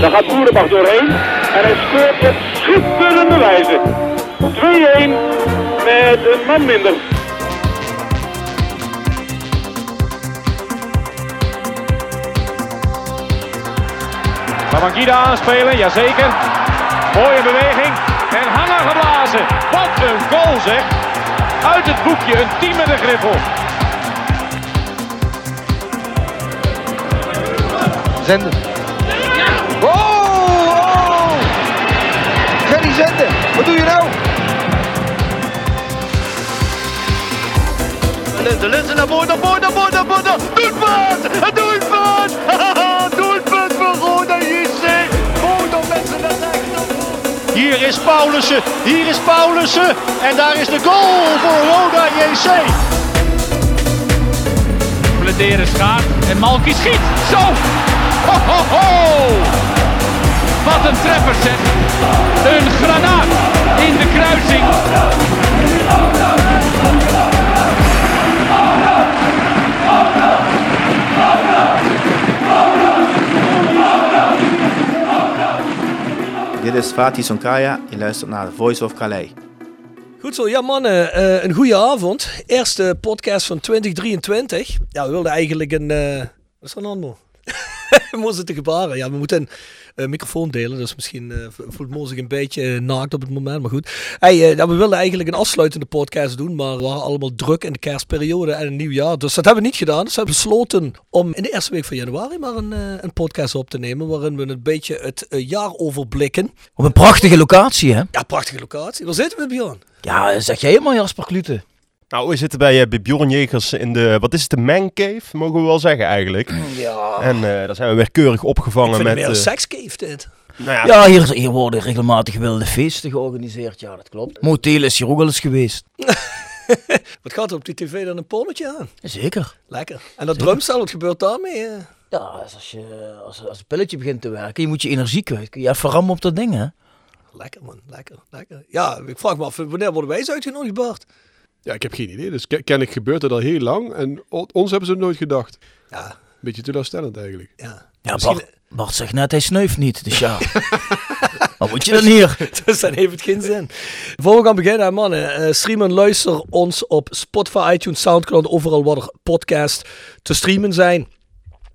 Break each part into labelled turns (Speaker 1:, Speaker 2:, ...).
Speaker 1: Daar gaat Boerenbach doorheen. En hij scoort op schitterende wijze. 2-1 met een man minder.
Speaker 2: Babangida aanspelen, jazeker. Mooie beweging. En hangen geblazen. Wat een goal zeg. Uit het boekje, een team met een griffel.
Speaker 3: Zenden. Wat doe je nou?
Speaker 4: Linzen, Linzen naar voren, naar voren, naar voren, naar voren. Doelpunt! Een doelpunt! voor Roda JC. Roda mensen naar rechts. Hier is Paulussen, hier is Paulussen. En daar is de goal voor Roda JC.
Speaker 2: Bladeren schaart en Malky schiet. Zo! Ho, ho, ho! Wat een treffer zeg. Een granaat in de kruising.
Speaker 5: Dit is Fatih Sonkaya. Je luistert naar Voice of Calais.
Speaker 6: Goed zo, ja mannen, eh, een goede avond. Eerste podcast van 2023. Ja, we wilden eigenlijk een... eh wat is er nou, te gebaren. Ja, we moeten microfoon delen, dus misschien eh, voelt Mo zich een beetje eh, naakt op het moment, maar goed. Hey, eh, ja, we wilden eigenlijk een afsluitende podcast doen, maar we waren allemaal druk in de kerstperiode en een nieuw jaar. Dus dat hebben we niet gedaan. Dus we hebben besloten om in de eerste week van januari maar een, eh, een podcast op te nemen, waarin we een beetje het eh, jaar overblikken.
Speaker 7: Op een prachtige locatie, hè?
Speaker 6: Ja, prachtige locatie. Waar zitten we, Bjorn?
Speaker 7: Ja, zeg jij helemaal Jasper Klute.
Speaker 8: Nou, we zitten bij, eh, bij Bjorn Jegers in de, wat is het, de Man Cave, mogen we wel zeggen eigenlijk.
Speaker 6: Ja.
Speaker 8: En eh, daar zijn we weer keurig
Speaker 6: Ik
Speaker 8: opgevangen
Speaker 6: vind het
Speaker 8: met...
Speaker 6: meer een
Speaker 8: eh,
Speaker 6: sekscave dit.
Speaker 8: nou ja,
Speaker 7: Ja, hier, hier worden regelmatig wilde feesten georganiseerd. Ja, dat klopt. Motel is hier ook al eens geweest.
Speaker 6: Wat gaat er op die tv dan een polletje aan?
Speaker 7: Zeker.
Speaker 6: Lekker. En dat drumstel, wat gebeurt daarmee? eh?
Speaker 7: Ja, als, als, je, als, als het pilletje begint te werken, je moet je energie kwijt. Kun je even rammen op dat ding, hè?
Speaker 6: Lekker man, lekker, lekker. Ja, ik vraag me af, wanneer worden wij eens uitgenodigd, Bart?
Speaker 9: Ja, ik heb geen idee. Dus ke- kennelijk gebeurt het al heel lang. En ons hebben ze nooit gedacht.
Speaker 6: Ja,
Speaker 9: Beetje teleurstellend eigenlijk.
Speaker 6: ja.
Speaker 7: Ja,
Speaker 6: Misschien-
Speaker 7: Bart, Bart zegt net, hij snuift niet. Dus ja. Wat moet je dan hier?
Speaker 6: Dus dan heeft het geen zin. Voor we gaan beginnen, mannen. eh stream en luister ons op Spotify, iTunes, Soundcloud, overal waar er podcasts te streamen zijn.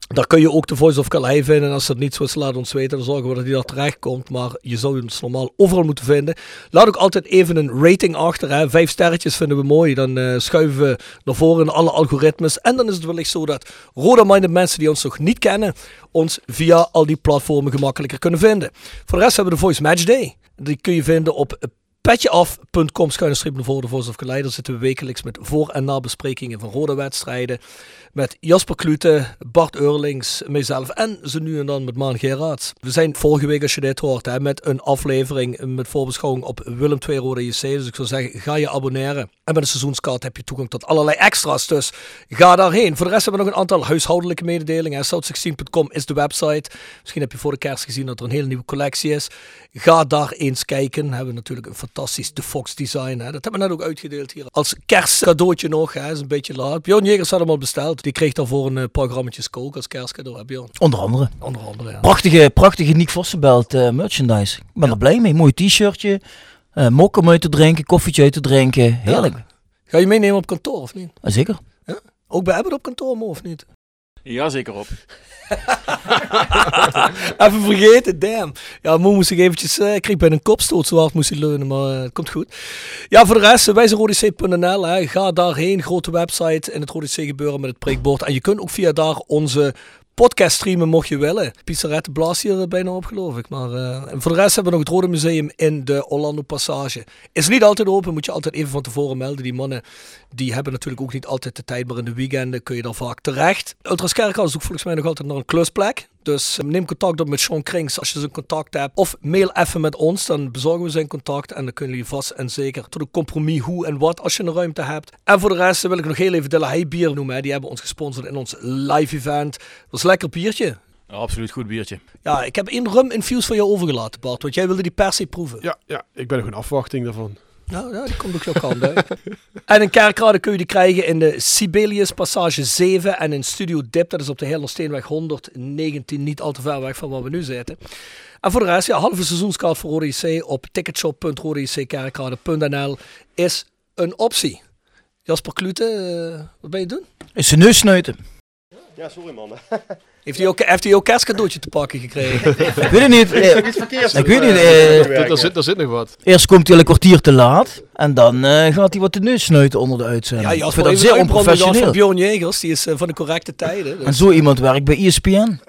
Speaker 6: Daar kun je ook de Voice of Calais vinden. En als niet zo is, laat ons weten. Dan zorgen we dat die daar terecht komt. Maar je zou ons normaal overal moeten vinden. Laat ook altijd even een rating achter. Hè. Vijf sterretjes vinden we mooi. Dan eh, schuiven we naar voren in alle algoritmes. En dan is het wellicht zo dat rode-minded mensen die ons nog niet kennen, ons via al die platformen gemakkelijker kunnen vinden. Voor de rest hebben we de Voice Match Day. Die kun je vinden op petjeaf.com schuine streep de Voice of Calais. Daar zitten we wekelijks met voor- en nabesprekingen van rode wedstrijden. Met Jasper Klute, Bart Eurlings, mijzelf en zo nu en dan met Maan Gerards. We zijn vorige week, als je dit hoort, hè, met een aflevering met voorbeschouwing op Willem II Rode JC. Dus ik zou zeggen, ga je abonneren. En met een seizoenskaart heb je toegang tot allerlei extra's. Dus ga daarheen. Voor de rest hebben we nog een aantal huishoudelijke mededelingen. South16.com is de website. Misschien heb je voor de kerst gezien dat er een hele nieuwe collectie is. Ga daar eens kijken. We hebben natuurlijk een fantastisch De Fox design. Hè. Dat hebben we net ook uitgedeeld hier. Als kerstcadeautje nog. Hè. is een beetje laat. Bjorn Jegers had hem al besteld. Die kreeg daarvoor een uh, paar grammetjes kook als kerstcadeau. Hè, Bjorn?
Speaker 7: Onder andere.
Speaker 6: Onder andere, ja.
Speaker 7: Prachtige, prachtige Nick Vossenbelt eh, merchandise. Ik ben er blij mee. Mooi t-shirtje. eh mok om uit te drinken. Koffietje uit te drinken. Heerlijk.
Speaker 6: Ga je meenemen op kantoor of niet?
Speaker 7: Ah, zeker.
Speaker 6: Ook bij Abbott op kantoor, of niet?
Speaker 2: Ja, zeker op.
Speaker 6: Even vergeten, damn. Ja, Mo moest ik eventjes, eh, ik kreeg bij een kopstoot zo hard moest hij leunen, maar eh, het komt goed. Ja, voor de rest, wij zijn rodec.nl. hè. Ga daarheen, grote website in het Rodec gebeuren met het prikbord. En je kunt ook via daar onze podcast streamen mocht je willen. Pizzarette blaast hier bijna op, geloof ik. Maar eh, en voor de rest hebben we nog het Rode Museum in de Orlando Passage. Is niet altijd open, moet je altijd even van tevoren melden. Die mannen die hebben natuurlijk ook niet altijd de tijd, maar in de weekenden kun je daar vaak terecht. Ultras Kerkhouse is ook volgens mij nog altijd nog een klusplek. Dus eh, neem contact op met Sean Krings als je zijn contact hebt. Of mail even met ons, dan bezorgen we zijn contact. En dan kunnen jullie vast en zeker tot een compromis hoe en wat als je een ruimte hebt. En voor de rest wil ik nog heel even de Lahey bier noemen. Hè. Die hebben ons gesponsord in ons live event. Dat was een lekker biertje.
Speaker 10: absoluut goed biertje.
Speaker 6: Ja, ik heb één rum infused van jou overgelaten, Bart. Want jij wilde die per se proeven.
Speaker 9: Ja, ja, ik ben nog in afwachting daarvan.
Speaker 6: Nou, ja, die komt ook kant uit. en in Kerkrade kun je die krijgen in de Sibelius Passage 7 en in Studio Dip. Dat is op de Hellersteenweg 119, niet al te ver weg van waar we nu zitten. En voor de rest, ja, halve seizoenskaart voor Rode op ticketshop.rodejckerkrade.nl is een optie. Jasper Klute, eh, wat ben je doen?
Speaker 7: Is zijn neus snuiten.
Speaker 8: Ja, sorry man.
Speaker 6: Heeft hij ook, heeft hij ook kerstcadeautje te pakken gekregen?
Speaker 7: Ik weet het niet. eh, ik weet niet.
Speaker 8: eh.
Speaker 9: Er zit, er zit nog wat.
Speaker 7: eerst komt hij al een kwartier te laat. En dan eh, gaat hij wat de neus snuiten onder de uitzending.
Speaker 6: Ja,
Speaker 7: ik
Speaker 6: Jasper,
Speaker 7: vind dat zeer
Speaker 6: van
Speaker 7: onprofessioneel.
Speaker 6: Bjorn Jegers, die is eh, van de correcte tijden. Dus
Speaker 7: En zo iemand werkt bij ESPN.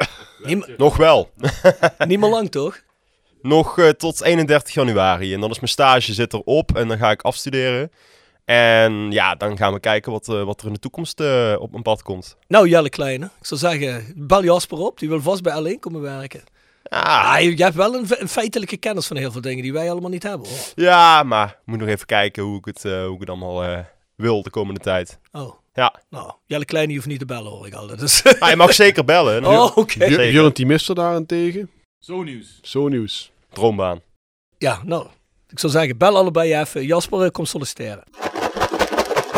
Speaker 8: Nog wel.
Speaker 6: niet meer lang, toch?
Speaker 8: Nog eh, tot 31 januari. En dan is mijn stage zit erop en dan ga ik afstuderen. En ja, dan gaan we kijken wat, eh, wat er in de toekomst eh, op mijn pad komt.
Speaker 6: Nou, Jelle Kleine, ik zou zeggen, bel Jasper op. Die wil vast bij alleen komen werken.
Speaker 8: Ja,
Speaker 6: Ah, je, je hebt wel een, een feitelijke kennis van heel veel dingen die wij allemaal niet hebben, hoor.
Speaker 8: ja maar ik moet nog even kijken hoe ik het, eh, hoe ik het allemaal eh, wil de komende tijd.
Speaker 6: Oh,
Speaker 8: Ja,
Speaker 6: nou, Jelle Kleine je hoeft niet te bellen, hoor ik altijd. Dus.
Speaker 8: ah, je mag zeker bellen.
Speaker 6: oh, oké.
Speaker 9: Björn Björn Timister daarentegen.
Speaker 10: Zo nieuws.
Speaker 9: Zo nieuws.
Speaker 8: Droombaan.
Speaker 6: Ja, nou, ik zou zeggen, bel allebei even. Jasper komt solliciteren.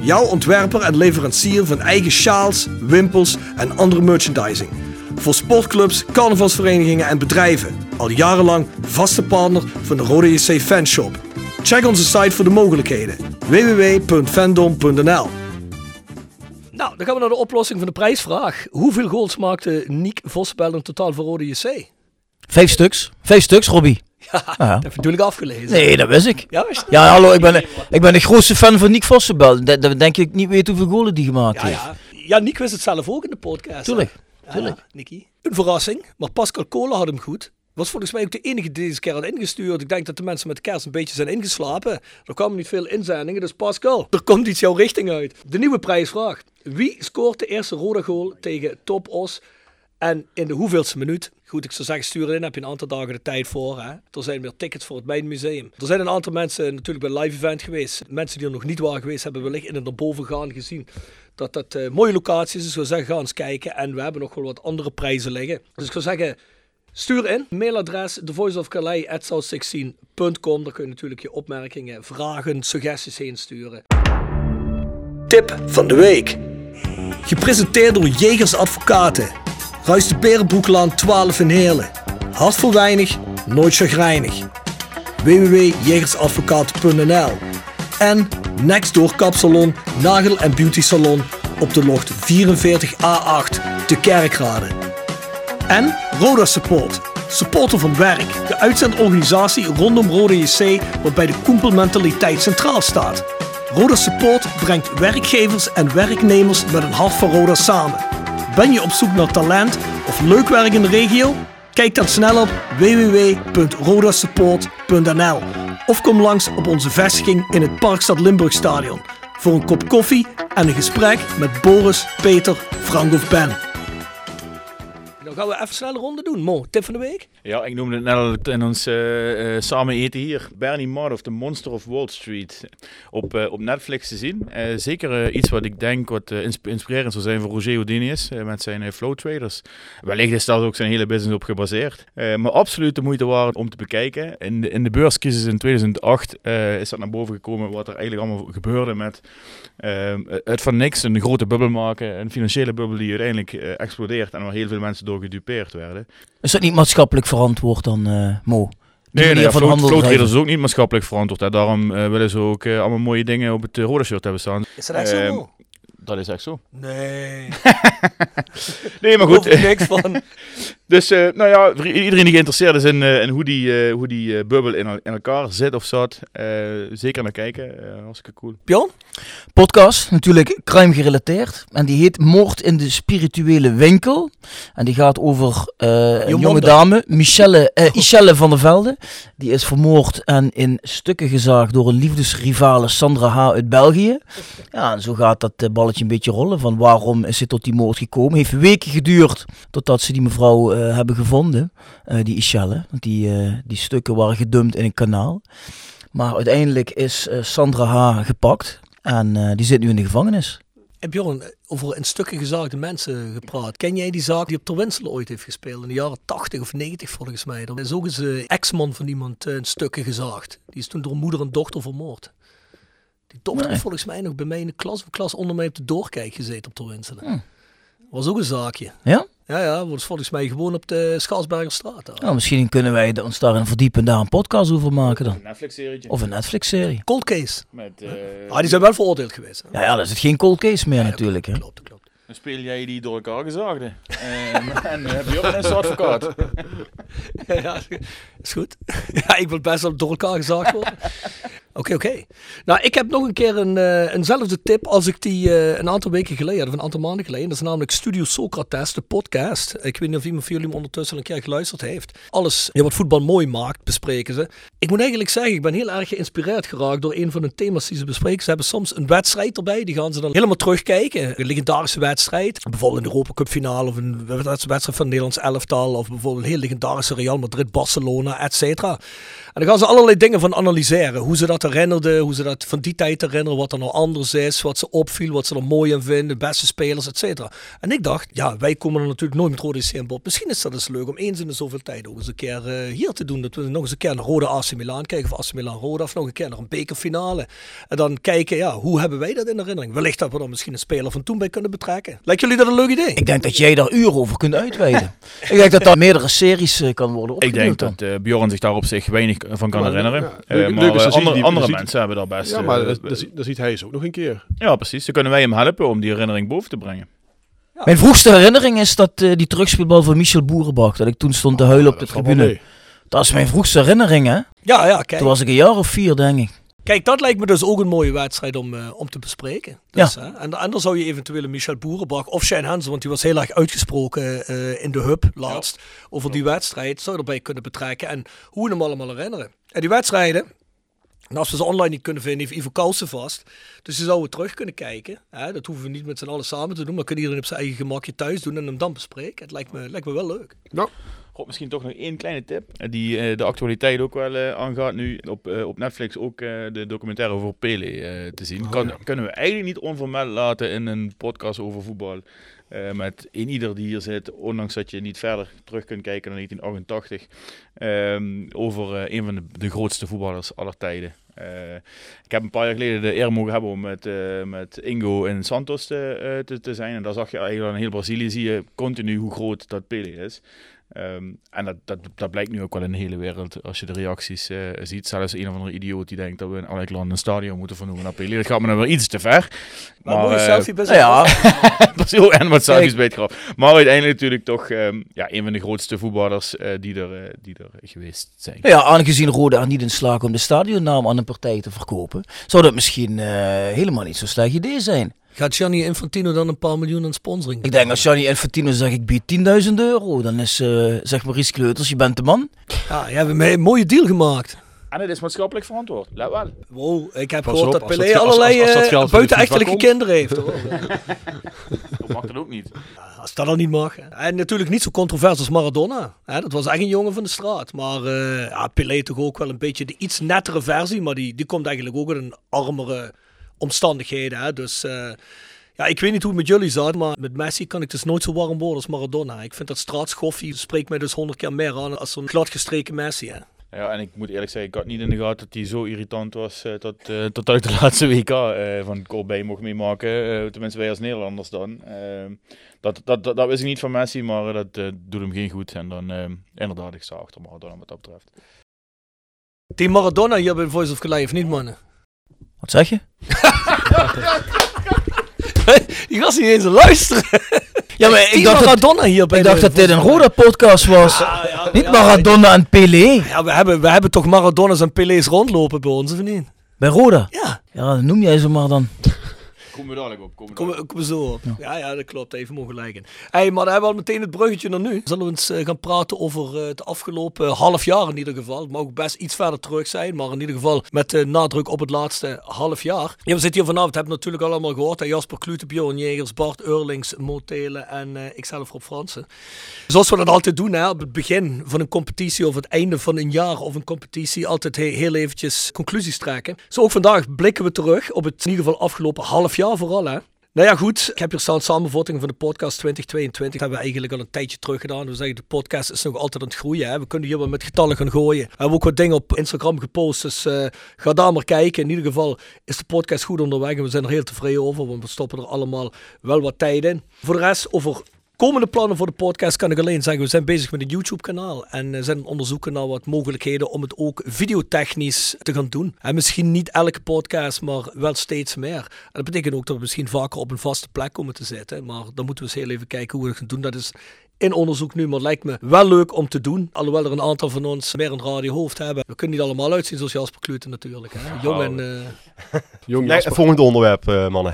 Speaker 6: Jouw ontwerper en leverancier van eigen sjaals, wimpels en andere merchandising. Voor sportclubs, carnavalsverenigingen en bedrijven. Al jarenlang vaste partner van de Rode JC Fanshop. Check onze site voor de mogelijkheden. www.fandom.nl Nou, dan gaan we naar de oplossing van de prijsvraag. Hoeveel goals maakte Nick Vosbel in totaal voor Rode JC?
Speaker 7: Vijf stuks. Vijf stuks, Robbie.
Speaker 6: Ja,
Speaker 7: Ja.
Speaker 6: dat je natuurlijk afgelezen.
Speaker 7: Nee, dat wist ik.
Speaker 6: Ja, wist?
Speaker 7: Ja, hallo, ik ben, ik ben de grootste fan van Nick Vossenbel. Dat, dat denk ik niet weet hoeveel golen die gemaakt heeft.
Speaker 6: ja. ja, Nick wist het zelf ook in de podcast.
Speaker 7: Tuurlijk, tuurlijk.
Speaker 6: Nicky. Een verrassing, maar Pascal Kolen had hem goed. Was volgens mij ook de enige die deze keer had ingestuurd. Ik denk dat de mensen met de kerst een beetje zijn ingeslapen. Er kwamen niet veel inzendingen, dus Pascal, er komt iets jouw richting uit. De nieuwe prijsvraag. Wie scoort de eerste rode goal tegen Top Os en in de hoeveelste minuut? Goed, ik zou zeggen, stuur in. Heb je een aantal dagen de tijd voor. Hè? Er zijn weer tickets voor het Mijnmuseum. Er zijn een aantal mensen natuurlijk bij live event geweest. Mensen die er nog niet waren geweest, hebben wellicht in het naar boven gaan gezien. Dat dat eh, mooie locaties is. Ik zou zeggen, ga eens kijken. En we hebben nog wel wat andere prijzen liggen. Dus ik zou zeggen, stuur in. Mailadres thevoiceofcalais.south16.com. Daar kun je natuurlijk je opmerkingen, vragen, suggesties heen sturen. Tip van de week. Gepresenteerd door Jegers Advocaten. Ruist de Berenbroeklaan 12 in Heerlen. Hart voor weinig, nooit chagrijnig. www.jegersadvocaten.nl En Nextdoor Kapsalon, Nagel en Beauty Salon op de locht 44A8 te Kerkrade. En Roda Support, supporter van werk. De uitzendorganisatie rondom Roda JC waarbij de koempelmentaliteit centraal staat. Roda Support brengt werkgevers en werknemers met een hart voor Roda samen. Ben je op zoek naar talent of leuk werk in de regio? Kijk dan snel op www.rodasupport.nl of kom langs op onze vestiging in het Parkstad Limburgstadion voor een kop koffie en een gesprek met Boris, Peter, Frank of Ben. Dan gaan we even snel een ronde doen. Mo, tip van de week?
Speaker 10: Ja, ik noemde het net in ons eh, eh, samen eten hier. Bernie Madoff, The Monster of Wall Street. Op, eh, op Netflix te zien. Zeker iets wat ik denk wat insp- inspirerend zou zijn voor Roger Houdinius met zijn flow traders. Wellicht is daar ook zijn hele business op gebaseerd. Maar absoluut de moeite waard om te bekijken. In de, in de beurscrisis in 2008 eh, is dat naar boven gekomen wat er eigenlijk allemaal gebeurde met het van niks een grote bubbel maken. Een financiële bubbel die uiteindelijk explodeert en waar heel veel mensen door gedupeerd werden.
Speaker 7: Is dat niet maatschappelijk verantwoord dan, eh, Mo? Die
Speaker 10: Nee, nee,
Speaker 7: van
Speaker 10: is ook niet maatschappelijk verantwoord. Hè. Daarom eh, willen ze ook eh, allemaal mooie dingen op het uh, shirt hebben staan.
Speaker 6: Is dat echt zo?
Speaker 10: Ehm,
Speaker 6: Mo?
Speaker 10: Dat is echt zo.
Speaker 6: Nee.
Speaker 10: Nee, maar goed.
Speaker 6: Er niks van.
Speaker 10: Dus eh, nou ja, iedereen die geïnteresseerd is in, eh, in hoe die, eh, hoe die eh, bubbel in, el- in elkaar zit of zat, eh, zeker naar kijken. Hartstikke cool.
Speaker 6: Bjorn?
Speaker 7: podcast, natuurlijk crime gerelateerd. En die heet Moord in de spirituele winkel. En die gaat over eh, een jonge dame, Michelle, eh, Michelle van der Velde. Die is vermoord en in stukken gezaagd door een liefdesrivale Sandra H. uit België. Ja, en zo gaat dat balletje een beetje rollen. Van waarom is ze tot die moord gekomen? Heeft weken geduurd totdat ze die mevrouw eh, hebben gevonden. eh, die Michelle. Want die, eh, die stukken waren gedumpt in een kanaal. Maar uiteindelijk is Sandra H. gepakt. En die zit nu in de gevangenis.
Speaker 6: Heb Bjorn over in stukken gezaagde mensen gepraat? Ken jij die zaak die op Terwinsel ooit heeft gespeeld? In de jaren 80 of 90 volgens mij. Er is ook eens een ex-man van iemand in stukken gezaagd. Die is toen door moeder en dochter vermoord. Die dochter
Speaker 7: Nee.
Speaker 6: volgens mij nog bij mij in de klas, of klas onder mij op de doorkijk gezeten op Terwinselen.
Speaker 7: Hm.
Speaker 6: Was ook een zaakje.
Speaker 7: Ja?
Speaker 6: Ja, ja, was volgens mij gewoon op de Schaarsbergerstraat. daar.
Speaker 7: Nou, misschien kunnen wij de- ons daarin verdiepen en daar een podcast over maken dan.
Speaker 10: Een Netflix-serietje.
Speaker 7: Of een Netflix-serie.
Speaker 6: Cold case.
Speaker 10: Met, eh,
Speaker 6: Ah, die zijn wel veroordeeld geweest. hè?
Speaker 7: Ja, ja, dat is het geen cold case meer natuurlijk. Hè.
Speaker 6: Klopt, klopt.
Speaker 10: Dan speel jij die door elkaar gezaagde. Ehm, en eh, heb je ook een advocaat.
Speaker 6: ja, is goed. ja, ik wil best wel door elkaar gezaagd worden. Oké, oké. Nou, ik heb nog een keer een, eh, eenzelfde tip als ik die eh, een aantal weken geleden had, of een aantal maanden geleden. Dat is namelijk Studio Socrates, de podcast. Ik weet niet of iemand van jullie hem ondertussen al een keer geluisterd heeft. Alles ja, wat voetbal mooi maakt, bespreken ze. Ik moet eigenlijk zeggen, ik ben heel erg geïnspireerd geraakt door een van de thema's die ze bespreken. Ze hebben soms een wedstrijd erbij, die gaan ze dan helemaal terugkijken. Een legendarische wedstrijd. Bijvoorbeeld een Europa Cup finale of een wedstrijd van het Nederlands elftal. Of bijvoorbeeld een heel legendarische Real Madrid, Barcelona, et cetera. En dan gaan ze allerlei dingen van analyseren. Hoe ze dat herinnerden, hoe ze dat van die tijd herinneren, wat er nou anders is, wat ze opviel, wat ze er mooi aan vinden, de beste spelers, et cetera. En ik dacht, ja, wij komen er natuurlijk nooit met Rode bod. Misschien is dat eens leuk om eens in de zoveel tijd ook eens een keer eh, hier te doen. Dat we nog eens een keer naar Rode AC Milan kijken, of AC Milan Rode, of nog een keer naar een bekerfinale. En dan kijken, ja, hoe hebben wij dat in herinnering? Wellicht dat we er misschien een speler van toen bij kunnen betrekken. Lijkt jullie dat een leuk idee?
Speaker 7: Ik denk dat jij daar uren over kunt uitweiden. ik denk dat daar meerdere series eh, kan worden
Speaker 10: Ik
Speaker 7: opgenoemd.
Speaker 10: denk dat Bjorn zich daar op zich weinig van kan
Speaker 9: Maar,
Speaker 10: herinneren.
Speaker 9: ja,
Speaker 10: Eh, maar eh, andere,
Speaker 9: die-
Speaker 10: andere
Speaker 9: ziet-
Speaker 10: mensen hebben daar best...
Speaker 9: Ja,
Speaker 10: eh,
Speaker 9: maar dat, dat, ziet- dat ziet hij zo ook nog een keer.
Speaker 10: ja, precies. Dan kunnen wij hem helpen om die herinnering boven te brengen.
Speaker 7: Mijn vroegste herinnering is dat eh, die terugspeelbal van Michel Boerenbach. Dat ik toen stond te huilen op de tribune. Dat is mijn vroegste herinnering, hè?
Speaker 6: Ja, ja, kijk.
Speaker 7: Toen was ik een jaar of vier, denk ik.
Speaker 6: Kijk, dat lijkt me dus ook een mooie wedstrijd om, eh, om te bespreken. Dus, hè, en, en dan zou je eventueel Michel Boerenbach of Shane Hansen, want die was heel erg uitgesproken eh, in de hub laatst, over die wedstrijd, zou je erbij kunnen betrekken en hoe we hem allemaal herinneren. En die wedstrijden, en als we ze online niet kunnen vinden, heeft Ivo Kousen vast. Dus je zou het terug kunnen kijken. Hè? Dat hoeven we niet met z'n allen samen te doen, maar kunnen iedereen op zijn eigen gemakje thuis doen en hem dan bespreken. Het lijkt me, lijkt me wel leuk.
Speaker 9: Nou,
Speaker 10: God, misschien toch nog één kleine tip. eh, Die eh, de actualiteit ook wel eh, aangaat. Nu op, op Netflix ook de documentaire over Pele te zien. kan, Kunnen we eigenlijk niet onvermeld laten in een podcast over voetbal. Met een ieder die hier zit, ondanks dat je niet verder terug kunt kijken dan 1988. ehm, over eh, een van de, de grootste voetballers aller tijden. Ik heb een paar jaar geleden de eer mogen hebben om met, met Ingo in Santos te, te, te zijn. En daar zag je eigenlijk aan heel Brazilië zie je continu hoe groot dat Pele is. Ehm, en dat, dat, dat blijkt nu ook wel in de hele wereld als je de reacties eh, ziet. Zelfs een of andere idioot die denkt dat we in elk land een stadion moeten vernoemen naar. Dat gaat me dan wel iets te ver.
Speaker 6: Maar, mooie
Speaker 10: eh,
Speaker 6: selfie best
Speaker 7: Nou ja,
Speaker 10: oh, en wat selfies bij het. Maar uiteindelijk natuurlijk toch ehm, ja, een van de grootste voetballers eh, die, er, die er geweest zijn.
Speaker 7: ja, aangezien Rode er niet in slaagt om de stadionnaam aan een partij te verkopen, zou dat misschien helemaal niet zo'n slecht idee zijn.
Speaker 6: Gaat Gianni Infantino dan een paar miljoen aan sponsoring?
Speaker 7: Ik denk als Gianni Infantino zegt ik bied 10.000 euro, dan is eh zeg Maurice Kleuters, je bent de man.
Speaker 6: Ja, je hebt een mooie deal gemaakt.
Speaker 10: En het is maatschappelijk verantwoord. Let wel.
Speaker 6: Wow, ik heb
Speaker 9: Pas
Speaker 6: gehoord
Speaker 9: op,
Speaker 6: dat Pelé
Speaker 9: dat-
Speaker 6: allerlei
Speaker 9: als-
Speaker 6: eh, buitenechtelijke kinderen heeft. Hoor.
Speaker 10: Dat mag dat ook niet.
Speaker 6: Als dat al niet mag. hè. En natuurlijk niet zo controvers als Maradona. Hè, dat was echt een jongen van de straat. Maar eh ja, Pelé toch ook wel een beetje de iets nettere versie. Maar die, die komt eigenlijk ook in een armere omstandigheden. Hè. Dus eh, ja, ik weet niet hoe het met jullie zat. Maar met Messi kan ik dus nooit zo warm worden als Maradona. Ik vind dat straatschoffie spreekt mij dus honderd keer meer aan als zo'n gladgestreken Messi. Hè.
Speaker 10: Ja, en ik moet eerlijk zeggen, ik had niet in de gaten dat hij zo irritant was eh, tot, eh, tot uit de laatste WK eh, van Corbijn mocht meemaken. Tenminste, wij als Nederlanders dan. Eh, dat, dat, dat, dat wist ik niet van Messi, maar dat doet hem geen goed. En dan, eh, inderdaad, ik sta achter Maradona wat dat betreft.
Speaker 6: Die Maradona hier bij Voice of of niet mannen?
Speaker 7: Wat zeg je?
Speaker 6: Die was niet eens luisteren.
Speaker 7: Ja, maar ik dacht, dat,
Speaker 6: Maradona hier bij
Speaker 7: ik dacht dat dit een Roda podcast was. niet Maradona en Pelé.
Speaker 6: Ja, we hebben, we hebben toch Maradona's en Pelés rondlopen bij ons, of niet?
Speaker 7: Bij Roda.
Speaker 6: Ja.
Speaker 7: Ja, noem jij ze maar dan.
Speaker 10: Komen we dadelijk op. Komen we
Speaker 6: Kom,
Speaker 10: dadelijk
Speaker 6: kom zo op. Ja. ja, dat klopt. Even mogen lijken. Hey, maar dan hebben we al meteen het bruggetje naar nu. Zullen we eens eh, gaan praten over eh, het afgelopen half jaar in ieder geval. Het mag ook best iets verder terug zijn, maar in ieder geval met eh, nadruk op het laatste half jaar. Ja, we zitten hier vanavond, hebben het natuurlijk allemaal gehoord. hè. Jasper Klute, Bjorn Jegers, Bart Eurlings, Motelen en eh ikzelf Rob Fransen. Zoals we dat altijd doen, hè, op het begin van een competitie of het einde van een jaar of een competitie, altijd he- heel eventjes conclusies trekken. Zo ook vandaag blikken we terug op het in ieder geval afgelopen half jaar vooral. Hè. Nou ja, goed. Ik heb hier staan samenvatting van de podcast 2022. Dat hebben we eigenlijk al een tijdje terug gedaan. We zeggen, de podcast is nog altijd aan het groeien. Hè. We kunnen hier wel met getallen gaan gooien. We hebben ook wat dingen op Instagram gepost. Dus eh, ga daar maar kijken. In ieder geval is de podcast goed onderweg. En we zijn er heel tevreden over. Want we stoppen er allemaal wel wat tijd in. Voor de rest, over komende plannen voor de podcast kan ik alleen zeggen, we zijn bezig met een YouTube kanaal en eh, zijn onderzoeken naar wat mogelijkheden om het ook videotechnisch te gaan doen. En misschien niet elke podcast, maar wel steeds meer. En dat betekent ook dat we misschien vaker op een vaste plek komen te zitten. Maar dan moeten we eens heel even kijken hoe we dat gaan doen. Dat is in onderzoek nu, maar het lijkt me wel leuk om te doen. Alhoewel er een aantal van ons meer een radiohoofd hebben. We kunnen niet allemaal uitzien zoals Jasper Klute natuurlijk. Hè? Jong en... eh,
Speaker 9: Jong
Speaker 8: Nee, volgende onderwerp, eh, mannen.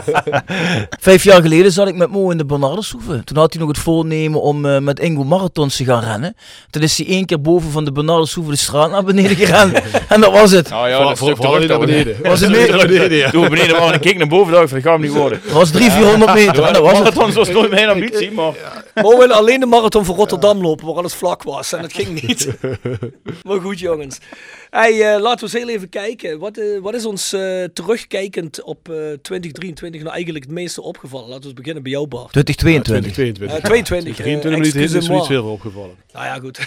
Speaker 7: Vijf jaar geleden zat ik met Mo in de Bernardeshoeve. Toen had hij nog het voornemen om eh, met Ingo marathons te gaan rennen. Toen is hij één keer boven van de Bernardeshoeve de straat naar beneden gerend. en dat was het.
Speaker 10: Nou ja, dat
Speaker 9: voor- naar beneden.
Speaker 7: Was het
Speaker 9: Niet
Speaker 7: meer?
Speaker 9: naar beneden, ja.
Speaker 10: Toen we beneden waren en ik keek naar boven, dacht ik van, dat gaat hem niet worden.
Speaker 7: Het was 300, 400 meter. En dat was het.
Speaker 10: Was nooit mijn ambitie, maar...
Speaker 6: We willen alleen de marathon voor Rotterdam lopen, waar alles vlak was. En dat ging niet. maar goed, jongens. Hey, eh, laten we eens heel even kijken. Wat, eh, wat is ons eh, terugkijkend op eh 2023 nou eigenlijk het meeste opgevallen? Laten we eens beginnen bij jou, Bart.
Speaker 7: 2022.
Speaker 9: 2022.
Speaker 6: Eh, 22.
Speaker 9: 23 minuten is
Speaker 6: excusez-moi.
Speaker 9: zoiets verder opgevallen.
Speaker 6: Nou ja, goed.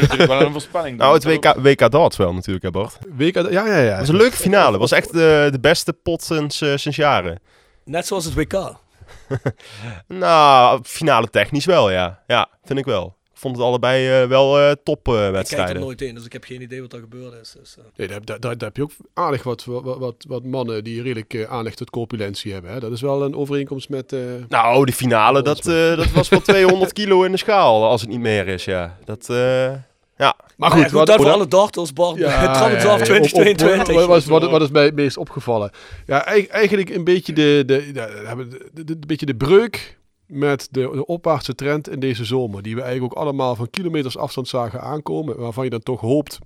Speaker 10: Natuurlijk wel een voorspelling doen.
Speaker 8: Nou, het WK, WK darts wel natuurlijk, hè Bart.
Speaker 9: Week, ja, ja, ja.
Speaker 8: Het was een leuke finale. Het was echt de, de beste pot sinds, sinds jaren.
Speaker 6: Net zoals het WK.
Speaker 8: Nou, finale technisch wel, ja. Ja, vind ik wel. Ik vond het allebei eh, wel eh
Speaker 6: Ik kijk er nooit in, dus ik heb geen idee wat er gebeurd is. Dus, eh.
Speaker 9: Nee, daar, daar, daar, daar heb je ook aardig wat, wat, wat, wat mannen die redelijk eh, aanleg tot corpulentie hebben. Hè. Dat is wel een overeenkomst met... eh,
Speaker 8: nou, die finale, dat, eh, dat was wel 200 kilo in de schaal, als het niet meer is, ja. Dat, eh, ja.
Speaker 9: Maar goed,
Speaker 6: ja, goed
Speaker 9: wat,
Speaker 6: dat voor alle darters, Bart.
Speaker 9: Ja,
Speaker 6: Trap het
Speaker 9: ja,
Speaker 6: af
Speaker 9: ja.
Speaker 6: 2022.
Speaker 9: Wat, wat, wat, wat is mij het meest opgevallen? Ja, eig- eigenlijk een beetje de, de, de, hebben de, de, de- een beetje de breuk met de, de opwaartse trend in deze zomer. Die we eigenlijk ook allemaal van kilometers afstand zagen aankomen. Waarvan je dan toch hoopt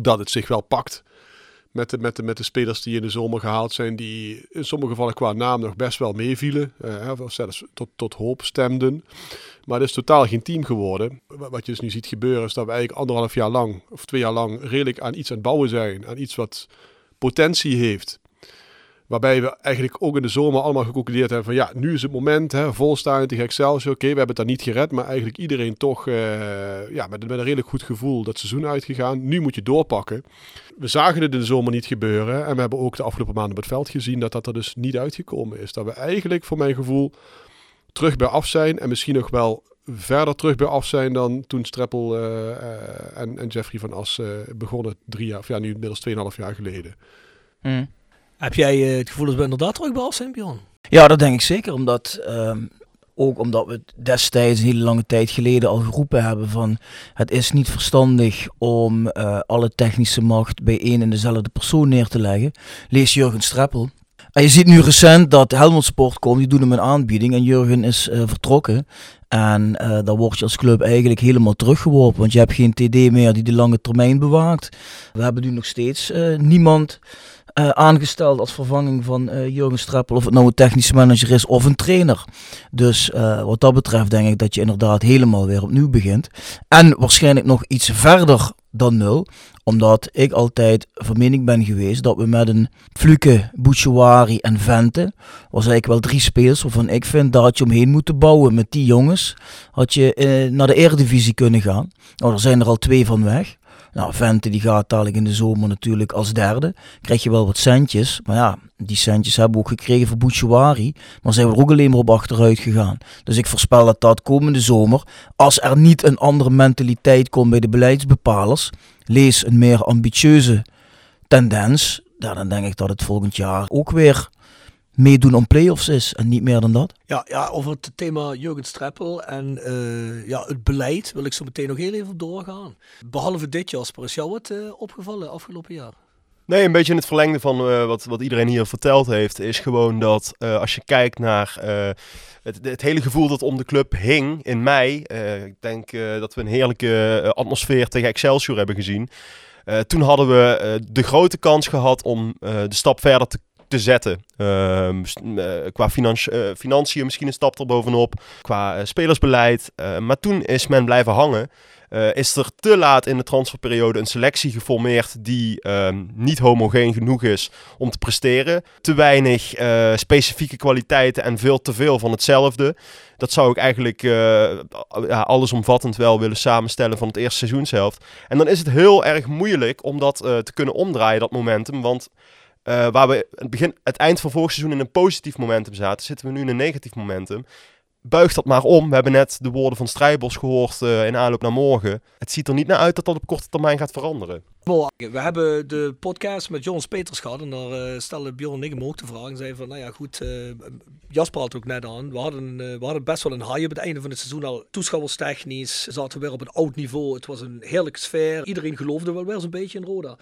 Speaker 9: dat het zich wel pakt. Met de, met, de, met de spelers die in de zomer gehaald zijn. Die in sommige gevallen qua naam nog best wel meevielen. eh, zelfs tot, tot hoop stemden. Maar het is totaal geen team geworden. Wa- Wat je dus nu ziet gebeuren is dat we eigenlijk anderhalf jaar lang of twee jaar lang redelijk aan iets aan het bouwen zijn. Aan iets wat potentie heeft. Waarbij we eigenlijk ook in de zomer allemaal geconcludeerd hebben van ja, nu is het moment, hè, volstaan tegen Excelsior. Oké, we hebben het dan niet gered, maar eigenlijk iedereen toch eh, ja, met, een redelijk goed gevoel dat seizoen uitgegaan. Nu moet je doorpakken. We zagen het in de zomer niet gebeuren en we hebben ook de afgelopen maanden op het veld gezien dat dat er dus niet uitgekomen is. Dat we eigenlijk voor mijn gevoel terug bij af zijn en misschien nog wel verder terug bij af zijn dan toen Streppel eh, eh, en, en Jeffrey van As begonnen drie jaar, of ja, nu inmiddels 2,5 jaar geleden.
Speaker 7: Hm.
Speaker 6: Heb jij eh, het gevoel dat we inderdaad terug zijn?
Speaker 7: Ja, dat denk ik zeker. Omdat, ehm, ook omdat we destijds een hele lange tijd geleden al geroepen hebben van het is niet verstandig om eh, alle technische macht bij één en dezelfde persoon neer te leggen. Lees Jurgen Streppel. En je ziet nu recent dat Helmond Sport komt, die doen hem een aanbieding en Jurgen is eh, vertrokken. En dan word je als club eigenlijk helemaal teruggeworpen, want je hebt geen TD meer die de lange termijn bewaakt. We hebben nu nog steeds niemand eh, aangesteld als vervanging van eh, Jurgen Streppel. Of het nou een technische manager is of een trainer. Dus eh, wat dat betreft denk ik dat je inderdaad helemaal weer opnieuw begint. En waarschijnlijk nog iets verder dan nul. Omdat ik altijd van mening ben geweest dat we met een Fluke, Bouchouari en Vente... was eigenlijk wel drie spelers waarvan ik vind dat je omheen moeten bouwen. Met die jongens had je naar de Eredivisie kunnen gaan. Nou, er zijn er al twee van weg. Nou, Vente die gaat dadelijk in de zomer natuurlijk als derde. Krijg je wel wat centjes. Maar ja, die centjes hebben we ook gekregen voor Bouchouari. Maar zijn we er ook alleen maar op achteruit gegaan. Dus ik voorspel dat dat komende zomer, als er niet een andere mentaliteit komt bij de beleidsbepalers, lees een meer ambitieuze tendens, dan denk ik dat het volgend jaar ook weer meedoen om play-offs is en niet meer dan dat.
Speaker 6: Ja, ja over het thema Jurgen Streppel en eh, ja, het beleid wil ik zo meteen nog heel even op doorgaan. Behalve dit Jasper, is jou wat uh, opgevallen afgelopen jaar?
Speaker 8: Nee, een beetje in het verlengde van uh, wat, wat iedereen hier verteld heeft, is gewoon dat als je kijkt naar het, het, hele gevoel dat om de club hing in mei. ik denk dat we een heerlijke atmosfeer tegen Excelsior hebben gezien. toen hadden we de grote kans gehad om de stap verder te te zetten. Uh, qua uh, financiën misschien een stap erbovenop. Qua uh, spelersbeleid. maar toen is men blijven hangen. is er te laat in de transferperiode een selectie geformeerd die ehm, niet homogeen genoeg is om te presteren. Te weinig specifieke kwaliteiten en veel te veel van hetzelfde. Dat zou ik eigenlijk ja, allesomvattend wel willen samenstellen van het eerste seizoenshelft. En dan is het heel erg moeilijk om dat te kunnen omdraaien, dat momentum. Want uh, waar we het, begin, het eind van vorig seizoen in een positief momentum zaten, zitten we nu in een negatief momentum. Buig dat maar om. We hebben net de woorden van Strijbos gehoord uh, in aanloop naar morgen. Het ziet er niet naar uit dat dat op korte termijn gaat veranderen.
Speaker 6: We hebben de podcast met Jonas Peters gehad en daar uh, stelde Bjorn en ik ook de vraag. En zei van, nou ja goed, uh, Jasper had ook net aan. We hadden, we hadden best wel een high op het einde van het seizoen al. Toeschouwerstechnisch zaten we weer op een oud niveau. Het was een heerlijke sfeer. Iedereen geloofde wel weer zo'n beetje in Roda.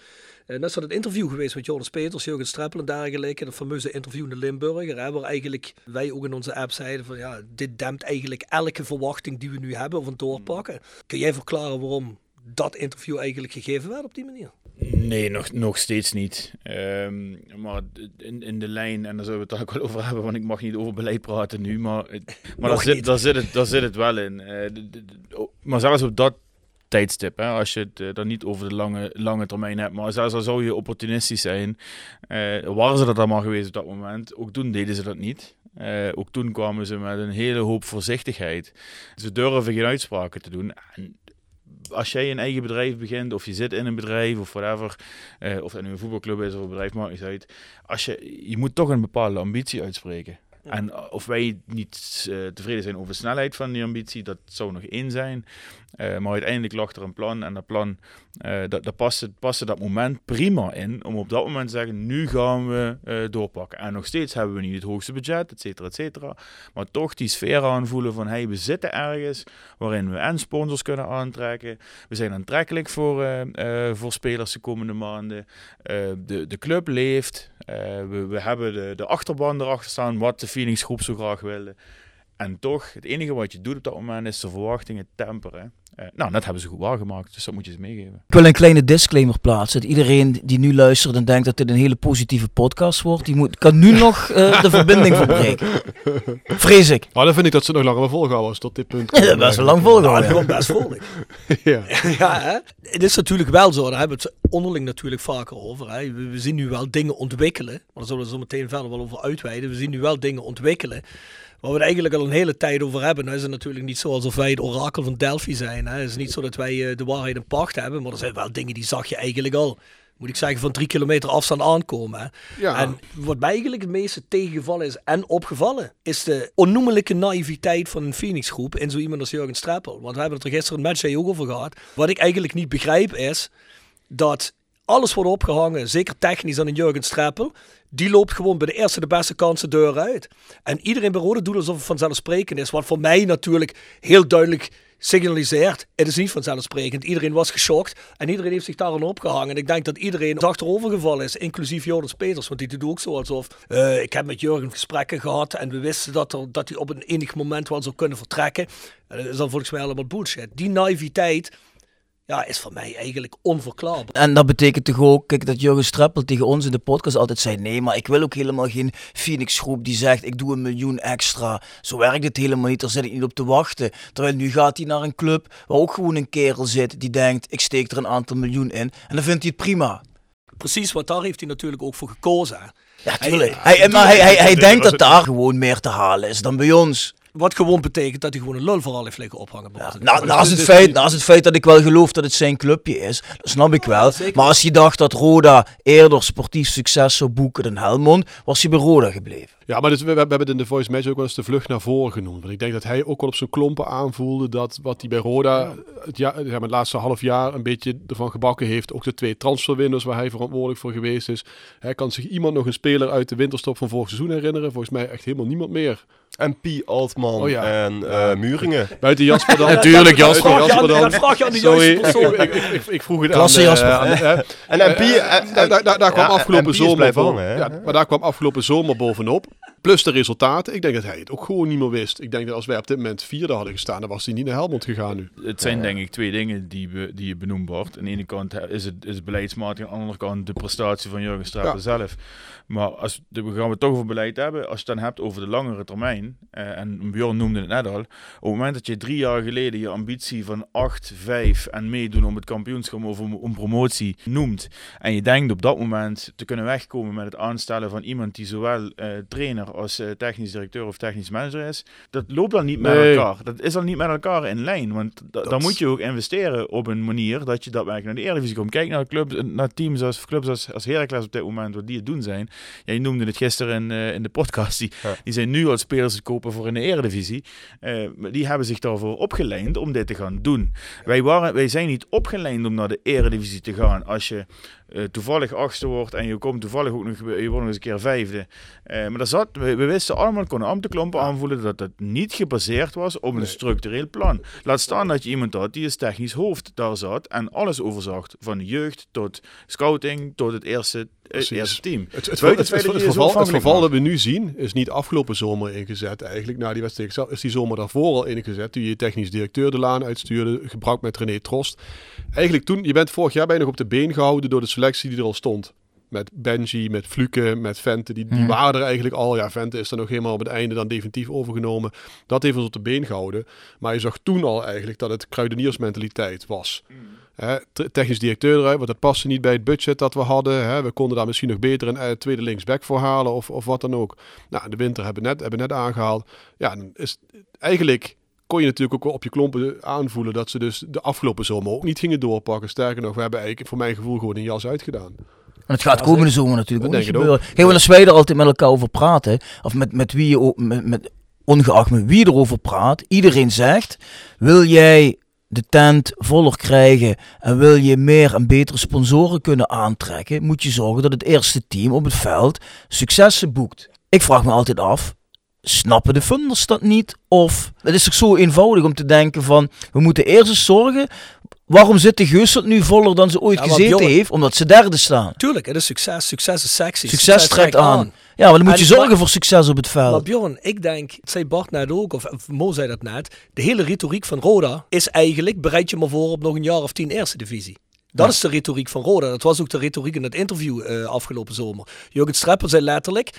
Speaker 6: En dat is het interview geweest met Jonas Peters, Jurgen Streppel en dergelijke. Dat fameuze interview in de Limburger. Hè, waar eigenlijk wij ook in onze app zeiden van ja, dit dempt eigenlijk elke verwachting die we nu hebben of een doorpakken. Kun jij verklaren waarom dat interview eigenlijk gegeven werd op die manier?
Speaker 10: Nee, nog, nog steeds niet. Um, maar in, in de lijn, en daar zullen we het ook wel over hebben, want ik mag niet over beleid praten nu, maar, maar daar, zit, daar, zit het, daar zit het wel in. Uh, de, maar zelfs op dat tijdstip. Hè? Als je het uh, dan niet over de lange, lange termijn hebt. Maar zelfs al zou je opportunistisch zijn, uh, waren ze dat allemaal geweest op dat moment. Ook toen deden ze dat niet. Uh, ook toen kwamen ze met een hele hoop voorzichtigheid. Ze durven geen uitspraken te doen. En als jij een eigen bedrijf begint, of je zit in een bedrijf, of whatever, uh, of nu een voetbalclub is of een bedrijf, maakt niet uit. Als je, je moet toch een bepaalde ambitie uitspreken. En eh, of wij niet uh, tevreden zijn over de snelheid van die ambitie, dat zou nog één zijn. Uh, maar uiteindelijk lag er een plan en dat plan, uh, dat, dat paste, paste dat moment prima in. Om op dat moment te zeggen, nu gaan we doorpakken. En nog steeds hebben we niet het hoogste budget, et cetera, et cetera. Maar toch die sfeer aanvoelen van, hey, we zitten ergens waarin we en sponsors kunnen aantrekken. We zijn aantrekkelijk voor, voor spelers de komende maanden. de, de club leeft. We, we hebben de, de achterban erachter staan, wat de Phoenix groep zo graag wilde. En toch, het enige wat je doet op dat moment is de verwachtingen temperen. Uh, nou, dat hebben ze goed waargemaakt, dus dat moet je ze meegeven.
Speaker 7: Ik wil een kleine disclaimer plaatsen. Dat iedereen die nu luistert en denkt dat dit een hele positieve podcast wordt, die moet, kan nu nog uh, de verbinding verbreken. Vrees ik.
Speaker 9: Maar dan vind ik dat ze nog langer volhouden als tot dit punt.
Speaker 7: Ja, best wel lang volgehouden.
Speaker 6: Ja, best vol. ja. ja hè? Het is natuurlijk wel zo, daar hebben we het onderling natuurlijk vaker over. Hè? We, we zien nu wel dingen ontwikkelen, maar daar zullen we zo meteen verder wel over uitweiden. We zien nu wel dingen ontwikkelen waar we het eigenlijk al een hele tijd over hebben. Nou is het natuurlijk niet zo alsof wij het orakel van Delphi zijn. Hè. Het is niet zo dat wij uh, de waarheid in pacht hebben, maar er zijn wel dingen die zag je eigenlijk al moet ik zeggen, van drie kilometer afstand aankomen. Hè. Ja. En wat mij eigenlijk het meeste tegengevallen is en opgevallen, is de onnoemelijke naïviteit van een Phoenix groep in zo iemand als Jurgen Streppel. Want we hebben het er gisteren een match ook over gehad. Wat ik eigenlijk niet begrijp is dat alles wordt opgehangen, zeker technisch aan een Jurgen Streppel. Die loopt gewoon bij de eerste de beste kansen deur uit. En iedereen bij Rode doet alsof het vanzelfsprekend is. Wat voor mij natuurlijk heel duidelijk signaliseert. Het is niet vanzelfsprekend. Iedereen was geschokt en iedereen heeft zich daaraan opgehangen. En ik denk dat iedereen achterovergevallen is, inclusief Joris Peters. Want die doet ook zo alsof uh, ik heb met Jurgen gesprekken gehad en we wisten dat, er, dat hij op een enig moment wel zou kunnen vertrekken. En dat is dan volgens mij allemaal bullshit. Die naïviteit ja, is voor mij eigenlijk onverklaarbaar.
Speaker 7: En dat betekent toch ook, kijk, dat Jurgen Streppel tegen ons in de podcast altijd zei, nee, maar ik wil ook helemaal geen Phoenix groep die zegt, ik doe een miljoen extra. Zo werkt het helemaal niet, daar zit ik niet op te wachten. Terwijl nu gaat hij naar een club waar ook gewoon een kerel zit die denkt, ik steek er een aantal miljoen in. En dan vindt hij het prima.
Speaker 6: Precies, wat daar heeft hij natuurlijk ook voor gekozen.
Speaker 7: Ja, tuurlijk. Hij, hij, maar hij, hij, hij denkt dat daar gewoon meer te halen is dan bij ons.
Speaker 6: Wat gewoon betekent dat hij gewoon een lul vooral heeft liggen ophangen.
Speaker 7: Ja, na, naast, het feit, naast het feit dat ik wel geloof dat het zijn clubje is, dat snap ik wel. maar als je dacht dat Roda eerder sportief succes zou boeken dan Helmond, was hij bij Roda gebleven.
Speaker 9: Ja, maar dus, we, we hebben het in de voice match ook wel eens de vlucht naar voren genoemd. Want ik denk dat hij ook wel op zijn klompen aanvoelde dat wat hij bij Roda het, ja, zeg maar, het laatste half jaar een beetje ervan gebakken heeft. Ook de twee transferwindows waar hij verantwoordelijk voor geweest is. Hij kan zich iemand nog een speler uit de winterstop van vorig seizoen herinneren. Volgens mij echt helemaal niemand meer.
Speaker 8: En P. Altman
Speaker 9: Oh ja.
Speaker 8: en eh, Muringen.
Speaker 9: Buiten Jasper dan.
Speaker 8: Natuurlijk, Jasper.
Speaker 9: Buiten Jasper dan.
Speaker 6: Dat vraag je aan de
Speaker 9: Sorry,
Speaker 6: juiste persoon.
Speaker 9: ik, ik, ik, ik vroeg het
Speaker 7: Klasse
Speaker 9: aan, eh,
Speaker 7: Jasper.
Speaker 9: aan de- hè.
Speaker 8: En, en P.
Speaker 9: Eh,
Speaker 8: en-
Speaker 9: daar, daar, kwam
Speaker 8: ja,
Speaker 9: afgelopen zomer boven-
Speaker 8: hè?
Speaker 9: ja, maar daar kwam afgelopen zomer bovenop. Plus de resultaten. Ik denk dat hij het ook gewoon niet meer wist. Ik denk dat als wij op dit moment vierde hadden gestaan, dan was hij niet naar Helmond gegaan nu.
Speaker 10: Het zijn denk ik twee dingen die, be- die je benoemd wordt. Aan de ene kant is het, is het beleidsmatig, aan de andere kant de prestatie van Jurgen
Speaker 9: Ja.
Speaker 10: zelf. Maar als de, we gaan het toch over beleid hebben, als je het dan hebt over de langere termijn, eh, en Bjorn noemde het net al, op het moment dat je drie jaar geleden je ambitie van 8, 5 en meedoen om het kampioenschap of om, om promotie noemt, en je denkt op dat moment te kunnen wegkomen met het aanstellen van iemand die zowel eh, trainer als eh, technisch directeur of technisch manager is, dat loopt dan niet met elkaar. Dat is dan niet met elkaar in lijn, want da- dan moet je ook investeren op een manier dat je daadwerkelijk naar de Eredivisie komt. Kijk naar, clubs, naar teams als, clubs als, als Heracles op dit moment, wat die het doen zijn. Ja, je noemde het gisteren in, eh, in de podcast. Die,
Speaker 8: Ja.
Speaker 10: die zijn nu al spelers te kopen voor in de Eredivisie. Eh, maar die hebben zich daarvoor opgeleid om dit te gaan doen. Wij, waren, wij zijn niet opgeleid om naar de Eredivisie te gaan. Als je eh, toevallig achtste wordt en je komt toevallig ook nog, je wordt nog eens een keer vijfde. Eh, maar dat zat, we, we wisten allemaal, konden ambtenklompen aanvoelen dat het niet gebaseerd was op een structureel plan. Laat staan dat je iemand had die als technisch hoofd daar zat en alles overzag. Van de jeugd tot scouting tot het eerste, eh. Eerste team.
Speaker 9: Het, het, het, het,
Speaker 10: maakt.
Speaker 9: dat we nu zien is niet afgelopen zomer ingezet eigenlijk. Na die wedstrijd zelf is die zomer daarvoor al ingezet. Toen je je technisch directeur de laan uitstuurde, gebruikt met René Trost. Eigenlijk toen, je bent vorig jaar bijna nog op de been gehouden door de selectie die er al stond. Met Benji, met Fluke, met Vente. Die, die
Speaker 7: Mhm.
Speaker 9: waren er eigenlijk al. Ja, Vente is er nog helemaal op het einde dan definitief overgenomen. Dat heeft ons op de been gehouden. Maar je zag toen al eigenlijk dat het kruideniersmentaliteit was. Te- technisch directeur eruit, want dat paste niet bij het budget dat we hadden. Hè. We konden daar misschien nog beter een eh, tweede linksback voor halen of, of wat dan ook. Nou, de winter hebben we net, hebben we net aangehaald. Ja, dan is eigenlijk kon je natuurlijk ook wel op je klompen aanvoelen dat ze dus de afgelopen zomer ook niet gingen doorpakken. Sterker nog, we hebben eigenlijk voor mijn gevoel gewoon een jas uitgedaan.
Speaker 7: En het gaat komende zomer natuurlijk ook niet gebeuren. Want als wij er altijd met elkaar over praten, of met, met wie je ook, met, met, ongeacht met wie erover praat, iedereen zegt, wil jij de tent voller krijgen en wil je meer en betere sponsoren kunnen aantrekken, moet je zorgen dat het eerste team op het veld successen boekt. Ik vraag me altijd af, snappen de funders dat niet? Of het is toch zo eenvoudig om te denken van, we moeten eerst eens zorgen, waarom zit de Gusselt nu voller dan ze ooit
Speaker 6: Ja, maar
Speaker 7: gezeten heeft? Omdat ze derde staan.
Speaker 6: Tuurlijk, het is succes. Succes is sexy.
Speaker 7: Succes trekt aan. Ja, maar dan moet
Speaker 6: En
Speaker 7: je zorgen
Speaker 6: maar-
Speaker 7: voor succes op het
Speaker 6: Maar
Speaker 7: veld.
Speaker 6: Bjorn, ik denk, het zei Bart net ook, of, of Mo zei dat net, de hele retoriek van Roda is eigenlijk, bereid je maar voor op nog een jaar of tien eerste divisie. Dat
Speaker 7: Ja.
Speaker 6: is de retoriek van Roda. Dat was ook de retoriek in het interview eh, afgelopen zomer. Jurgen Streppel zei letterlijk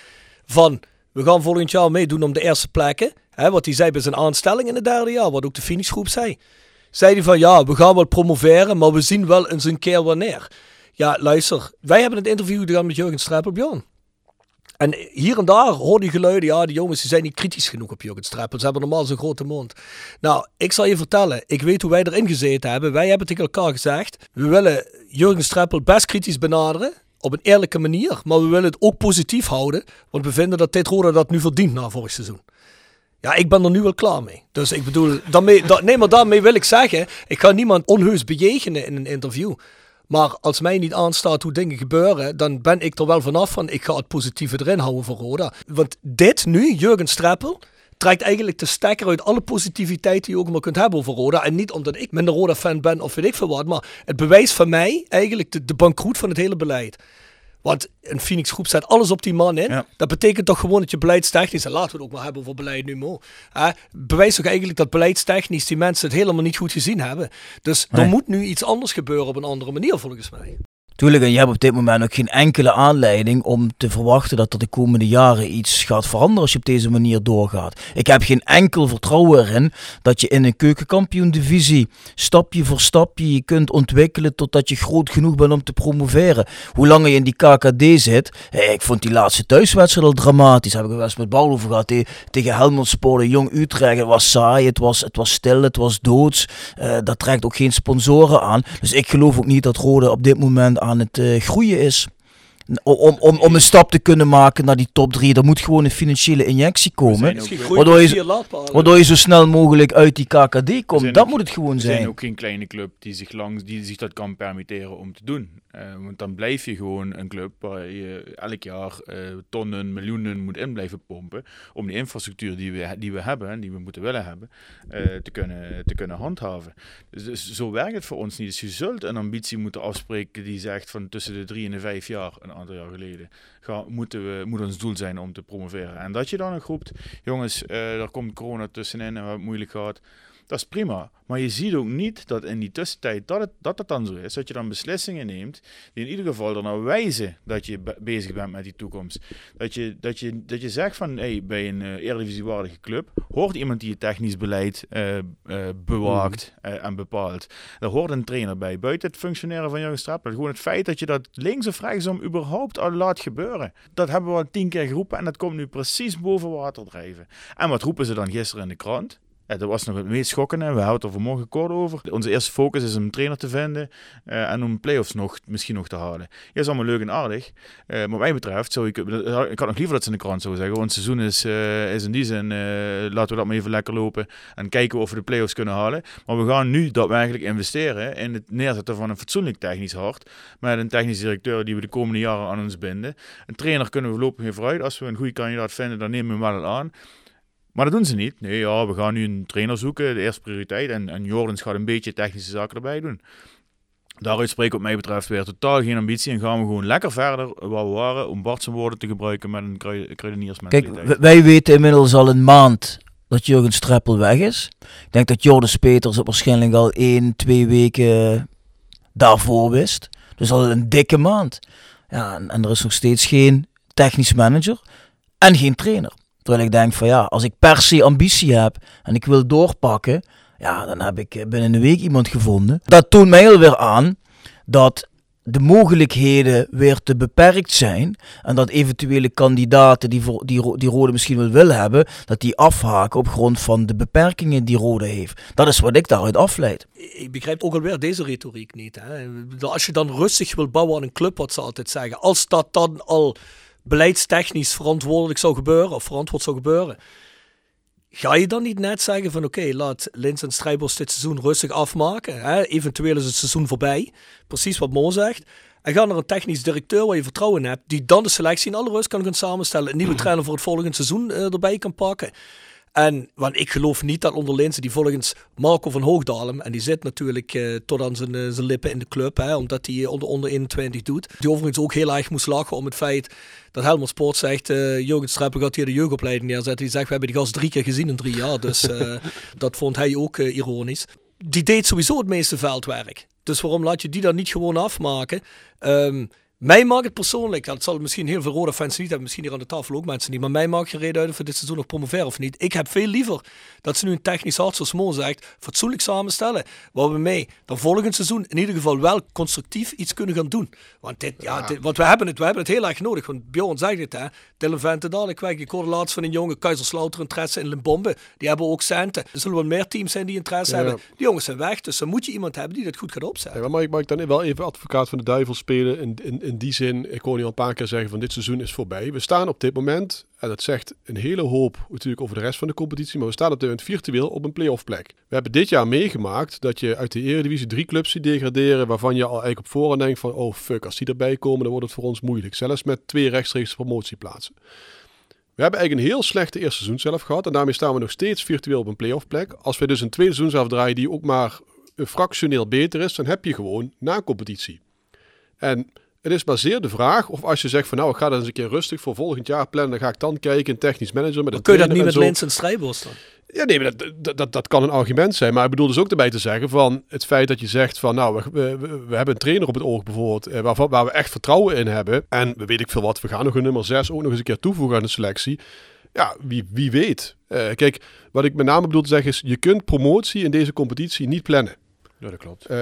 Speaker 6: van, we gaan volgend jaar meedoen om de eerste plekken. Hè, wat hij zei bij zijn aanstelling in het derde jaar, wat ook de finishgroep zei. Zei hij van, ja, we gaan wel promoveren, maar we zien wel eens een keer wanneer. Ja, luister, wij hebben het interview gedaan met Jurgen Streppel, Bjorn. En hier en daar hoor je geluiden, ja, die jongens die zijn niet kritisch genoeg op Jurgen Streppel. Ze hebben normaal zo'n grote mond. Nou, ik zal je vertellen, ik weet hoe wij erin gezeten hebben. Wij hebben tegen elkaar gezegd, we willen Jurgen Streppel best kritisch benaderen. Op een eerlijke manier, maar we willen het ook positief houden. Want we vinden dat dit dat nu verdient na vorig seizoen. Ja, ik ben er nu wel klaar mee. Dus ik bedoel, daarmee, da- nee, maar daarmee wil ik zeggen, ik ga niemand onheus bejegenen in een interview. Maar als mij niet aanstaat hoe dingen gebeuren, dan ben ik er wel vanaf van, ik ga het positieve erin houden voor Roda. Want dit nu, Jurgen Streppel, trekt eigenlijk de stekker uit alle positiviteit die je ook maar kunt hebben over Roda. En niet omdat ik minder Roda-fan ben of weet ik veel wat, maar het bewijst van mij eigenlijk de bankroet van het hele beleid. Want een Phoenix groep zet alles op die man in.
Speaker 10: Ja.
Speaker 6: Dat betekent toch gewoon dat je beleidstechnisch, en laten we het ook maar hebben over beleid nu, Mo. Bewijst toch eigenlijk dat beleidstechnisch die mensen het helemaal niet goed gezien hebben. Dus er
Speaker 7: Nee.
Speaker 6: moet nu iets anders gebeuren op een andere manier volgens mij.
Speaker 7: Tuurlijk, en je hebt op dit moment ook geen enkele aanleiding om te verwachten dat er de komende jaren iets gaat veranderen als je op deze manier doorgaat. Ik heb geen enkel vertrouwen erin dat je in een keukenkampioen-divisie stapje voor stapje je kunt ontwikkelen totdat je groot genoeg bent om te promoveren. Hoe langer je in die KKD zit, ik vond die laatste thuiswedstrijd al dramatisch. Heb ik wel eens met Paul over gehad. Te- tegen Helmond Sport, Jong Utrecht. Het was saai, het was, het was stil, het was doods. Eh, dat trekt ook geen sponsoren aan. Dus ik geloof ook niet dat Rode op dit moment aan het eh, groeien is. Om, om, om, een stap te kunnen maken naar die top 3, er moet gewoon een financiële injectie komen. Waardoor je, waardoor je zo snel mogelijk uit die KKD komt. Dat
Speaker 10: ook-
Speaker 7: moet het gewoon
Speaker 10: We zijn
Speaker 7: zijn.
Speaker 10: ook geen kleine club die zich, langs, die zich dat kan permitteren om te doen. Eh, want dan blijf je gewoon een club waar je elk jaar eh, tonnen, miljoenen moet in blijven pompen. Om de infrastructuur die we, die we hebben en die we moeten willen hebben, eh, te, kunnen, te kunnen handhaven. Dus, dus zo werkt het voor ons niet. Dus je zult een ambitie moeten afspreken die zegt van tussen de drie en de vijf jaar, een aantal jaar geleden, ga, moeten we, moet ons doel zijn om te promoveren. En dat je dan ook roept, jongens, daar komt corona tussenin en het moeilijk gehad. Dat is prima. Maar je ziet ook niet dat in die tussentijd dat het, dat het dan zo is. Dat je dan beslissingen neemt die in ieder geval er naar wijzen dat je be- bezig bent met die toekomst. Dat je, dat je, dat je zegt van hey, bij een uh, eredivisiewaardige club hoort iemand die het technisch beleid eh, eh, bewaakt eh, en bepaalt. Daar hoort een trainer bij. Buiten het functioneren van Jurgen Strappel. Gewoon het feit dat je dat links of rechtsom überhaupt al laat gebeuren. Dat hebben we al tien keer geroepen en dat komt nu precies boven water drijven. En wat roepen ze dan gisteren in de krant? Ja, dat was nog het meest schokkende. We houden er vanmorgen kort over. Onze eerste focus is om een trainer te vinden uh, en om play-offs nog, misschien nog te halen. Ja, dat is allemaal leuk en aardig. Uh, wat mij betreft, zou ik, ik had nog liever dat ze in de krant zouden zeggen. Het seizoen is, uh, is in die zin, laten we dat maar even lekker lopen en kijken of we de play-offs kunnen halen. Maar we gaan nu daadwerkelijk investeren in het neerzetten van een fatsoenlijk technisch hart. Met een technisch directeur die we de komende jaren aan ons binden. Een trainer kunnen we lopen vooruit. Als we een goede kandidaat vinden, dan nemen we hem wel aan. Maar dat doen ze niet. Nee, ja, we gaan nu een trainer zoeken, de eerste prioriteit. En, en Jordans gaat een beetje technische zaken erbij doen. Daaruit spreekt wat mij betreft weer totaal geen ambitie. En gaan we gewoon lekker verder waar we waren. Om Bart woorden te gebruiken met een krui kruideniersmentaliteit.
Speaker 7: Kijk, wij weten inmiddels al een maand dat Jurgen Streppel weg is. Ik denk dat Jordans Peters het waarschijnlijk al één, twee weken daarvoor wist. Dus al een dikke maand. Ja, en er is nog steeds geen technisch manager en geen trainer. Terwijl ik denk van ja, als ik per se ambitie heb en ik wil doorpakken, ja, dan heb ik binnen een week iemand gevonden. Dat toont mij alweer aan dat de mogelijkheden weer te beperkt zijn en dat eventuele kandidaten die, die, die Rode misschien wel willen hebben, dat die afhaken op grond van de beperkingen die Rode heeft. Dat is wat ik daaruit afleid.
Speaker 6: Ik begrijp ook alweer deze retoriek niet. Hè? Als je dan rustig wil bouwen aan een club, wat ze altijd zeggen, als dat dan al beleidstechnisch verantwoordelijk zou gebeuren, of verantwoord zou gebeuren, ga je dan niet net zeggen van oké, laat Lins en Strijbos dit seizoen rustig afmaken. Hè? Eventueel is het seizoen voorbij. Precies wat Mo zegt. En ga naar een technisch directeur waar je vertrouwen in hebt, die dan de selectie in alle rust kan gaan samenstellen. Een nieuwe trainer voor het volgende seizoen uh, erbij kan pakken. En want ik geloof niet dat onder die volgens Marco van Hoogdalem, en die zit natuurlijk uh, tot aan zijn, uh, zijn lippen in de club, hè, omdat hij onder, onder 21 doet. Die overigens ook heel erg moest lachen om het feit dat Helmond Sport zegt, uh, Jurgen Streppel gaat hier de jeugdopleiding neerzetten. Die zegt, we hebben die gast drie keer gezien in drie jaar. Dus dat vond hij ook ironisch. Die deed sowieso het meeste veldwerk. Dus waarom laat je die dan niet gewoon afmaken? Um, mij maakt het persoonlijk, dat zal misschien heel veel rode fans niet hebben, misschien hier aan de tafel ook mensen niet, maar mij maakt geen reden uit of we dit seizoen nog promoveren of niet. Ik heb veel liever dat ze nu een technisch hart, zoals Mo zegt, fatsoenlijk samenstellen. Waar we mee dan volgend seizoen in ieder geval wel constructief iets kunnen gaan doen. Want, dit, ja, dit, want we, hebben het, we hebben het heel erg nodig. Want Bjorn zegt het, hè. Dylan Ventendal, ik, ik hoorde laatst van een jongen, Kaiserslautern interesse in Limbombe. Die hebben ook centen. Er zullen wel meer teams zijn die interesse ja. hebben. Die jongens zijn weg, dus dan moet je iemand hebben die dat goed gaat opzetten.
Speaker 9: Ja, maar ik mag dan wel even advocaat van de duivel spelen in, in, in die zin, ik hoor je al een paar keer zeggen van dit seizoen is voorbij. We staan op dit moment, en dat zegt een hele hoop natuurlijk over de rest van de competitie, maar we staan op dit moment virtueel op een play-off plek. We hebben dit jaar meegemaakt dat je uit de Eredivisie drie clubs ziet degraderen, waarvan je al eigenlijk op voorhand denkt van oh fuck, als die erbij komen dan wordt het voor ons moeilijk. Zelfs met twee rechtstreeks promotieplaatsen. We hebben eigenlijk een heel slechte eerste seizoen zelf gehad en daarmee staan we nog steeds virtueel op een play-off plek. Als we dus een tweede seizoen afdraaien die ook maar fractioneel beter is, dan heb je gewoon na competitie. En het is maar zeer de vraag of als je zegt van nou, ik ga dat eens een keer rustig voor volgend jaar plannen, dan ga ik dan kijken, een technisch manager met
Speaker 6: Kun je dat niet met. Lens en Strijbos dan?
Speaker 9: Ja, nee, maar dat, dat, dat, kan een argument zijn. Maar ik bedoel dus ook erbij te zeggen van het feit dat je zegt van nou, we, we, we hebben een trainer op het oog bijvoorbeeld eh, waar, waar we echt vertrouwen in hebben. En we weet ik veel wat, we gaan nog een nummer 6 ook nog eens een keer toevoegen aan de selectie. Ja, wie, wie weet. Uh, kijk, wat ik met name bedoel te zeggen is, je kunt promotie in deze competitie niet plannen.
Speaker 8: Ja, dat klopt.
Speaker 9: Uh,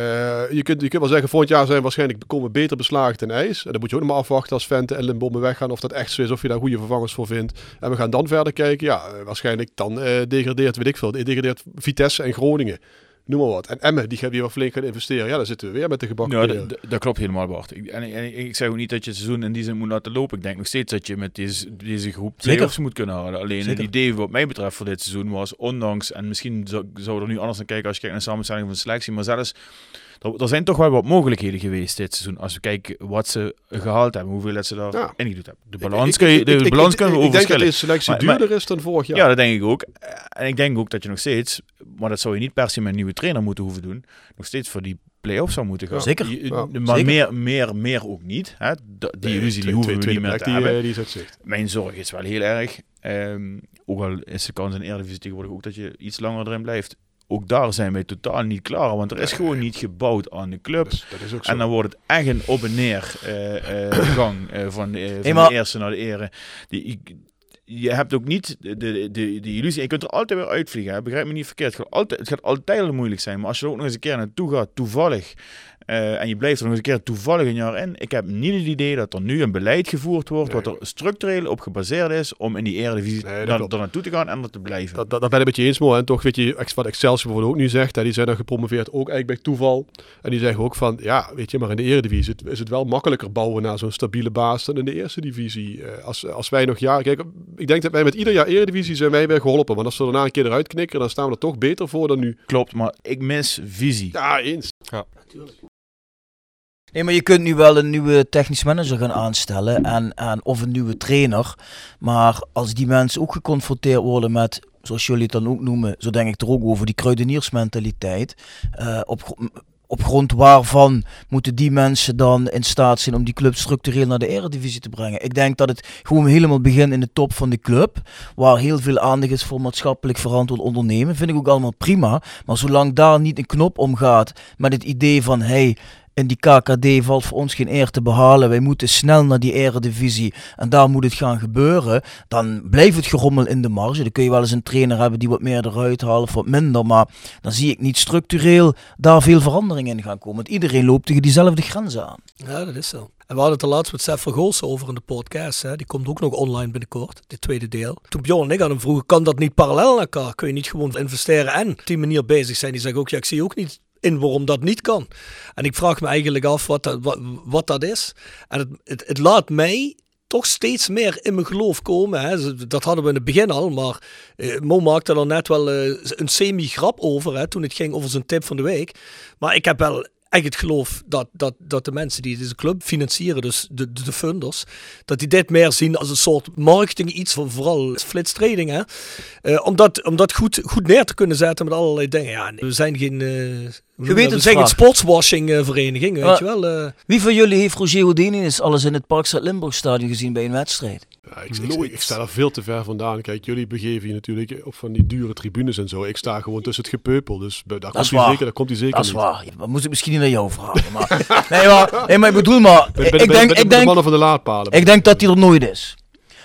Speaker 9: je, kunt, je kunt wel zeggen, volgend jaar zijn waarschijnlijk komen beter beslagen ten ijs. En dan moet je ook nog maar afwachten als Vente en Limbombe weggaan of dat echt zo is, of je daar goede vervangers voor vindt. En we gaan dan verder kijken. Ja, uh, waarschijnlijk dan uh, degradeert, weet ik veel, degradeert Vitesse en Groningen. Noem maar wat. En Emmen, die gaat weer flink gaan investeren. Ja, dan zitten we weer met de gebakken
Speaker 10: ja, dat, dat klopt helemaal, Bart. Ik, en, en, ik zeg ook niet dat je het seizoen in die zin moet laten lopen. Ik denk nog steeds dat je met deze, deze groep play-offs moet kunnen halen. Alleen Zeker. het idee wat mij betreft voor dit seizoen was, ondanks, en misschien zou, zou er nu anders naar kijken als je kijkt naar de samenstelling van de selectie, maar zelfs er, er, zijn toch wel wat mogelijkheden geweest dit seizoen. Als we kijken wat ze gehaald hebben, hoeveel dat ze daar ja. ingedoet hebben. De balans, kun je, de ik, balans kunnen we
Speaker 9: Ik denk dat deze selectie maar, duurder maar, is dan vorig jaar.
Speaker 10: Ja, dat denk ik ook. En ik denk ook dat je nog steeds, maar dat zou je niet per se met een nieuwe trainer moeten hoeven doen, nog steeds voor die play-off zou moeten gaan.
Speaker 7: Zeker.
Speaker 10: Je, ja, maar
Speaker 7: zeker.
Speaker 10: Meer, meer, meer ook niet. Hè? Die nee, illusie die hoeven we niet meer te
Speaker 9: die,
Speaker 10: hebben.
Speaker 9: Die is
Speaker 10: Mijn zorg is wel heel erg. Um, ook al is de kans in Eredivisie tegenwoordig ook dat je iets langer erin blijft ook daar zijn wij totaal niet klaar. Want er is gewoon niet gebouwd aan de club.
Speaker 9: Dus, dat is ook zo.
Speaker 10: En dan wordt het echt een op en neer uh, uh, gang uh, van, van hey, maar... de eerste naar de ere. Die, je hebt ook niet de, de, de, de illusie. Je kunt er altijd weer uitvliegen. Hè? Begrijp me niet verkeerd. Het gaat, altijd, het gaat altijd moeilijk zijn. Maar als je er ook nog eens een keer naartoe gaat, toevallig. Uh, en je blijft er nog eens een keer toevallig een jaar in. Ik heb niet het idee dat er nu een beleid gevoerd wordt. Nee. wat er structureel op gebaseerd is. om in die Eredivisie nee, er naartoe te gaan en er te blijven.
Speaker 9: Dat, dat, dat ben ik met je eens, Mo. En toch weet je wat Excelsior bijvoorbeeld ook nu zegt. Hè, die zijn dan gepromoveerd ook eigenlijk bij toeval. En die zeggen ook van. ja, weet je, maar in de Eredivisie is het wel makkelijker bouwen naar zo'n stabiele baas. dan in de Eerste Divisie. Uh, als, als wij nog jaar. Kijk, ik denk dat wij met ieder jaar Eredivisie zijn wij weer geholpen. Want als we daarna een keer eruit knikken. dan staan we er toch beter voor dan nu.
Speaker 10: Klopt, maar ik mis visie.
Speaker 9: Ja, eens.
Speaker 10: Ja,
Speaker 7: natuurlijk. Nee, maar je kunt nu wel een nieuwe technisch manager gaan aanstellen en, of een nieuwe trainer. Maar als die mensen ook geconfronteerd worden met, zoals jullie het dan ook noemen, zo denk ik er ook over, die kruideniersmentaliteit. Uh, op, op grond waarvan moeten die mensen dan in staat zijn om die club structureel naar de eredivisie te brengen? Ik denk dat het gewoon helemaal begint in de top van de club, waar heel veel aandacht is voor maatschappelijk verantwoord ondernemen. Vind ik ook allemaal prima. Maar zolang daar niet een knop omgaat met het idee van, hey, in die KKD valt voor ons geen eer te behalen. Wij moeten snel naar die eredivisie en daar moet het gaan gebeuren. Dan blijft het gerommel in de marge. Dan kun je wel eens een trainer hebben die wat meer eruit haalt of wat minder. Maar dan zie ik niet structureel daar veel verandering in gaan komen. Want iedereen loopt tegen diezelfde grenzen aan.
Speaker 6: Ja, dat is zo. En we hadden het er laatst met Seth Vergolsen over in de podcast. Hè. Die komt ook nog online binnenkort, dit tweede deel. Toen Bjorn en ik aan hem vroegen, kan dat niet parallel aan elkaar? Kun je niet gewoon investeren en op die manier bezig zijn? Die zeggen ook, ja, ik zie ook niet waarom dat niet kan. En ik vraag me eigenlijk af wat dat, wat, dat is. En het, het, het laat mij toch steeds meer in mijn geloof komen. Hè. Dat hadden we in het begin al, maar uh, Mo maakte er net wel uh, een semi-grap over hè, toen het ging over zijn tip van de week. Maar ik heb wel echt het geloof dat, dat, dat de mensen die deze club financieren, dus de, de, de funders, dat die dit meer zien als een soort marketing iets, van vooral flitstrading. Hè? Uh, om, dat, om dat goed, goed neer te kunnen zetten met allerlei dingen. Ja, we zijn geen...
Speaker 7: je weet het
Speaker 6: zeggen, sportswashing uh, vereniging, weet je wel. Uh.
Speaker 7: Wie van jullie heeft Roger Houdini eens alles in het Parkstad Limburg stadion gezien bij een wedstrijd?
Speaker 9: Ja, ik, ik, ik, sta er veel te ver vandaan. Kijk, jullie begeven je natuurlijk op van die dure tribunes en zo. Ik sta gewoon tussen het gepeupel, dus daar,
Speaker 7: dat
Speaker 9: komt, hij zeker, daar komt hij zeker
Speaker 7: Dat is
Speaker 9: niet.
Speaker 7: waar. Ja, maar moet ik misschien niet naar jou vragen. Maar, nee, maar, nee, maar ik bedoel maar...
Speaker 9: Ben, ben,
Speaker 7: ik denk,
Speaker 9: ben,
Speaker 7: ik denk,
Speaker 9: de mannen van de laadpalen.
Speaker 7: Ik denk dat hij er nooit is.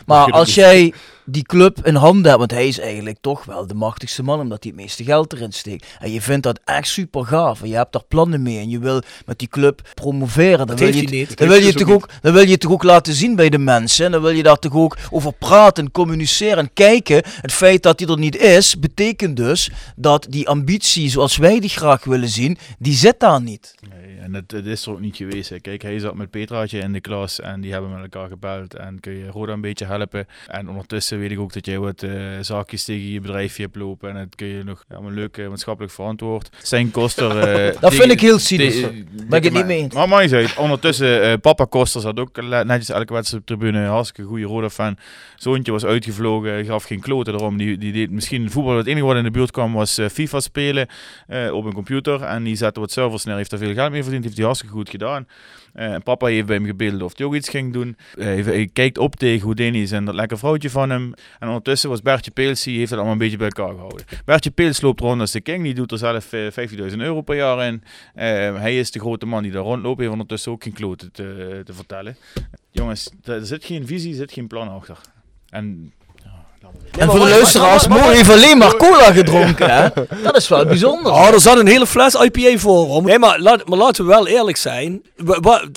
Speaker 7: Maar als jij die club in handen hebt, want hij is eigenlijk toch wel de machtigste man, omdat hij het meeste geld erin steekt. En je vindt dat echt super gaaf. En je hebt daar plannen mee en je wil met die club promoveren. Dan wil je,
Speaker 6: niet.
Speaker 7: Dan wil je, toch ook, dan wil je toch ook laten zien bij de mensen. En dan wil je daar toch ook over praten, communiceren en kijken. Het feit dat hij er niet is, betekent dus dat die ambitie zoals wij die graag willen zien, die zit daar niet.
Speaker 10: Nee, en het, het is er ook niet geweest. Hè. Kijk, hij zat met Petraatje in de klas en die hebben met elkaar gebeld. En kun je Roda een beetje helpen. En ondertussen weet ik ook dat jij wat uh, zaakjes tegen je bedrijfje hebt lopen. En dat kun je nog ja, een leuk uh, maatschappelijk verantwoord. Zijn Koster... Uh,
Speaker 7: dat vind ik heel cynisch. Ben ik het niet mee.
Speaker 10: Maar maar uit. Ondertussen, papa Koster zat ook netjes elke wedstrijd op de tribune. Hartstikke goede Roda-fan. Zoontje was uitgevlogen, gaf geen kloten erom. Die, die deed misschien voetbal. Het enige wat in de buurt kwam was FIFA spelen op een computer. En die zette wat servers neer. Heeft daar veel geld mee verdiend, heeft hij hartstikke goed gedaan. Eh, papa heeft bij hem gebeld of hij ook iets ging doen. Hij, kijkt op tegen Houdini en dat lekker vrouwtje van hem. En ondertussen was Bertje Peels, die heeft het allemaal een beetje bij elkaar gehouden. Bertje Peels loopt rond als de king, die doet er zelf eh, 15.000 euro per jaar in. Eh, hij is de grote man die daar rondloopt, heeft ondertussen ook geen kloten te, te vertellen. Jongens, er zit geen visie, er zit geen plan achter. En
Speaker 7: En voor de luisteraars, Mo heeft alleen maar cola gedronken, hè? Dat is wel bijzonder.
Speaker 6: Oh, er zat een hele fles IPA voor. Nee, maar, laat, maar laten we wel eerlijk zijn.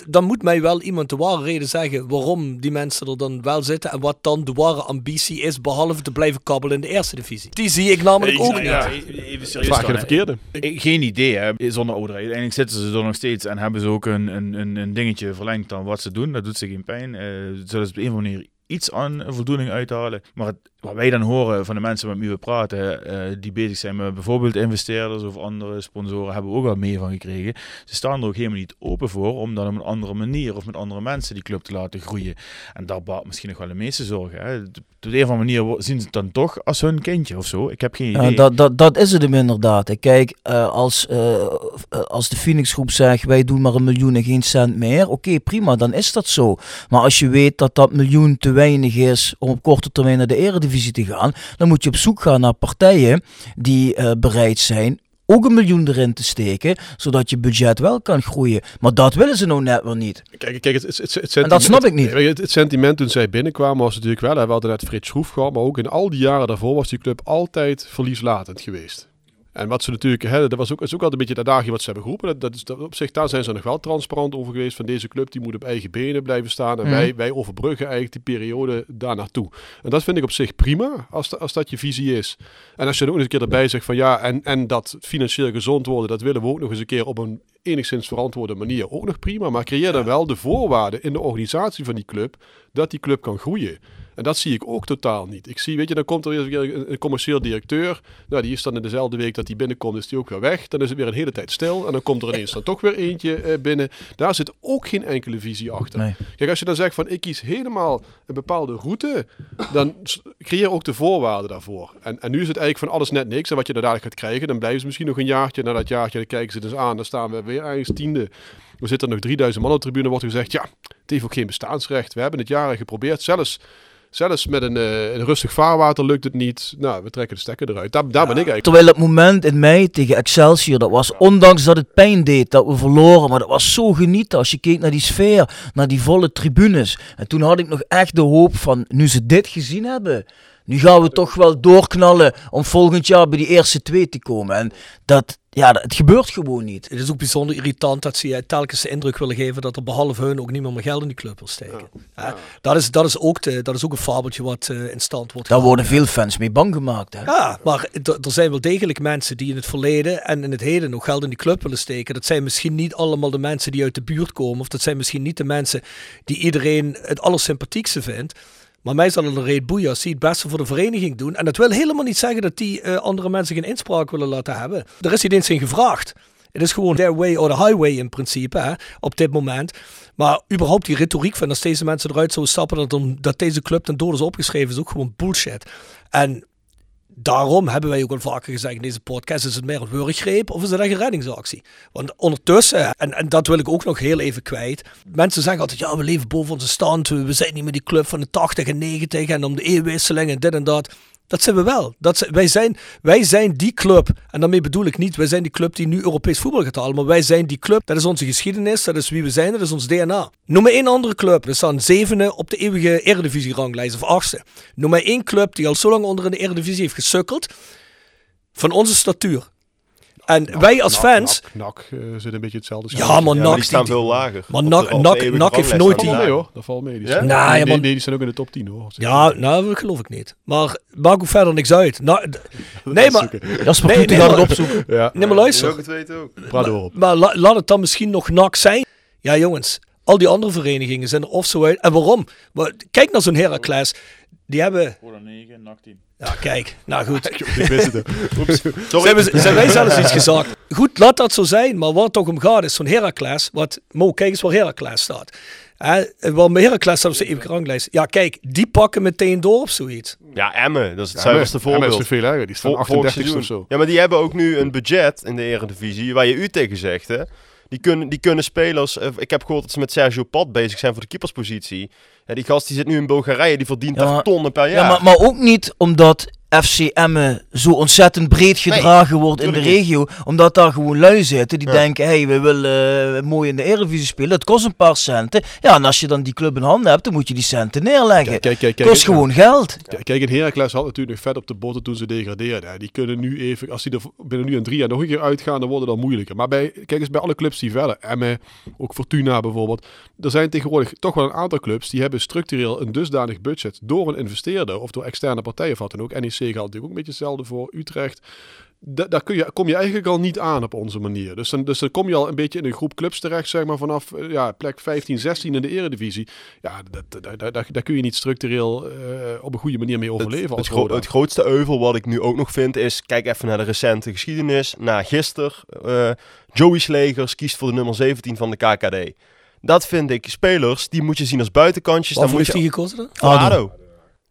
Speaker 6: Dan moet mij wel iemand de ware reden zeggen waarom die mensen er dan wel zitten. En wat dan de ware ambitie is, behalve te blijven kabbelen in de eerste divisie. Die zie ik namelijk ook niet.
Speaker 10: Ja, even serieus
Speaker 9: Vraag je de verkeerde.
Speaker 10: Geen idee, hè. zonder ouderheid. Uiteindelijk zitten ze er nog steeds en hebben ze ook een, een, een, een dingetje verlengd aan wat ze doen. Dat doet ze geen pijn. Eh zullen ze op een of andere manier iets aan voldoening uithalen. Maar het, wat wij dan horen van de mensen met wie we praten, eh, die bezig zijn met bijvoorbeeld investeerders of andere sponsoren, hebben we ook wel mee van gekregen. Ze staan er ook helemaal niet open voor om dan op een andere manier of met andere mensen die club te laten groeien. En daar baat misschien nog wel de meeste zorgen. Hè. Op de een of andere manier zien ze het dan toch als hun kindje of zo. Ik heb geen idee.
Speaker 7: Ja, dat, dat, dat is het hem inderdaad. Kijk, eh, als, eh, als de Phoenix groep zegt wij doen maar een miljoen en geen cent meer, oké prima, dan is dat zo. Maar als je weet dat dat miljoen te weinig is om op korte termijn naar de eredivisie te gaan, dan moet je op zoek gaan naar partijen die eh, bereid zijn ook een miljoen erin te steken, zodat je budget wel kan groeien. Maar dat willen ze nou net weer niet.
Speaker 9: Kijk, kijk het, het, het, het
Speaker 7: En dat snap ik niet.
Speaker 9: Het sentiment toen zij binnenkwamen was natuurlijk wel, hè, we hadden net Frits Schroef gehad, maar ook in al die jaren daarvoor was die club altijd verlieslatend geweest. En wat ze natuurlijk, hè, dat was ook, is ook altijd een beetje dat daagje wat ze hebben geroepen. Dat, dat is, dat, op zich, daar zijn ze nog wel transparant over geweest. Van deze club die moet op eigen benen blijven staan. En
Speaker 7: Mhm.
Speaker 9: wij, wij overbruggen eigenlijk die periode daar naartoe. En dat vind ik op zich prima, als, als dat je visie is. En als je er ook eens een keer erbij zegt van ja, en, en dat financieel gezond worden, dat willen we ook nog eens een keer op een enigszins verantwoorde manier. Ook nog prima, maar creëer dan wel de voorwaarden in de organisatie van die club, dat die club kan groeien. En dat zie ik ook totaal niet. Ik zie, weet je, dan komt er weer een, een commercieel directeur. Nou, die is dan in dezelfde week dat hij binnenkomt, is die ook weer weg. Dan is het weer een hele tijd stil. En dan komt er ineens dan toch weer eentje eh, binnen. Daar zit ook geen enkele visie achter.
Speaker 7: Nee.
Speaker 9: Kijk, als je dan zegt van ik kies helemaal een bepaalde route, dan creëer ook de voorwaarden daarvoor. En, en nu is het eigenlijk van alles net niks. En wat je dadelijk gaat krijgen, dan blijven ze misschien nog een jaartje. Na dat jaartje, dan kijken ze dus aan. Dan staan we weer ergens tiende. Er zitten nog 3000 man op de tribune. wordt gezegd, ja, het heeft ook geen bestaansrecht. We hebben het jaren geprobeerd. Zelfs, zelfs met een, eh, een rustig vaarwater lukt het niet. Nou, we trekken de stekker eruit. Daar, daar ben ik eigenlijk.
Speaker 7: Terwijl dat moment in mei tegen Excelsior, dat was ondanks dat het pijn deed dat we verloren, maar dat was zo genieten als je keek naar die sfeer, naar die volle tribunes. En toen had ik nog echt de hoop van, nu ze dit gezien hebben, nu gaan we toch wel doorknallen om volgend jaar bij die eerste twee te komen. En dat, ja, het gebeurt gewoon niet.
Speaker 6: Het is ook bijzonder irritant dat ze je telkens de indruk willen geven dat er behalve hun ook niemand meer geld in die club wil steken. Hè? Dat, is, dat, is ook de, dat is ook een fabeltje wat eh, in stand wordt
Speaker 7: Daar worden veel fans mee bang gemaakt. Hè?
Speaker 6: Ja, maar er zijn wel degelijk mensen die in het verleden en in het heden nog geld in die club willen steken. Dat zijn misschien niet allemaal de mensen die uit de buurt komen. Of dat zijn misschien niet de mensen die iedereen het allersympathiekste vindt. Maar mij zal het een reet boeien als die het beste voor de vereniging doen. En dat wil helemaal niet zeggen dat die eh, andere mensen geen inspraak willen laten hebben. Er is niet eens in gevraagd. Het is gewoon their way or the highway in principe, op dit moment. Maar überhaupt die retoriek van als deze mensen eruit zouden stappen, dat deze club ten dood is opgeschreven, is ook gewoon bullshit. En daarom hebben wij ook al vaker gezegd in deze podcast, is het meer een wurggreep of is het een reddingsactie? Want ondertussen, en, en dat wil ik ook nog heel even kwijt, mensen zeggen altijd, ja we leven boven onze stand, we we zijn niet meer die club van de 80 en 90 en om de eeuwwisseling en dit en dat. Dat zijn we wel. Dat wij, zijn, wij zijn die club. En daarmee bedoel ik niet, wij zijn die club die nu Europees voetbal gaat halen. Maar wij zijn die club. Dat is onze geschiedenis. Dat is wie we zijn. Dat is ons DNA. Noem maar één andere club. We staan zevende op de eeuwige Eredivisie-ranglijst. Of achtste. Noem maar één club die al zo lang onder in de Eredivisie heeft gesukkeld. Van onze statuur. En wij als
Speaker 9: Nak,
Speaker 6: fans...
Speaker 9: Nak, Nak, eh, zit een beetje hetzelfde.
Speaker 6: Ja, maar
Speaker 8: Ja,
Speaker 6: NAC...
Speaker 8: die staan veel lager.
Speaker 6: Maar NAC- NAC heeft nooit
Speaker 9: Dat
Speaker 6: die-
Speaker 8: die
Speaker 9: valt mee
Speaker 8: lager.
Speaker 9: hoor, dat valt mee. Die
Speaker 6: Nee,
Speaker 9: nee,
Speaker 6: maar-
Speaker 9: nee, nee, die staan ook in de top 10 hoor.
Speaker 6: Ja, nou, dat geloof ik niet. Maar maak ook verder niks uit. Nou, nee, maar...
Speaker 7: Jasper
Speaker 6: Nee,
Speaker 7: Kloete
Speaker 6: nee,
Speaker 7: gaat het
Speaker 6: maar-
Speaker 7: opzoeken.
Speaker 9: Ja,
Speaker 6: Nee, maar luister.
Speaker 8: ik het weten ook.
Speaker 9: praat op.
Speaker 6: Maar la- laat het dan misschien nog NAC zijn. Ja, jongens. Al die andere verenigingen zijn er of zo uit. En waarom? Maar kijk naar zo'n Heracles. Die hebben...
Speaker 10: Voor de 9, NAC 10.
Speaker 6: Ja, kijk. Nou goed.
Speaker 9: Ik wist het. Oeps.
Speaker 6: Zijn, we, zijn wij zelfs iets gezegd? Goed, laat dat zo zijn. Maar waar het toch om gaat is zo'n Heracles. Wat, Mo, kijk eens waar Heracles staat. Hè, waar Heracles staat op zijn eeuwige ranglijst. Ja, kijk. Die pakken meteen door op zoiets.
Speaker 8: Ja, Emmen, dat is het
Speaker 9: Ja,
Speaker 8: zuiverste voorbeeld.
Speaker 9: dat is veel erger. Die staan
Speaker 8: Vor- vorig
Speaker 9: 38
Speaker 8: seizoen.
Speaker 9: of zo.
Speaker 8: Ja, maar die hebben ook nu een budget in de Eredivisie waar je u tegen zegt, hè. Die kunnen, die kunnen spelers... eh, ik heb gehoord dat ze met Sergio Pat bezig zijn voor de keeperspositie. Ja, die gast die zit nu in Bulgarije, die verdient
Speaker 7: Ja,
Speaker 8: daar tonnen per jaar.
Speaker 7: Ja, maar, maar ook niet omdat FC Emmen zo ontzettend breed gedragen wordt in de regio. Omdat daar gewoon lui zitten die
Speaker 8: Ja.
Speaker 7: denken, hey, we willen eh, mooi in de Eredivisie spelen. Dat kost een paar centen. Ja, en als je dan die club in handen hebt, dan moet je die centen neerleggen.
Speaker 9: Kijk, kijk, kijk, kijk,
Speaker 7: kost gewoon geld.
Speaker 9: Kijk, Kijk, en Heracles had natuurlijk nog vet op de botten toen ze degradeerden. Die kunnen nu even, als die er binnen nu en drie jaar nog een keer uitgaan, dan wordt het dan moeilijker. Maar bij, kijk eens bij alle clubs die verder, Emmen, ook Fortuna bijvoorbeeld. Er zijn tegenwoordig toch wel een aantal clubs die hebben structureel een dusdanig budget door een investeerder of door externe partijen of wat dan ook. NEC geldt natuurlijk ook een beetje hetzelfde voor Utrecht. Da- daar kun je, kom je eigenlijk al niet aan op onze manier. Dus dan, dus dan kom je al een beetje in een groep clubs terecht, zeg maar, vanaf eh, ja, plek 15, 16 in de eredivisie. Ja, dat, daar, kun je niet structureel eh, op een goede manier mee overleven
Speaker 8: Het,
Speaker 9: als
Speaker 8: gro-
Speaker 9: Roda.
Speaker 8: het grootste euvel wat ik nu ook nog vind is, kijk even naar de recente geschiedenis. Na gisteren, eh, Joey Slegers kiest voor de nummer 17 van de KKD. Dat vind ik spelers, die moet je zien als buitenkantjes.
Speaker 6: Heeft
Speaker 8: moet je
Speaker 6: gekozen dan?
Speaker 7: ADO.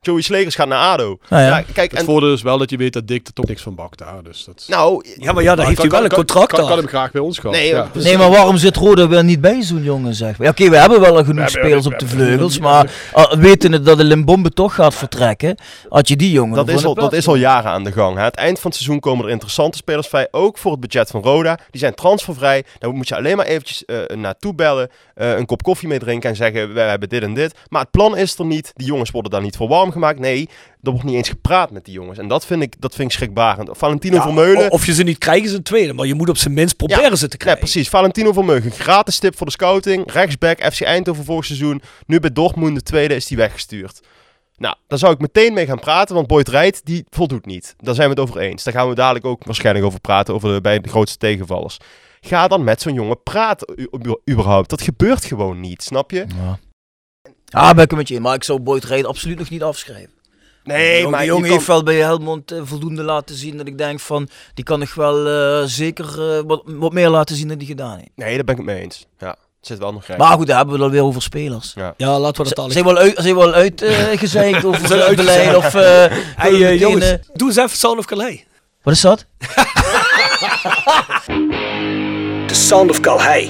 Speaker 8: Joey Slegers gaat naar ADO.
Speaker 7: Nou ja.
Speaker 8: Ja, kijk,
Speaker 9: Het
Speaker 8: en,
Speaker 9: voordeel is wel dat je weet dat Dick er toch niks van bakt daar. Dus dat...
Speaker 8: nou,
Speaker 6: Ja, maar ja, dan heeft hij wel een contract
Speaker 9: kan, kan,
Speaker 6: daar.
Speaker 9: hem graag bij ons gaan.
Speaker 8: Nee,
Speaker 9: ja.
Speaker 7: Nee, maar waarom zit Roda weer niet bij zo'n jongen, zeg maar? Ja, Oké, we hebben wel genoeg
Speaker 9: hebben-
Speaker 7: spelers op de vleugels, maar uh, wetende dat de Limbombe toch gaat vertrekken, had je die jongen
Speaker 8: dat is, al, dat is al jaren aan de gang. Hè. Het eind van het seizoen komen er interessante spelers vrij. Ook voor het budget van Roda. Die zijn transfervrij. Daar moet je alleen maar eventjes eh, naartoe bellen. eh, een kop koffie mee drinken en zeggen: we hebben dit en dit. Maar het plan is er niet. Die jongens worden daar niet voor warm gemaakt. Nee, er wordt niet eens gepraat met die jongens. En dat vind ik, dat vind ik schrikbarend. Valentino
Speaker 6: Ja,
Speaker 8: Vermeulen.
Speaker 6: Of je ze niet krijgt is een tweede, maar je moet op zijn minst proberen
Speaker 8: Ja,
Speaker 6: ze te
Speaker 8: Nee,
Speaker 6: krijgen.
Speaker 8: precies. Valentino Vermeugen. Gratis tip voor de scouting. Rechtsback, FC Eindhoven vorig seizoen. Nu bij Dortmund, de tweede, is die weggestuurd. Nou, daar zou ik meteen mee gaan praten, want Boyd Rijt, die voldoet niet. Daar zijn we het over eens. Daar gaan we dadelijk ook waarschijnlijk over praten, over de, bij de grootste tegenvallers. Ga dan met zo'n jongen praten, überhaupt. Dat gebeurt gewoon niet, snap je?
Speaker 7: Ja. Ah, ben ik het met je in, maar ik zou Boyd Rijden absoluut nog niet afschrijven.
Speaker 8: Nee,
Speaker 7: die jongen,
Speaker 8: maar
Speaker 7: die jongen
Speaker 8: kan-
Speaker 7: heeft wel bij Helmond eh, voldoende laten zien dat ik denk van, die kan nog wel eh, zeker eh, wat, wat meer laten zien dan die gedaan heeft.
Speaker 8: Nee, daar ben ik het mee eens. Ja, het zit wel nog.
Speaker 7: Maar goed, daar hebben we het alweer over spelers.
Speaker 6: Ja, laten we dat
Speaker 7: Zijn al uit, zijn we al uit eh, gezeikt over
Speaker 6: Zijn
Speaker 7: beleid
Speaker 6: uitgezeikt.
Speaker 7: of... eh,
Speaker 6: Hey, jongens, doe eens even Sound of Calais.
Speaker 7: wat is dat?
Speaker 6: The Sound of Calais.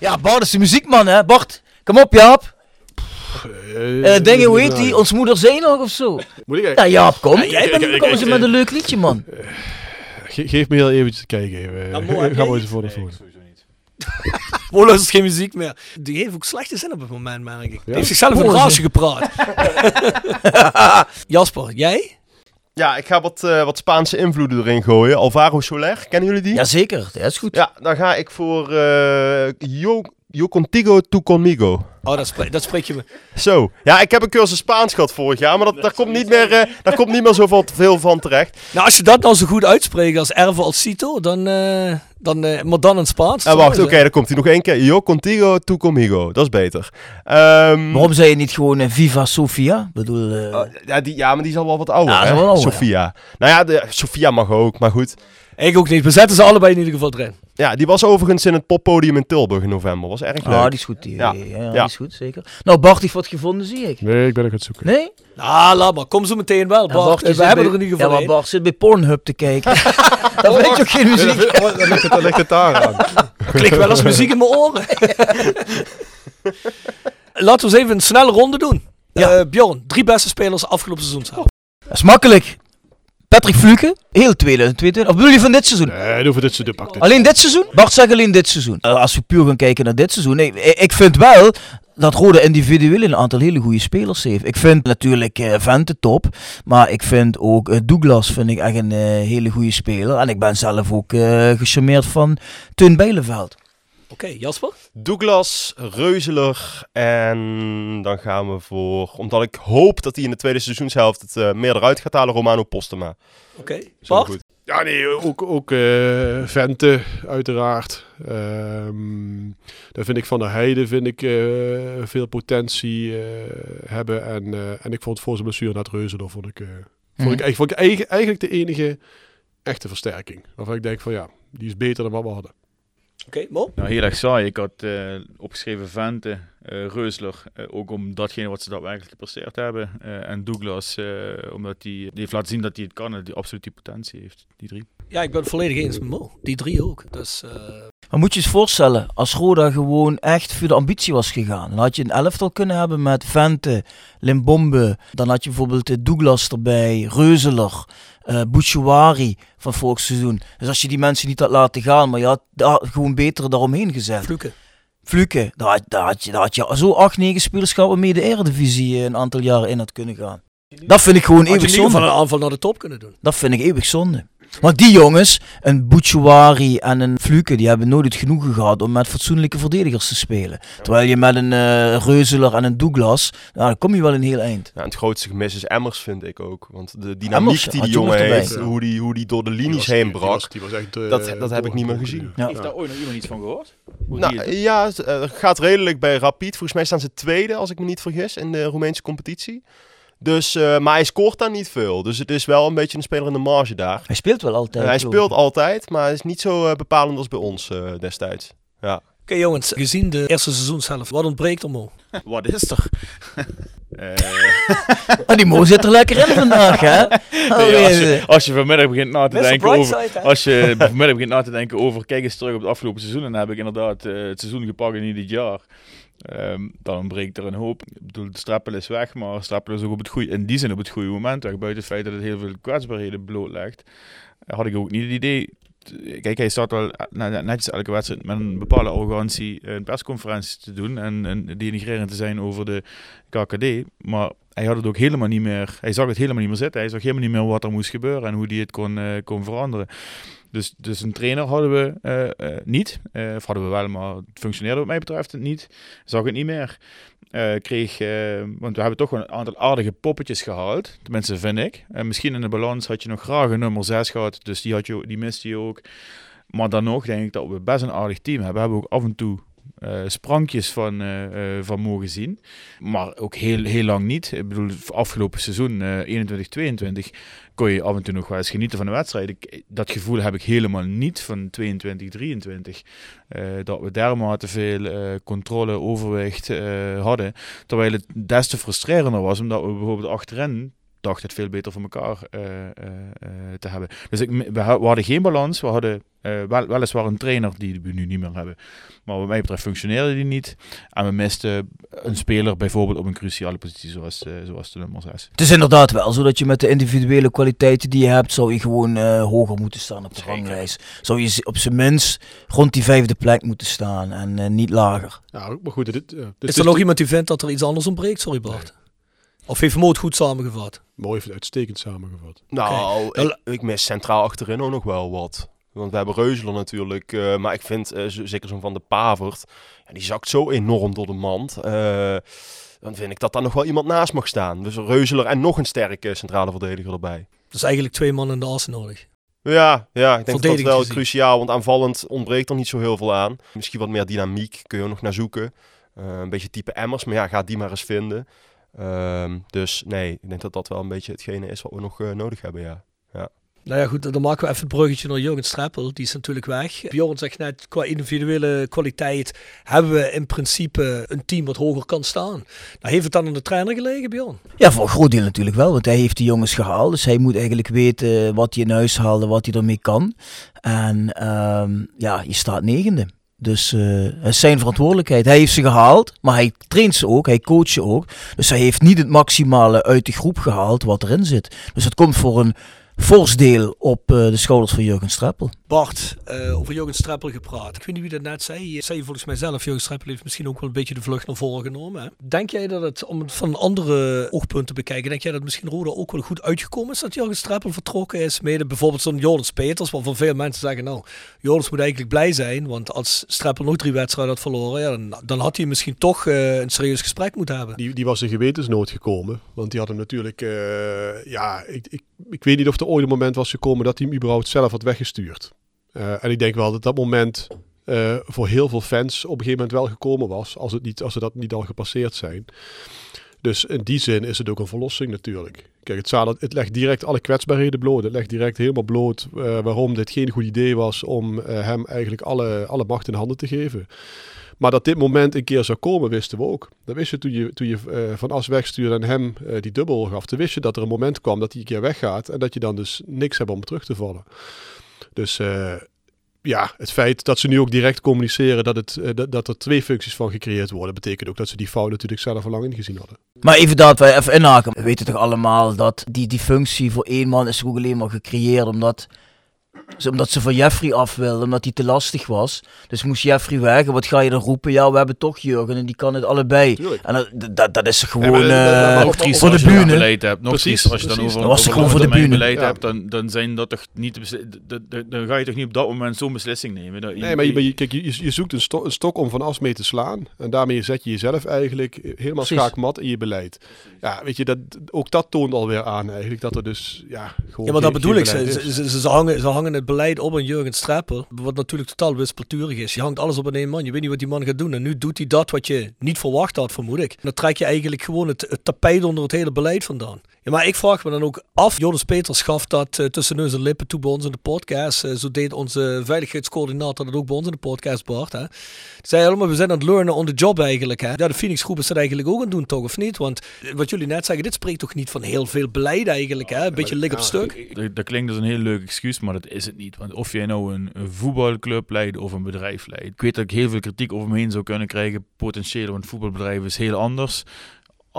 Speaker 7: Ja, Bart is de muziekman hè, Bart. Kom op Jaap.
Speaker 9: Eh,
Speaker 7: Eh dingen, hoe heet die? Ons moeder zei nog of zo?
Speaker 9: Moet ik
Speaker 7: Ja
Speaker 9: eigenlijk-
Speaker 7: Jaap, kom.
Speaker 6: Ja, jij bent
Speaker 7: Kom eens met een leuk liedje man.
Speaker 9: Ge- geef me heel eventjes te kijken. Even.
Speaker 6: Ja, mooi, heb
Speaker 9: Ga maar
Speaker 6: jij
Speaker 9: eens voor de volgende.
Speaker 6: Polo is geen muziek meer. Die heeft ook slechte zin op het moment, merk ik. Die heeft zichzelf
Speaker 7: is-
Speaker 6: rage gepraat. Jasper, jij?
Speaker 8: Ja, ik ga wat, eh, wat Spaanse invloeden erin gooien. Alvaro Soler, kennen jullie die?
Speaker 7: Jazeker, dat is goed.
Speaker 8: Ja, dan ga ik voor eh yo, contigo, tu conmigo.
Speaker 6: Oh, dat, spre dat spreek je me.
Speaker 8: Zo. Ja, ik heb een cursus Spaans gehad vorig jaar, maar dat, daar, komt niet meer, eh, daar komt niet meer zoveel veel van terecht.
Speaker 6: Nou, als je dat nou zo goed uitspreekt als Ervo als Cito, dan, eh, dan, eh, maar dan in het Spaans.
Speaker 8: En wacht, oké, dan komt hij nog één keer. Yo contigo, tu conmigo. Dat is beter. Ehm,
Speaker 7: Waarom zei je niet gewoon Viva Sofia? Ik bedoel, eh,
Speaker 8: oh, ja, die, ja, maar die is al wel wat ouder,
Speaker 7: Ja,
Speaker 8: hè?
Speaker 7: wel ouder,
Speaker 8: Sofia. Nou ja, de, Sofia mag ook, maar goed.
Speaker 6: Ik ook niet. We zetten ze allebei in ieder geval erin.
Speaker 8: Ja, die was overigens in het poppodium in Tilburg in november. Was erg leuk.
Speaker 7: ah, die is goed. Die,
Speaker 8: Ja.
Speaker 7: ja. Die is goed, zeker. Nou, Bart heeft wat gevonden, zie ik.
Speaker 9: Nee, ik ben nog aan het zoeken.
Speaker 7: Nee?
Speaker 6: Ah, laat maar. Kom zo meteen wel, Bart. we hebben
Speaker 7: bij-
Speaker 6: er in ieder
Speaker 7: Ja, maar. Bart zit bij Pornhub te kijken. Dan weet je ook geen muziek.
Speaker 9: Dan ligt het, dan ligt het daar aan.
Speaker 6: Klik wel eens muziek in mijn oren. Laten we eens even een snelle ronde doen.
Speaker 7: Ja.
Speaker 6: Eh, Bjorn, drie beste spelers afgelopen seizoen.
Speaker 7: Dat is makkelijk. Patrick Fluke, heel 2022. Of bedoel je van dit seizoen?
Speaker 9: Nee, voor dit soort pak dit.
Speaker 7: Alleen dit seizoen? Bart zegt alleen dit seizoen. Eh, als we puur gaan kijken naar dit seizoen. Nee, ik, ik vind wel dat Rode individueel een aantal hele goede spelers heeft. Ik vind natuurlijk eh Vente top. Maar ik vind ook eh, Douglas vind ik echt een hele goede speler. En ik ben zelf ook eh gecharmeerd van Teun Bijleveld.
Speaker 6: Oké, Jasper?
Speaker 8: Douglas, Reuzeler en dan gaan we voor, omdat ik hoop dat hij in de tweede seizoenshelft het eh, meer eruit gaat halen, Romano Postema.
Speaker 6: Oké.
Speaker 8: Goed.
Speaker 9: Ja, nee, ook, ook eh, Vente, uiteraard. Ehm daar vind ik van der Heide vind ik, eh, veel potentie eh, hebben. En, eh, en ik vond voor zijn blessure naar het Reuzendorf vond ik, eh, vond ik,
Speaker 7: Mhm.
Speaker 9: eigenlijk- vond ik eigen- eigenlijk de enige echte versterking. Waarvan ik denk van ja, die is beter dan wat we hadden.
Speaker 6: Oké, Mo?
Speaker 10: Nou, heel erg saai. Ik had eh, opgeschreven Vente, eh Reusler, eh, ook om datgene wat ze daadwerkelijk gepresteerd hebben. En Douglas, omdat hij heeft laten zien dat hij het kan en die absoluut die potentie heeft. Die drie.
Speaker 6: Ja, ik ben het volledig eens met Mo. Die drie ook. Dus, eh,
Speaker 7: Maar moet je eens voorstellen, als Roda gewoon echt voor de ambitie was gegaan, dan had je een elftal kunnen hebben met Vente, Limbombe, dan had je bijvoorbeeld eh, Douglas erbij, Reuzeler, eh Bouchouari van vorig seizoen. Dus als je die mensen niet had laten gaan, maar je had daar gewoon beter daaromheen gezet.
Speaker 6: Fluke.
Speaker 7: Fluke, daar, had- daar, had je, daar had je zo acht, negen spelers gehad waarmee de Eredivisie een aantal jaren in had kunnen gaan. Dat vind ik gewoon
Speaker 6: had je in
Speaker 7: eeuwig
Speaker 6: ieder geval
Speaker 7: zonde.
Speaker 6: een aanval naar de top kunnen doen.
Speaker 7: Dat vind ik eeuwig zonde. Want die jongens, een Bouchouari en een Fluke, die hebben nooit het genoegen gehad om met fatsoenlijke verdedigers te spelen. Terwijl je met een eh, Reuzeler en een Douglas, nou, dan kom je wel een heel eind.
Speaker 8: Ja, het grootste gemis is Emmers, vind ik ook. Want de dynamiek
Speaker 7: Emmers,
Speaker 8: die die jongen heeft,
Speaker 9: Ja.
Speaker 8: hoe die, hoe die door de
Speaker 9: Die
Speaker 8: linies
Speaker 9: was-
Speaker 8: heen
Speaker 9: die
Speaker 8: brak,
Speaker 9: was- die was echt, eh,
Speaker 8: dat, dat heb ik niet meer gezien.
Speaker 7: Ja.
Speaker 10: Heeft daar ooit nog iemand iets van gehoord? Hoe
Speaker 8: Nou, ja, het eh, gaat redelijk bij Rapid. Volgens mij staan ze tweede, als ik me niet vergis, in de Roemeense competitie. Dus, eh, maar hij scoort daar niet veel. Dus het is wel een beetje een speler in de marge daar.
Speaker 7: Hij speelt wel altijd.
Speaker 8: Hij speelt
Speaker 7: ik.
Speaker 8: altijd, maar hij is niet zo eh, bepalend als bij ons eh, destijds. Ja.
Speaker 6: Oké jongens, gezien de eerste seizoenshelft, wat ontbreekt er Mo?
Speaker 10: Wat is er? Eh,
Speaker 7: Ah, die Mo zit er lekker in vandaag, hè? Oh,
Speaker 10: nee, als, je, als je vanmiddag begint na te
Speaker 6: Mr.
Speaker 10: denken over,
Speaker 6: hè?
Speaker 10: als je vanmiddag begint na te denken over, kijk eens terug op het afgelopen seizoen, en dan heb ik inderdaad eh, het seizoen gepakt in dit jaar. Ehm, dan ontbreekt er een hoop. Ik bedoel, Strappel is weg, maar Strappel is ook op het goede, in die zin op het goede moment weg. Buiten het feit dat het heel veel kwetsbaarheden blootlegt, eh, had ik ook niet het idee. Kijk, hij staat wel net- netjes elke wedstrijd met een bepaalde arrogantie een persconferentie te doen en, en denigrerend te zijn over de KKD. Maar hij had het ook helemaal niet meer. Hij zag het helemaal niet meer zitten. Hij zag helemaal niet meer wat er moest gebeuren en hoe hij het kon, eh, kon veranderen. Dus, dus een trainer hadden we eh, eh, niet. Eh, of hadden we wel, maar het functioneerde wat mij betreft niet. Zag het niet meer. Kreeg, want we hebben toch een aantal aardige poppetjes gehaald. Tenminste, vind ik. En misschien in de balans had je nog graag een nummer 6 gehad. Dus die, had je, die miste je ook. Maar dan nog denk ik dat we best een aardig team hebben. We hebben ook af en toe sprankjes van, van mogen zien. Maar ook heel, heel lang niet. Ik bedoel, afgelopen seizoen, eh 21, 22, kon je af en toe nog wel eens genieten van de wedstrijd. Ik, dat gevoel heb ik helemaal niet van 22, 23. Eh, dat we dermate veel eh, controle, overwicht eh, hadden. Terwijl het des te frustrerender was, omdat we bijvoorbeeld achterin dacht het veel beter voor elkaar eh, eh, eh, te hebben. Dus ik, we, we hadden geen balans. We hadden eh, wel, weliswaar een trainer die we nu niet meer hebben. Maar wat mij betreft functioneerde die niet. En we misten een speler bijvoorbeeld op een cruciale positie zoals, eh, zoals de nummer 6.
Speaker 7: Het is inderdaad wel zo dat je met de individuele kwaliteiten die je hebt, zou je gewoon eh, hoger moeten staan op de
Speaker 10: Zeker.
Speaker 7: ranglijst. Zou je op zijn minst rond die vijfde plek moeten staan en eh, niet lager.
Speaker 9: Ja, maar goed. Dit, dit
Speaker 6: Is er nog iemand die vindt dat er iets anders ontbreekt? Sorry Bart. Of heeft Mo het goed samengevat?
Speaker 9: Mooi, uitstekend samengevat.
Speaker 8: Nou, ik, ik mis centraal achterin ook nog wel wat. Want we hebben Reuzeler natuurlijk. eh, maar ik vind eh, zeker zo'n Van de Pavert. Ja, die zakt zo enorm door de mand. eh, dan vind ik dat daar nog wel iemand naast mag staan. Dus Reuzeler en nog een sterke centrale verdediger erbij.
Speaker 6: Dus eigenlijk twee mannen in de as nodig.
Speaker 8: Ja, ja, ik denk dat dat wel
Speaker 6: gezien.
Speaker 8: cruciaal. Want aanvallend ontbreekt er niet zo heel veel aan. Misschien wat meer dynamiek kun je er nog naar zoeken. Eh, een beetje type Emmers. Maar ja, ga die maar eens vinden. Ehm, dus nee, ik denk dat dat wel een beetje hetgene is wat we nog eh, nodig hebben, ja.
Speaker 6: Nou ja, goed, dan maken we even het bruggetje naar Jurgen Streppel. Die is natuurlijk weg. Bjorn zegt net, qua individuele kwaliteit hebben we in principe een team wat hoger kan staan. Nou, heeft het dan aan de trainer gelegen, Bjorn?
Speaker 7: Ja, voor een groot deel natuurlijk wel, want hij heeft die jongens gehaald. Dus hij moet eigenlijk weten wat hij in huis haalde, wat hij ermee kan. En ehm, ja, je staat negende. Dus eh, het is zijn verantwoordelijkheid. Hij heeft ze gehaald, maar hij traint ze ook, hij coacht ze ook. Dus hij heeft niet het maximale uit de groep gehaald wat erin zit. Dus het komt voor een fors deel op eh, de schouders van Jurgen Streppel.
Speaker 6: Bart, eh, over Jurgen Streppel gepraat. Ik weet niet wie dat net zei. Je zei volgens mij zelf, Jurgen Streppel heeft misschien ook wel een beetje de vlucht naar voren genomen. Hè? Denk jij dat het, om het van een andere oogpunt te bekijken, denk jij dat misschien Roda ook wel goed uitgekomen is dat Jurgen Streppel vertrokken is? Mede bijvoorbeeld zo'n Joris Peters, waarvan veel mensen zeggen, nou, Joris moet eigenlijk blij zijn, want als Streppel nog drie wedstrijden had verloren, dan, dan had hij misschien toch eh, een serieus gesprek moeten hebben.
Speaker 9: Die, die was in gewetensnood gekomen. Want die had hem natuurlijk... eh, ja, ik, ik ik weet niet of er ooit een moment was gekomen dat hij hem überhaupt zelf had weggestuurd. Uh, en ik denk wel dat dat moment uh, voor heel veel fans op een gegeven moment wel gekomen was, als, het niet, als ze dat niet al gepasseerd zijn. Dus in die zin is het ook een verlossing natuurlijk. Kijk, het, het legt direct alle kwetsbaarheden bloot. Het legt direct helemaal bloot uh, waarom dit geen goed idee was om hem eigenlijk alle, alle macht in handen te geven. Maar dat dit moment een keer zou komen, wisten we ook. Dat wist je toen je, toen je Van As wegstuurde en hem die dubbel gaf. Toen wist je dat er een moment kwam dat hij een keer weggaat. En dat je dan dus niks hebt om terug te vallen. Dus uh, ja, het feit dat ze nu ook direct communiceren dat, het, dat, dat, er twee functies van gecreëerd worden, betekent ook dat ze die fout natuurlijk zelf al lang ingezien hadden.
Speaker 7: Maar even dat wij even inhaken. We weten toch allemaal dat die, die functie voor één man is ook alleen maar gecreëerd omdat omdat ze van Jeffrey af wilden, omdat hij te lastig was. Dus moest Jeffrey weg. En wat ga je dan roepen? Ja, we hebben toch Jurgen en die kan het allebei. Tuurlijk. En dat, dat, dat is gewoon ja, uh, voor de bühne.
Speaker 10: beleid hebt. Nog precies, als je dan over,
Speaker 7: was
Speaker 10: over,
Speaker 7: voor de bühne.
Speaker 10: beleid ja. hebt, dan, dan zijn dat toch niet de dan ga je toch niet op dat moment zo'n beslissing nemen. Dat,
Speaker 9: nee, maar je, je, kijk, je, je zoekt een, sto een, stok om van as mee te slaan. En daarmee zet je jezelf eigenlijk helemaal precies. schaakmat in je beleid. Ja, weet je, dat, ook dat toont alweer aan eigenlijk. Dat er dus, ja, gewoon
Speaker 6: Ja, maar dat bedoel ik. Ze, ze, ze, ze, hangen, ze hangen het beleid op een Jurgen Streppel, wat natuurlijk totaal wispelturig is. Je hangt alles op een één man, je weet niet wat die man gaat doen. En nu doet hij dat wat je niet verwacht had, vermoed ik. Dan trek je eigenlijk gewoon het tapijt onder het hele beleid vandaan. Ja, maar ik vraag me dan ook af, Joris Peters gaf dat uh, tussen neus en lippen toe bij ons in de podcast. Uh, zo deed onze veiligheidscoördinator dat ook bij ons in de podcast, Bart. Hè. Zei allemaal, we zijn aan het learnen on the job eigenlijk. Hè. Ja, de Phoenix groep is dat eigenlijk ook aan het doen, toch, of niet? Want eh, wat jullie net zeggen, dit spreekt toch niet van heel veel beleid eigenlijk, hè? Een beetje lik op stuk.
Speaker 10: Dat, dat klinkt als een heel leuk excuus, maar dat is het niet. Want of jij nou een, een voetbalclub leidt of een bedrijf leidt. Ik weet dat ik heel veel kritiek over me heen zou kunnen krijgen, potentieel, want voetbalbedrijf is heel anders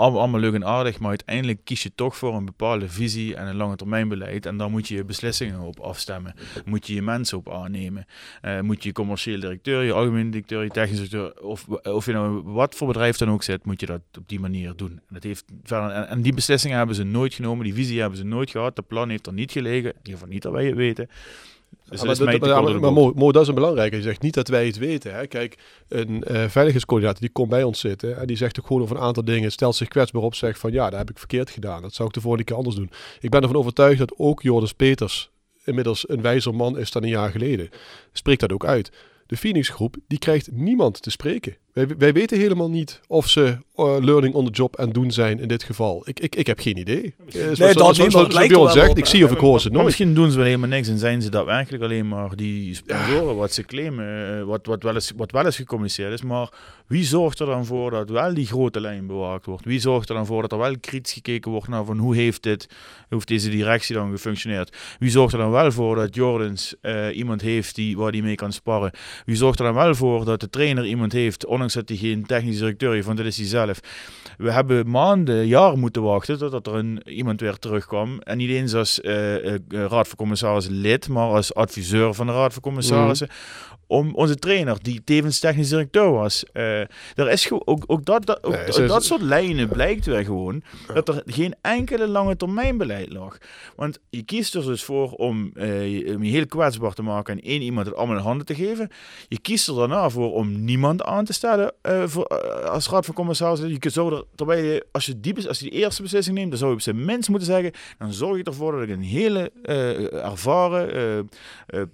Speaker 10: allemaal leuk en aardig, maar uiteindelijk kies je toch voor een bepaalde visie en een lange termijn beleid. En daar moet je je beslissingen op afstemmen. Moet je je mensen op aannemen. Uh, moet je je commercieel directeur, je algemeen directeur, je technisch directeur, of, of je nou wat voor bedrijf dan ook zit, moet je dat op die manier doen. En, dat heeft, en, en die beslissingen hebben ze nooit genomen, die visie hebben ze nooit gehad, de plan heeft er niet gelegen, in ieder geval niet dat wij het weten.
Speaker 9: Dus dat maar, maar, maar, Mo, Mo, dat is een belangrijke. Je zegt niet dat wij het weten. Hè. Kijk, een uh, veiligheidscoördinator die komt bij ons zitten en die zegt ook gewoon over een aantal dingen, stelt zich kwetsbaar op, zegt van ja, dat heb ik verkeerd gedaan. Dat zou ik de volgende keer anders doen. Ik ben ervan overtuigd dat ook Joris Peters inmiddels een wijzer man is dan een jaar geleden. Spreekt dat ook uit. De Phoenix groep, die krijgt niemand te spreken. Wij, wij weten helemaal niet of ze uh, learning on the job en doen zijn in dit geval. Ik, ik, ik heb geen idee.
Speaker 6: Nee, uh, nee dat is wat
Speaker 9: Bjorn zegt. Ik zie of ik hoor ze nooit.
Speaker 10: Misschien doen ze wel helemaal niks en zijn ze daadwerkelijk alleen maar die sponsoren wat ze claimen, uh, wat, wat, wel eens, wat wel eens gecommuniceerd is. Maar wie zorgt er dan voor dat wel die grote lijn bewaakt wordt? Wie zorgt er dan voor dat er wel kritisch gekeken wordt naar van hoe heeft, dit, hoe heeft deze directie dan gefunctioneerd? Wie zorgt er dan wel voor dat Jordans uh, iemand heeft die, waar die mee kan sparren? Wie zorgt er dan wel voor dat de trainer iemand heeft, ondanks dat hij geen technisch directeur heeft, want dat is hij zelf. We hebben maanden, jaren moeten wachten totdat er een, iemand weer terugkwam. En niet eens als uh, uh, raad van commissarissen lid, maar als adviseur van de raad van commissarissen. Mm om onze trainer, die tevens technisch directeur was. Uh, er is ook, ook, dat, dat, ook, nee, dat soort lijnen blijkt weer gewoon dat er geen enkele lange termijn beleid lag. Want je kiest er dus voor om, uh, om je heel kwetsbaar te maken en één iemand het allemaal in handen te geven. Je kiest er daarna voor om niemand aan te stellen uh, voor, als raad van commissarissen. Je zou er, terwijl je, als je, die, als je die eerste beslissing neemt, dan zou je op zijn minst moeten zeggen, dan zorg je ervoor dat ik een hele ervaren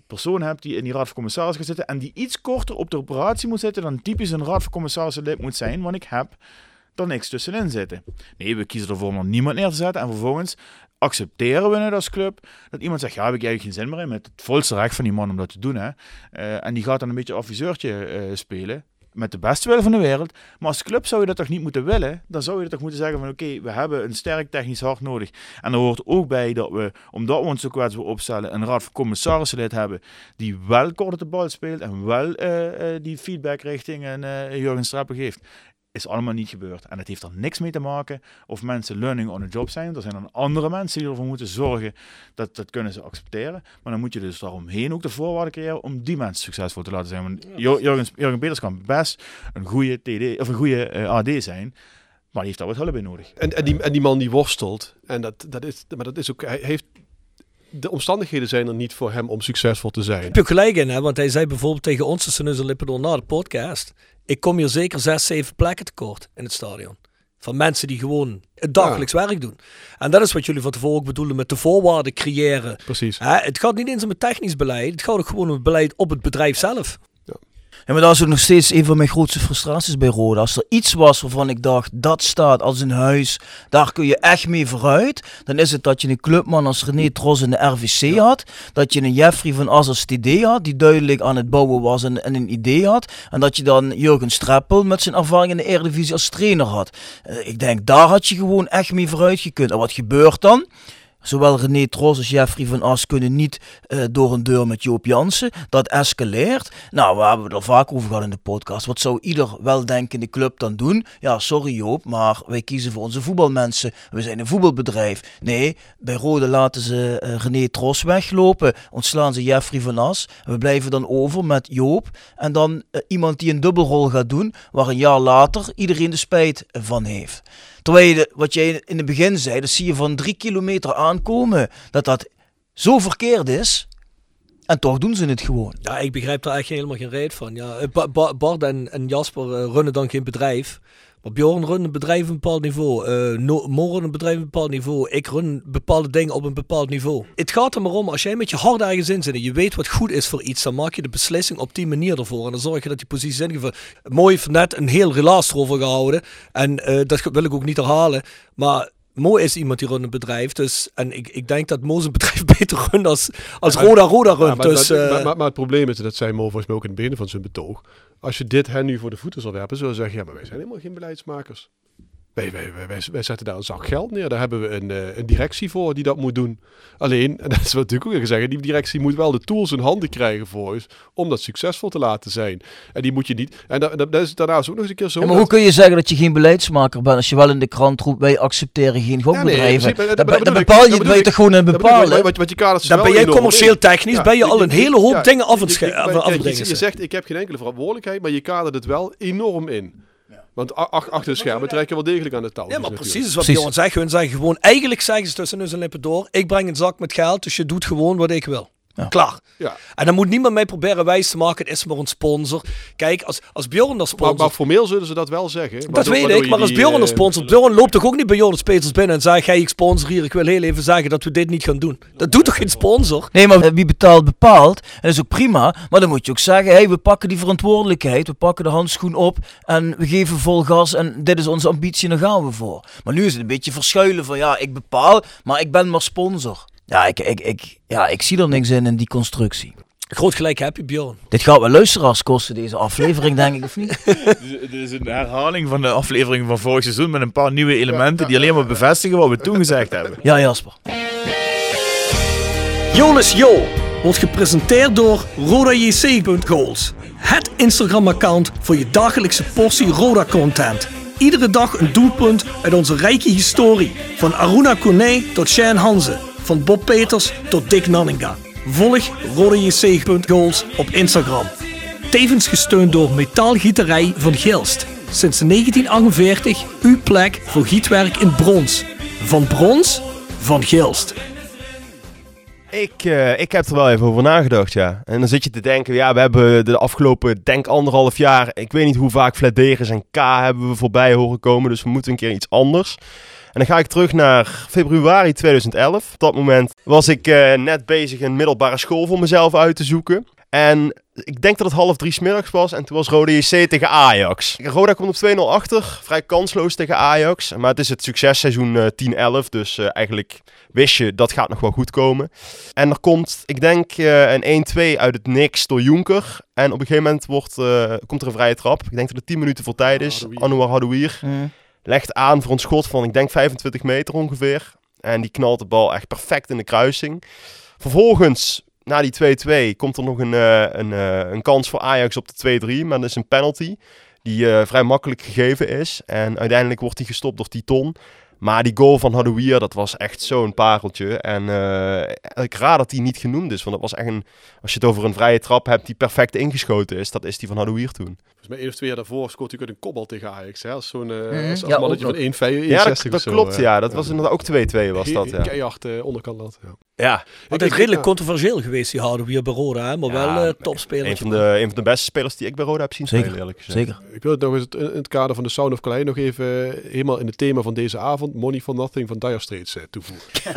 Speaker 10: persoon heb die in die raad van commissarissen gaat zitten en die iets korter op de operatie moet zitten dan typisch een raad van commissarissen lid moet zijn, want ik heb er niks tussenin zitten. Nee, we kiezen ervoor om niemand neer te zetten en vervolgens accepteren we het als club dat iemand zegt, ja, heb ik eigenlijk geen zin meer in, met het volste recht van die man om dat te doen. Hè. Uh, en die gaat dan een beetje adviseurtje uh, spelen met de beste willen van de wereld. Maar als club zou je dat toch niet moeten willen? Dan zou je toch moeten zeggen van oké, we hebben een sterk technisch hart nodig. En er hoort ook bij dat we, omdat we ons zo kwetsbaar opstellen, een raad van commissarissen hebben die wel kort de bal speelt en wel uh, uh, die feedback richting uh, Jurgen Strappen geeft is allemaal niet gebeurd. En het heeft er niks mee te maken of mensen learning on the job zijn. Er zijn dan andere mensen die ervoor moeten zorgen dat dat kunnen ze accepteren. Maar dan moet je dus daaromheen ook de voorwaarden creëren om die mensen succesvol te laten zijn. Want Jurgen, Jurgen Peters kan best een goede TD of een goede uh, AD zijn. Maar die heeft daar wat hulp bij nodig.
Speaker 9: En, en, die, en die man die worstelt. En dat, dat is, maar dat is ook. Hij heeft de omstandigheden zijn er niet voor hem om succesvol te zijn.
Speaker 6: Heb je gelijk in, hè? want hij zei bijvoorbeeld tegen ons, de Lippendon na de podcast, ik kom hier zeker zes, zeven plekken tekort in het stadion. Van mensen die gewoon het dagelijks werk doen. En dat is wat jullie van tevoren ook bedoelen met de voorwaarden creëren.
Speaker 9: Precies.
Speaker 6: Hè, het gaat niet eens om het technisch beleid. Het gaat ook gewoon om het beleid op het bedrijf zelf.
Speaker 7: Ja, maar dat is ook nog steeds een van mijn grootste frustraties bij Roda. Als er iets was waarvan ik dacht, dat staat als een huis, daar kun je echt mee vooruit. Dan is het dat je een clubman als René Tros in de RVC had. Dat je een Jeffrey van As als TD had, die duidelijk aan het bouwen was en, en een idee had. En dat je dan Jurgen Streppel met zijn ervaring in de Eredivisie als trainer had. Eh, ik denk, daar had je gewoon echt mee vooruit gekund. En wat gebeurt dan? Zowel René Tros als Jeffrey van As kunnen niet eh, door een deur met Joop Jansen. Dat escaleert. Nou, we hebben er vaak over gehad in de podcast. Wat zou ieder weldenkende club dan doen? Ja, sorry Joop, maar wij kiezen voor onze voetbalmensen. We zijn een voetbalbedrijf. Nee, bij Rode laten ze uh, René Tros weglopen. Ontslaan ze Jeffrey van As. We blijven dan over met Joop. En dan uh, iemand die een dubbelrol gaat doen, waar een jaar later iedereen de spijt van heeft. Terwijl wat jij in het begin zei, dat zie je van drie kilometer aankomen, dat dat zo verkeerd is. En toch doen ze het gewoon.
Speaker 6: Ja, ik begrijp daar echt helemaal geen reet van. Ja, ba Bart en, Jasper uh, runnen dan geen bedrijf. Maar Bjorn runt een bedrijf op een bepaald niveau. Uh, no Mo runt een bedrijf op een bepaald niveau. Ik run bepaalde dingen op een bepaald niveau. Het gaat er maar om, als jij met je hart ergens in zit en je weet wat goed is voor iets, dan maak je de beslissing op die manier ervoor. En dan zorg je dat die positie zin Mooi heeft net een heel relaas erover gehouden. En uh, dat wil ik ook niet herhalen. Maar Mo is iemand die runt een bedrijf. Dus, en ik, ik denk dat Mo zijn bedrijf beter runt als, als
Speaker 9: Ja,
Speaker 6: Roda Roda runt.
Speaker 9: Ja, maar,
Speaker 6: dus,
Speaker 9: maar,
Speaker 6: eh,
Speaker 9: maar, maar, maar het probleem is, dat zei Mo volgens mij ook in het begin van zijn betoog. Als je dit hen nu voor de voeten zal werpen, zullen ze zeggen, ja, maar wij zijn helemaal geen beleidsmakers. Wij, wij, wij, zetten daar een zak geld neer. Daar hebben we een, eh, een directie voor die dat moet doen. Alleen, en dat is wat natuurlijk ook weer gezegd, die directie moet wel de tools in handen krijgen voor ons om dat succesvol te laten zijn. En die moet je niet. En dat, dat, dat is daarnaast ook nog eens een keer zo.
Speaker 7: Ja, maar
Speaker 9: dat-
Speaker 7: hoe kun je zeggen dat je geen beleidsmaker bent als je wel in de krant roept wij accepteren geen gokbedrijven?
Speaker 9: Ja, nee, dat
Speaker 7: bepaal je, ben je toch gewoon een bepalen?
Speaker 9: Want, want je
Speaker 6: Dan ben jij commercieel technisch, ben je al een hele hoop dingen af- afdingen.
Speaker 9: Je, je zegt, ik heb geen enkele verantwoordelijkheid, maar je kadert het wel enorm in. Want achter de schermen trekken we wel degelijk aan de touw.
Speaker 6: Ja, maar precies
Speaker 9: natuurlijk.
Speaker 6: is wat
Speaker 7: Precies.
Speaker 6: Bjorn zegt. Hun zeggen gewoon, eigenlijk zeggen ze tussen en lippen door, ik breng een zak met geld, dus je doet gewoon wat ik wil. Klaar.
Speaker 9: Ja.
Speaker 6: En dan moet niemand mij proberen wijs te maken, het is maar een sponsor. Kijk, als, als Bjorn dat
Speaker 9: Maar,
Speaker 6: sponsort...
Speaker 9: maar formeel zullen ze dat wel zeggen.
Speaker 6: dat
Speaker 9: waardoor-
Speaker 6: weet ik,
Speaker 9: je
Speaker 6: maar als Bjorn dat
Speaker 9: eh,
Speaker 6: sponsort, Bjorn loopt toch ook niet bij Jonas Peters binnen en zegt, hey, ik sponsor hier, ik wil heel even zeggen dat we dit niet gaan doen. Dat doet toch geen sponsor?
Speaker 7: Nee, maar wie betaalt, bepaalt. En dat is ook prima. Maar dan moet je ook zeggen, hey, we pakken die verantwoordelijkheid. We pakken de handschoen op en we geven vol gas. En dit is onze ambitie, en daar gaan we voor. Maar nu is het een beetje verschuilen van, ja, ik bepaal, maar ik ben maar sponsor. Ja, ik, ik, ik, ja, ik zie er niks in, in die constructie.
Speaker 6: Groot gelijk heb je, Bjorn.
Speaker 7: Dit gaat wel luisteraars kosten, deze aflevering, denk ik, of niet?
Speaker 10: Dit is een herhaling van de aflevering van vorig seizoen met een paar nieuwe elementen die alleen maar bevestigen wat we toen gezegd hebben.
Speaker 7: Ja, Jasper.
Speaker 6: Jonas Jo wordt gepresenteerd door RodaJC.goals. Het Instagram-account voor je dagelijkse portie Roda-content. Iedere dag een doelpunt uit onze rijke historie. Van Aruna Kone tot Shane Hanze. Van Bob Peters tot Dick Nanninga. Volg RodaJC.goals op Instagram. Tevens gesteund door Metaalgieterij van Gilst. Sinds 1948 uw plek voor gietwerk in brons. Van brons, van Gilst.
Speaker 8: Ik, eh, ik heb er wel even over nagedacht, ja. En dan zit je te denken, ja, we hebben de afgelopen, denk anderhalf jaar, ik weet niet hoe vaak Flederis en K hebben we voorbij horen komen, dus we moeten een keer iets anders. En dan ga ik terug naar februari 2011. Op dat moment was ik eh, net bezig een middelbare school voor mezelf uit te zoeken. En ik denk dat het half drie 's middags was en toen was Rode JC tegen Ajax. Roda komt op 2-0 achter, vrij kansloos tegen Ajax. Maar het is het successeizoen eh 10-11, dus eh, eigenlijk wist je dat gaat nog wel goed komen. En er komt, ik denk, eh, een 1-2 uit het niks door Jonker. En op een gegeven moment wordt, eh, komt er een vrije trap. Ik denk dat het 10 minuten voor tijd is. Anouar Hadouier
Speaker 7: Mm.
Speaker 8: Legt aan voor een schot van, ik denk, 25 meter ongeveer. En die knalt de bal echt perfect in de kruising. Vervolgens, na die 2-2, komt er nog een, eh, een, eh, een kans voor Ajax op de 2-3. Maar dat is een penalty die eh, vrij makkelijk gegeven is. En uiteindelijk wordt die gestopt door Titon. Maar die goal van Hadouier, dat was echt zo'n pareltje. En ik raad dat die niet genoemd is. Want dat was echt een, als je het over een vrije trap hebt die perfect ingeschoten is, dat is die van Hadouier toen.
Speaker 9: Volgens mij één of twee jaar daarvoor scoort hij ook een kopbal tegen Ajax. Hè? Als zo'n eh,
Speaker 7: Mhm.
Speaker 9: als, als
Speaker 7: Ja,
Speaker 9: mannetje van 1,65
Speaker 8: Ja, dat, dat
Speaker 9: zo,
Speaker 8: klopt.
Speaker 9: eh.
Speaker 8: Ja, dat was inderdaad ook 2-2 was dat. Ja.
Speaker 9: Keihard eh, onderkant. Ja.
Speaker 8: Ja.
Speaker 6: Altijd
Speaker 9: ik-
Speaker 6: redelijk controversieel geweest, die houden hier bij Roda, hè, maar wel eh
Speaker 8: Een
Speaker 6: topspeler.
Speaker 8: van, de, een van de beste spelers die ik bij Roda heb zien
Speaker 7: Zeker,
Speaker 8: spelen.
Speaker 7: Zeker.
Speaker 9: Ik wil het nog eens in het kader van de Sound of Calais nog even helemaal in het thema van deze avond, Money for Nothing van Dire Straits toevoegen.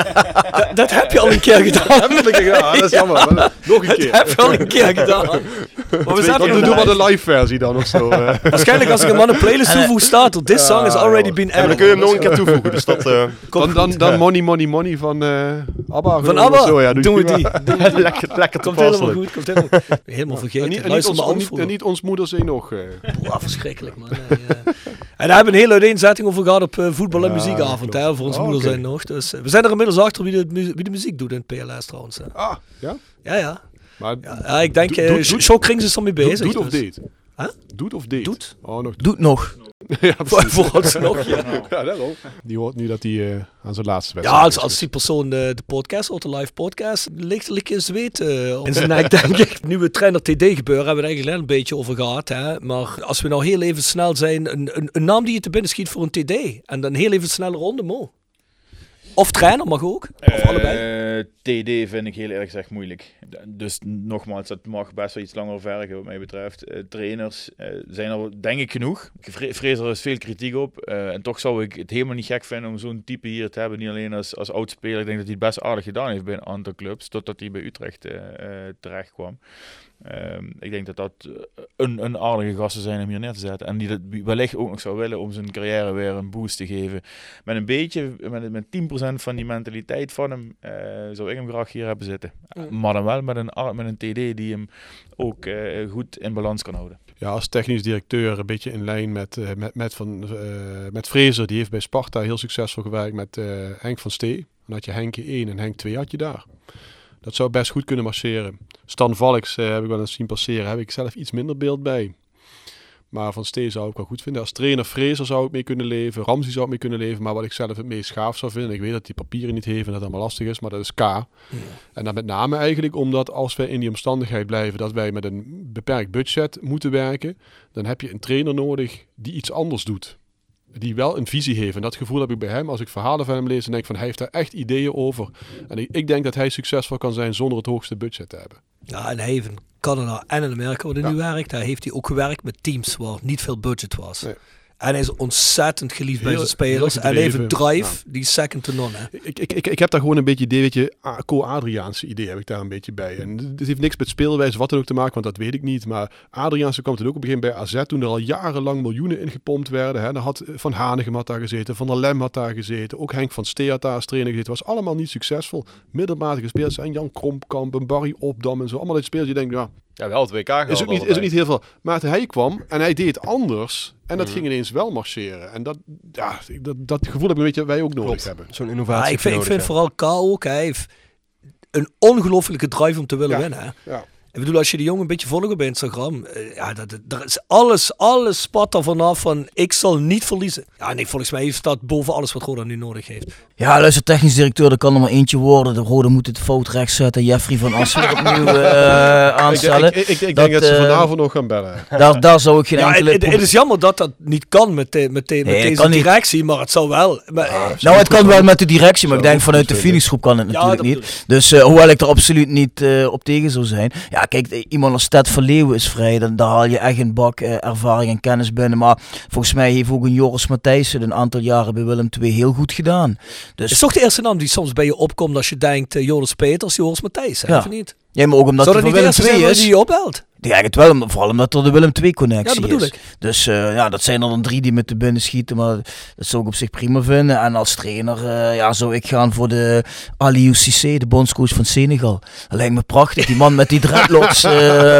Speaker 6: Dat, dat heb je al een keer gedaan.
Speaker 9: ja, dat is jammer. Nog een keer.
Speaker 6: Dat heb je al een keer gedaan. Maar we zaten
Speaker 9: doen we de live versie dan of zo. eh.
Speaker 6: Waarschijnlijk als ik hem aan een playlist toevoeg staat er, this song has already been added.
Speaker 8: dan kun je hem nog een keer toevoegen. Dus dat, eh,
Speaker 9: dan, dan, dan Money Money Money van eh ABBA.
Speaker 6: Van ABBA,
Speaker 9: of zo, ja,
Speaker 6: doen we die. Doen we die.
Speaker 8: lekker, lekker
Speaker 6: Komt helemaal goed, komt helemaal Helemaal
Speaker 9: En
Speaker 6: vergeten.
Speaker 9: niet, en niet,
Speaker 6: Luister
Speaker 9: ons,
Speaker 6: maar
Speaker 9: niet,
Speaker 6: alles
Speaker 9: en niet ons moeder zing nog. eh.
Speaker 6: Boah, verschrikkelijk man. En daar hebben we een hele uiteenzetting over gehad op voetbal- en
Speaker 9: Ja,
Speaker 6: muziekavond. Hè, voor ons
Speaker 9: Oh,
Speaker 6: moeder zijn nog. Dus, we zijn er inmiddels achter wie de, wie de muziek doet in het PLS trouwens. hè.
Speaker 9: Ah, ja?
Speaker 6: Ja, ja.
Speaker 9: Maar
Speaker 6: Ja, ja, ik denk, Showkring is ermee
Speaker 9: doet,
Speaker 6: bezig.
Speaker 9: doet of
Speaker 6: dus.
Speaker 9: deed?
Speaker 6: Huh?
Speaker 9: Doet of deed?
Speaker 6: Doet.
Speaker 9: Oh, nog
Speaker 7: Doet nog.
Speaker 9: ja,
Speaker 6: vooralsnog, ja.
Speaker 9: Ja, daarom. Die hoort nu dat hij eh, aan zijn laatste
Speaker 6: Ja,
Speaker 9: wedstrijd
Speaker 6: als,
Speaker 9: is.
Speaker 6: als die persoon de, de podcast, hoort, de live podcast, ligt ligt je zweet eh, in zijn nek, denk ik. Nu we trainer TD gebeuren, hebben we het eigenlijk een beetje over gehad. Hè? Maar als we nou heel even snel zijn, een, een, een naam die je te binnen schiet voor een TD. En dan heel even snelle ronde, mo. Of trainer mag ook. Of allebei.
Speaker 10: Eh, TD vind ik heel erg gezegd moeilijk. Dus nogmaals, dat mag best wel iets langer vergen wat mij betreft. Eh, trainers eh, zijn er denk ik genoeg. Ik vre- vrees er is veel kritiek op. En toch zou ik het helemaal niet gek vinden om zo'n type hier te hebben. Niet alleen als, als oud-speler. Ik denk dat hij het best aardig gedaan heeft bij een aantal clubs. Totdat hij bij Utrecht terecht kwam. Ehm, ik denk dat dat eh, een, een aardige gasten zijn om hier neer te zetten. En die dat wellicht ook nog zou willen om zijn carrière weer een boost te geven. Met een beetje, met, met 10% van die mentaliteit van hem, eh, zou ik hem graag hier hebben zitten. Maar dan wel met een, met een TD die hem ook eh, goed in balans kan houden.
Speaker 9: Ja, als technisch directeur een beetje in lijn met, eh, met, met, van, eh, met Fraser. Die heeft bij Sparta heel succesvol gewerkt met eh, Henk van Stee. Dan had je Henkje 1 en Henk 2 had je daar. Dat zou best goed kunnen marcheren. Stan Valks eh, heb ik wel eens zien passeren. Heb ik zelf iets minder beeld bij. Maar Van Stee zou ik wel goed vinden. Als trainer Fraser zou ik mee kunnen leven. Ramsey zou ik mee kunnen leven. Maar wat ik zelf het meest gaaf zou vinden. Ik weet dat hij papieren niet heeft en dat het allemaal lastig is. Maar dat is K. En dan met name eigenlijk omdat als wij in die omstandigheid blijven dat wij met een beperkt budget moeten werken, dan heb je een trainer nodig die iets anders doet. Die wel een visie heeft. En dat gevoel heb ik bij hem. Als ik verhalen van hem lees, dan denk ik van hij heeft daar echt ideeën over. En ik, ik denk dat hij succesvol kan zijn zonder het hoogste budget te hebben.
Speaker 6: Ja, en hij heeft in Canada en in Amerika, waar hij
Speaker 9: Ja.
Speaker 6: nu werkt, daar heeft hij ook gewerkt met teams waar niet veel budget was.
Speaker 9: Nee.
Speaker 6: En hij is ontzettend geliefd bij zijn spelers. En hij heeft een
Speaker 9: gedreven,
Speaker 6: drive, die second to none. Hè.
Speaker 9: Ik, ik, ik, ik heb daar gewoon een beetje idee, weet je, co-Adriaanse idee heb ik daar een beetje bij. En dit heeft niks met speelwijze wat dan ook te maken, want dat weet ik niet. Maar Adriaanse kwam toen ook op een gegeven moment bij AZ, toen er al jarenlang miljoenen ingepompt werden. Hè. Dan had Van Hanegem had daar gezeten, Van der Lem had daar gezeten, ook Henk van Stee had daar als trainer gezeten. was allemaal niet succesvol. Middelmatige spelers zijn Jan Kromkamp en Barry Opdam en zo. Allemaal uit spelers die denken, ja,
Speaker 8: Ja, wel het WK
Speaker 9: is ook, niet, is ook niet heel veel. Maar hij kwam en hij deed het anders. En
Speaker 8: Mhm.
Speaker 9: dat ging ineens wel marcheren. En dat, ja, dat, dat gevoel heb ik een beetje wij ook nodig hebben.
Speaker 8: Zo'n innovatie.
Speaker 6: Ja, ik vind, ik vooral K ook, hij heeft een ongelofelijke drive om te willen
Speaker 9: Ja.
Speaker 6: winnen. Hè.
Speaker 9: Ja.
Speaker 6: Ik bedoel, als je die jongen een beetje volgt op Instagram, eh, ja, dat, dat, dat is alles, alles spat er vanaf van ik zal niet verliezen. Ja, nee, volgens mij staat boven alles wat Roda nu nodig heeft.
Speaker 7: Ja, luister, technisch directeur, er kan er maar eentje worden. De Rode moet het fout recht zetten. Jeffrey van Assen opnieuw eh,
Speaker 9: Ik,
Speaker 7: aanstellen.
Speaker 9: ik, ik, ik, ik
Speaker 7: Dat,
Speaker 9: denk dat ze
Speaker 7: eh,
Speaker 9: vanavond nog gaan bellen.
Speaker 7: Daar, daar zou ik geen
Speaker 6: Ja, het,
Speaker 7: enkele...
Speaker 6: het- het is jammer dat dat niet kan met, de, met, de, met
Speaker 7: Nee, dat
Speaker 6: deze
Speaker 7: kan niet.
Speaker 6: directie, maar het zou wel. Maar, eh,
Speaker 7: Nou, het kan wel met de directie, maar ik denk vanuit de Phoenixgroep kan het natuurlijk
Speaker 6: dat
Speaker 7: niet. Dus eh, hoewel ik er absoluut niet eh, op tegen zou zijn. Ja, kijk, eh, iemand als Ted van Leeuwen is vrij. Dan, daar haal je echt een bak eh, ervaring en kennis binnen. Maar volgens mij heeft ook een Joris Matthijssen een aantal jaren bij Willem II heel goed gedaan. Dus
Speaker 6: is toch de eerste naam die soms bij je opkomt als je denkt uh, Joris Peters, Joris Matthijs, hè,
Speaker 7: Ja.
Speaker 6: of niet?
Speaker 7: jij maar ook omdat
Speaker 6: Zou
Speaker 7: hij
Speaker 6: dat
Speaker 7: van
Speaker 6: niet de
Speaker 7: Willem
Speaker 6: eerste zijn
Speaker 7: II is.
Speaker 6: die je opbelt?
Speaker 7: Ik denk het wel, vooral omdat er de Willem II connectie
Speaker 6: Ja,
Speaker 7: is. Dus eh, ja, dat zijn er dan drie die met de binnen schieten, maar dat zou ik op zich prima vinden. En als trainer eh, ja, zou ik gaan voor de Aliou Cissé, de bondscoach van Senegal. Dat lijkt me prachtig, die man met die dreadlocks eh,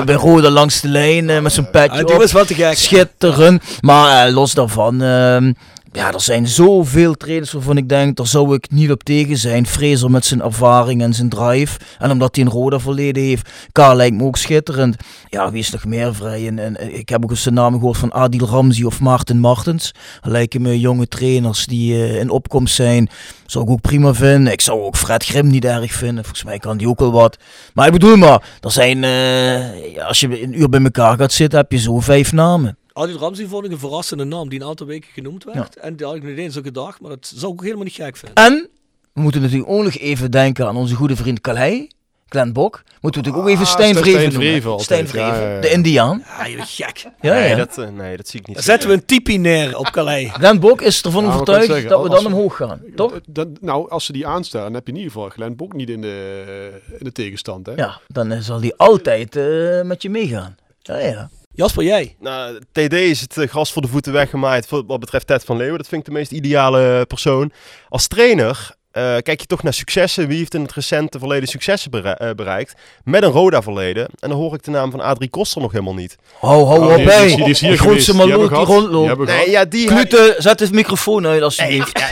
Speaker 7: bij Rode langs de lijn, met zijn petje
Speaker 6: Ah, die
Speaker 7: op.
Speaker 6: was wel te gek.
Speaker 7: Schitterend. Maar los daarvan, ehm, ja, er zijn zoveel trainers waarvan ik denk, daar zou ik niet op tegen zijn. Fraser met zijn ervaring en zijn drive. En omdat hij een Roda verleden heeft. K lijkt me ook schitterend. Ja, wie is nog meer vrij? En, en, eh, ik heb ook eens de namen gehoord van Adil Ramzi of Maarten Martens. Lijken me jonge trainers die eh, in opkomst zijn. Zou ik ook prima vinden. Ik zou ook Fred Grim niet erg vinden. Volgens mij kan die ook wel wat. Maar ik bedoel maar, er zijn, eh, als je een uur bij elkaar gaat zitten, heb je zo vijf namen.
Speaker 6: Adil Ramsey vond ik een verrassende naam die een aantal weken genoemd werd. En die had ik niet eens zo gedacht, maar dat zou ik ook helemaal niet gek vinden.
Speaker 7: En, we moeten natuurlijk ook nog even denken aan onze goede vriend Calais. Glenn Bok. Moeten we natuurlijk ook even
Speaker 9: Ah,
Speaker 7: Stijn Vreven noemen. Stijn Vreven,
Speaker 9: ja, ja, ja.
Speaker 7: de Indiaan.
Speaker 6: Ja, je bent gek.
Speaker 7: Ja,
Speaker 8: nee,
Speaker 7: ja.
Speaker 8: Dat, eh, nee, dat zie ik niet.
Speaker 6: Dan zetten we een typie neer op Calais.
Speaker 7: Glenn Bok is ervan overtuigd
Speaker 9: zeggen,
Speaker 7: dat we dan omhoog gaan. Toch?
Speaker 9: Dan, nou, als ze die aanstellen, dan heb je in ieder geval Glenn Bok niet in de, in de tegenstand. Hè?
Speaker 7: Ja, dan eh, zal hij altijd eh, met je meegaan. Ja, ja.
Speaker 6: Jasper, jij?
Speaker 8: Nou, TD is het eh, gras voor de voeten weggemaaid wat betreft Ted van Leeuwen. Dat vind ik de meest ideale persoon. Als trainer eh, kijk je toch naar successen. Wie heeft in het recente verleden successen bere- eh, bereikt? Met een Roda verleden. En dan hoor ik de naam van Adrie Koster nog helemaal niet.
Speaker 7: Ho, ho,
Speaker 9: Oh,
Speaker 7: op,
Speaker 9: die- die- is hier
Speaker 7: Die grootste maloot rondloopt.
Speaker 8: Nee, ja, die...
Speaker 7: Knute, zet de microfoon uit alsjeblieft.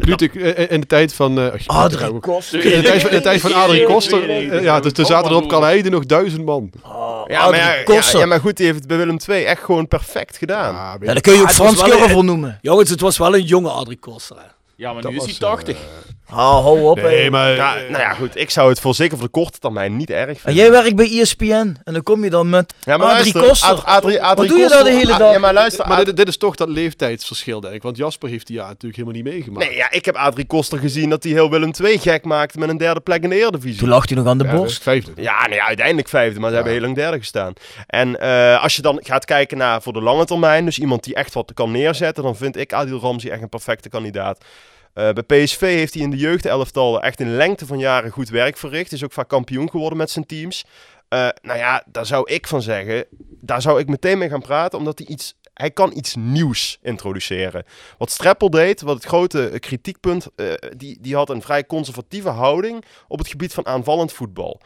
Speaker 8: nou
Speaker 9: eh, in de tijd van... eh,
Speaker 7: Adrie Koster.
Speaker 9: In de tijd van, in de tijd van Adrie Koster, eh, ja, dus er zaten er op nog duizend man.
Speaker 8: ja, maar, ja, ja,
Speaker 7: Koster.
Speaker 8: ja, maar goed, die heeft het bij Willem II echt gewoon perfect gedaan.
Speaker 7: Ja, daar kun je ook
Speaker 6: Ah, het
Speaker 7: Frans voor noemen.
Speaker 6: Jongens, het was wel een jonge Adrie Koster.
Speaker 10: Ja, maar
Speaker 9: Dat
Speaker 10: nu is hij
Speaker 9: was, eh,
Speaker 10: 80.
Speaker 7: Ah, hou op.
Speaker 9: Nee, maar...
Speaker 8: Ja, nou ja, goed. Ik zou het voor zeker voor de korte termijn niet erg
Speaker 7: En
Speaker 8: vinden.
Speaker 7: jij werkt bij ESPN en dan kom je dan met
Speaker 8: Ja, maar
Speaker 7: Adrie
Speaker 8: luister,
Speaker 7: Koster.
Speaker 8: Ad- Adrie- Adrie
Speaker 7: Wat doe je daar de hele
Speaker 8: Ah,
Speaker 7: dag?
Speaker 8: Ja, maar luister.
Speaker 9: Maar dit, dit is toch dat leeftijdsverschil, denk ik. Want Jasper heeft die jaar natuurlijk helemaal niet meegemaakt.
Speaker 8: Nee, ja, ik heb Adrie Koster gezien dat hij heel Willem II gek maakte met een derde plek in de Eredivisie.
Speaker 7: Toen lag hij nog aan de
Speaker 9: Ja,
Speaker 7: borst.
Speaker 9: Vijfde.
Speaker 8: Ja, nee, uiteindelijk vijfde, maar ze hebben heel lang derde gestaan. En eh, als je dan gaat kijken naar voor de lange termijn, dus iemand die echt wat kan neerzetten, dan vind ik Adil Ramzi echt een perfecte kandidaat. Eh, bij PSV heeft hij in de jeugdelftal echt in lengte van jaren goed werk verricht. Is ook vaak kampioen geworden met zijn teams. Eh, nou ja, daar zou ik van zeggen, daar zou ik meteen mee gaan praten, omdat hij iets, hij kan iets nieuws introduceren. Wat Streppel deed, wat het grote kritiekpunt, eh, die, die had een vrij conservatieve houding op het gebied van aanvallend voetbal.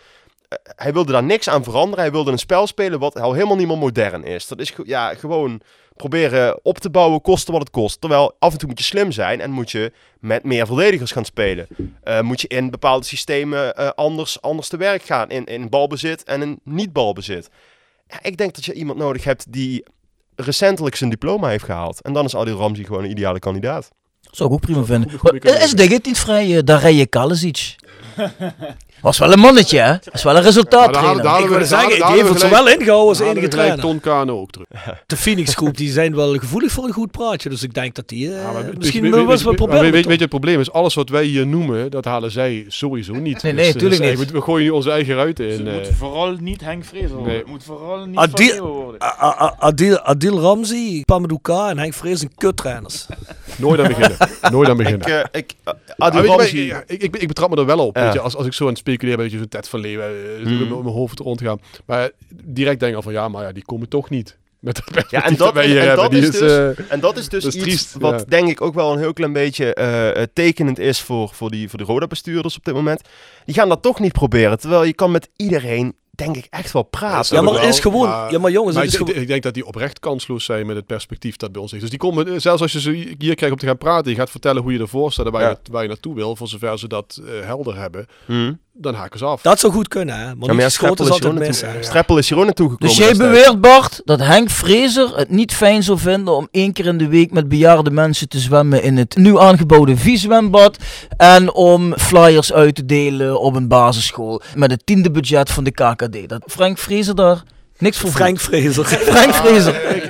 Speaker 8: Hij wilde daar niks aan veranderen. Hij wilde een spel spelen wat al helemaal niet meer modern is. Dat is ja, gewoon proberen op te bouwen, koste wat het kost. Terwijl af en toe moet je slim zijn en moet je met meer verdedigers gaan spelen. Eh, moet je in bepaalde systemen eh, anders, anders te werk gaan. In, in balbezit en in niet-balbezit. Ja, ik denk dat je iemand nodig hebt die recentelijk zijn diploma heeft gehaald. En dan is Adil Ramzi gewoon een ideale kandidaat.
Speaker 7: Zou ik ook prima vinden.
Speaker 9: goede- goede
Speaker 7: Maar, eh, is dit niet vrij, uh, Darije Kalesic? Was wel een mannetje, hè? is wel een resultaattrainer.
Speaker 9: daar-
Speaker 6: Ik wilde
Speaker 9: daar-
Speaker 6: zeggen,
Speaker 9: daar-
Speaker 6: die
Speaker 9: daar
Speaker 6: heeft het zowel ingehouden als enige trainer.
Speaker 9: Ton Kane ook terug.
Speaker 6: De Phoenix groep die zijn wel gevoelig voor een goed praatje. Dus ik denk dat die eh,
Speaker 9: Ja, maar
Speaker 6: misschien wel eens wat
Speaker 9: weet-
Speaker 6: proberen.
Speaker 9: Weet, weet, weet je, het probleem is, alles wat wij hier noemen, dat halen zij sowieso niet.
Speaker 7: Nee, nee,
Speaker 9: Dus,
Speaker 7: tuurlijk
Speaker 9: dus,
Speaker 7: niet.
Speaker 9: We, we gooien nu onze eigen ruiten
Speaker 10: Dus
Speaker 9: in.
Speaker 10: het
Speaker 9: eh.
Speaker 10: moet vooral niet Henk Vrezer worden.
Speaker 9: Nee.
Speaker 10: Het moet vooral niet
Speaker 6: Adil-
Speaker 10: worden.
Speaker 6: Adil, Adil Ramzi, Pamadou Ka en Henk Vrees zijn kuttrainers.
Speaker 9: Nooit aan beginnen. Nooit aan beginnen.
Speaker 8: Ik, eh, ik,
Speaker 9: Ah,
Speaker 8: Adil Ramzi...
Speaker 9: ik, ik, ik betrap me er wel op.
Speaker 8: Ja.
Speaker 9: Weet je, als, als ik zo aan het speculeren dat je zo'n Ted van Leeuwen in mijn- hoofd rondgaan. Maar direct denk ik al van ja, maar ja, die komen toch niet. Met perspectief
Speaker 8: Ja, en dat, en dat is
Speaker 9: is,
Speaker 8: dus,
Speaker 9: eh,
Speaker 8: en dat is dus
Speaker 9: dat is
Speaker 8: iets
Speaker 9: triest,
Speaker 8: wat
Speaker 9: ja.
Speaker 8: denk ik ook wel een heel klein beetje eh, tekenend is voor, voor, die, voor de Roda-bestuurders op dit moment. Die gaan dat toch niet proberen, terwijl je kan met iedereen, denk ik, echt wel praten.
Speaker 6: Ja, maar het is gewoon...
Speaker 9: maar-
Speaker 6: ja, maar jongens,
Speaker 9: maar
Speaker 6: het
Speaker 9: ik,
Speaker 6: is gewoon...
Speaker 9: ik denk dat die oprecht kansloos zijn met het perspectief dat bij ons ligt. Dus die komen, zelfs als je ze hier krijgt om te gaan praten, je gaat vertellen hoe je ervoor staat en waar,
Speaker 8: Ja.
Speaker 9: je, waar je naartoe wil, voor zover ze dat helder hebben,
Speaker 8: Hm.
Speaker 9: Dan haken ze af.
Speaker 6: Dat zou goed kunnen, hè. Maar,
Speaker 8: Ja, maar Streppel
Speaker 6: is altijd mis.
Speaker 8: Streppel is hier ook naartoe gekomen.
Speaker 7: Dus jij
Speaker 8: destijds.
Speaker 7: beweert, Bart, dat Henk Vrezer het niet fijn zou vinden om één keer in de week met bejaarde mensen te zwemmen in het nieuw aangeboden V-zwembad en om flyers uit te delen op een basisschool met het tiende budget van de KKD. Dat Frank Vrezer daar niks voor
Speaker 6: Frank Vrezer.
Speaker 7: Frank Vrezer.
Speaker 9: ik,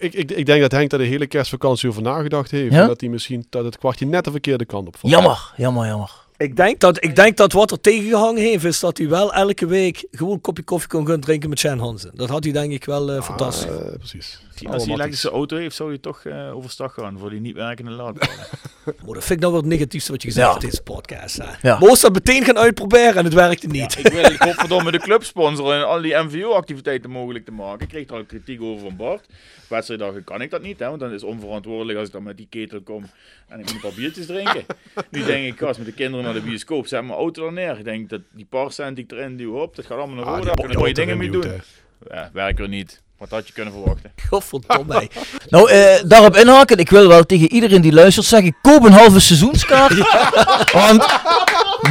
Speaker 9: ik, ik, ik denk dat Henk daar de hele kerstvakantie over nagedacht heeft.
Speaker 7: Ja?
Speaker 9: En dat hij misschien dat het kwartje net de verkeerde kant op valt.
Speaker 7: Jammer, jammer, jammer.
Speaker 6: Ik denk, dat, ik denk dat wat er tegengehangen heeft, is dat hij wel elke week gewoon een kopje koffie kon gaan drinken met Shane Hansen. Dat had hij denk ik wel eh, fantastisch.
Speaker 9: Eh, precies.
Speaker 10: Als hij een elektrische auto heeft, zou hij toch eh overstag gaan voor die niet werkende laadpalen.
Speaker 6: Maar dat vind ik nou wel het negatiefste wat je gezegd
Speaker 7: Ja.
Speaker 6: hebt in deze podcast. Hè.
Speaker 7: Ja.
Speaker 6: Moest dat meteen gaan uitproberen en het werkte niet.
Speaker 10: ik wil godverdomme de club sponsoren en al die MVO-activiteiten mogelijk te maken. Ik kreeg er al kritiek over van Bart. Wedstrijddagen kan ik dat niet, hè, want dan is onverantwoordelijk als ik dan met die ketel kom en ik moet een paar biertjes drinken. nu denk ik, gast, met de kinderen naar de bioscoop, zet mijn auto er neer. Ik denk dat die paar cent die ik erin duw, op, dat gaat allemaal naar
Speaker 9: Ah,
Speaker 10: voren.
Speaker 9: die
Speaker 10: Daar kunnen mooie dingen mee doen. Ja, werken er niet. Wat had je kunnen verwachten?
Speaker 6: Godverdomme.
Speaker 7: Nou, eh, daarop inhaken. Ik wil wel tegen iedereen die luistert zeggen: koop een halve seizoenskaart. Want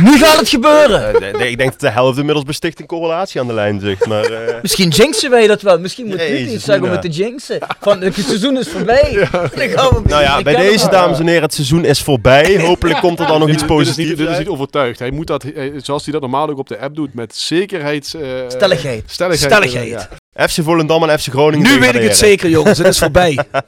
Speaker 7: nu gaat het gebeuren.
Speaker 8: Eh, ik denk dat de helft inmiddels bij Stichting Correlatie aan de lijn zit. Maar eh,
Speaker 7: Misschien jinxen wij dat wel. Misschien moet Ruud iets zeggen om het te jinxen. Van het seizoen is voorbij. Dan gaan we
Speaker 8: nou ja,
Speaker 7: ik
Speaker 8: bij deze dames en heren, het seizoen is voorbij. Hopelijk komt er dan nog
Speaker 9: Dit
Speaker 8: iets
Speaker 9: is- dit is niet-
Speaker 8: positiefs
Speaker 9: Dit is niet overtuigd. Hij moet dat, eh, zoals hij dat normaal ook op de app doet, met zekerheid... eh,
Speaker 7: Stelligheid.
Speaker 9: Stelligheid.
Speaker 6: Stelligheid.
Speaker 9: ja.
Speaker 8: FC Volendam en FC Groningen
Speaker 6: Nu weet ik het zeker, jongens. Het is voorbij.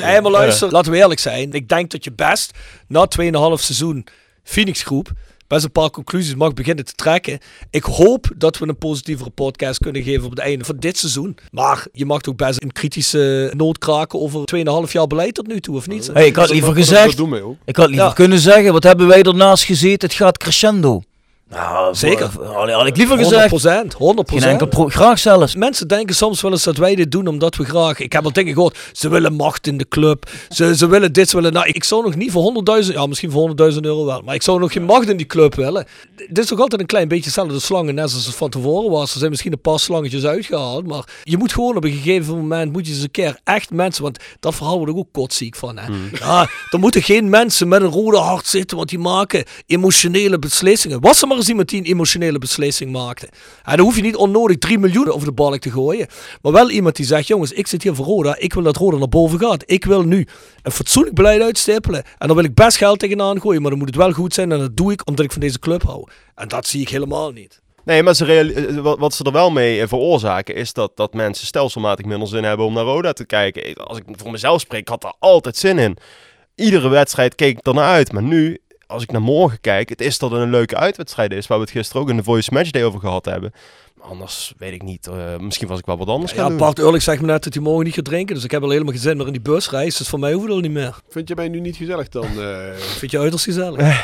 Speaker 6: Nee, maar luister, laten we eerlijk zijn. Ik denk dat je best na 2,5 seizoen Phoenix Groep best een paar conclusies mag beginnen te trekken. Ik hoop dat we een positievere podcast kunnen geven op het einde van dit seizoen. Maar je mag toch best een kritische noot kraken over 2,5 jaar beleid tot nu toe, of niet?
Speaker 7: Hey, ik had liever gezegd,
Speaker 9: ook.
Speaker 7: ik had liever
Speaker 6: Ja.
Speaker 7: kunnen zeggen, wat hebben wij ernaast gezeten? Het gaat crescendo. Nou,
Speaker 6: Zeker.
Speaker 7: Had, had ik liever
Speaker 6: 100
Speaker 7: gezegd.
Speaker 6: 100
Speaker 7: Geen enkel pro- graag zelfs.
Speaker 6: Mensen denken soms wel eens dat wij dit doen omdat we graag... Ik heb al dingen gehoord. Ze willen macht in de club. Ze, ze willen dit, ze willen... Nou, ik zou nog niet voor 100.000... Ja, misschien voor 100.000 euro wel. Maar ik zou nog geen macht in die club willen. Dit is toch altijd een klein beetje hetzelfde slangen. Net zoals het van tevoren was. Er zijn misschien een paar slangetjes uitgehaald. Maar je moet gewoon op een gegeven moment... Moet je eens een keer echt mensen... Want dat verhaal word ik ook kotziek van. Hè. Ja, er moeten geen mensen met een rode hart zitten. Want die maken emotionele beslissingen. Was er maar eens iemand die een emotionele beslissing maakte. En dan hoef je niet onnodig 3 miljoen over de balk te gooien. Maar wel iemand die zegt, jongens, ik zit hier voor Roda. Ik wil dat Roda naar boven gaat. Ik wil nu een fatsoenlijk beleid uitstippelen. En dan wil ik best geld tegenaan gooien. Maar dan moet het wel goed zijn. En dat doe ik omdat ik van deze club hou. En dat zie ik helemaal niet.
Speaker 8: Nee, maar ze eh, wat, ze er wel mee eh, veroorzaken is dat, dat mensen stelselmatig minder zin hebben om naar Roda te kijken. Als ik voor mezelf spreek, ik had daar altijd zin in. Iedere wedstrijd keek ik er naar uit. Maar nu, als ik naar morgen kijk, het is dat het een leuke uitwedstrijd is. Waar we het gisteren ook in de Voice Matchday over gehad hebben. Maar anders weet ik niet. eh, misschien was ik wel wat anders gaan
Speaker 6: Ja,
Speaker 8: doen.
Speaker 6: Bart Eurlich zegt me net dat hij morgen niet gaat drinken. Dus ik heb al helemaal geen zin meer in die busreis. Dus voor mij hoeft het al niet meer.
Speaker 9: Vind je mij nu niet gezellig dan? eh?
Speaker 6: Vind je uiterst gezellig?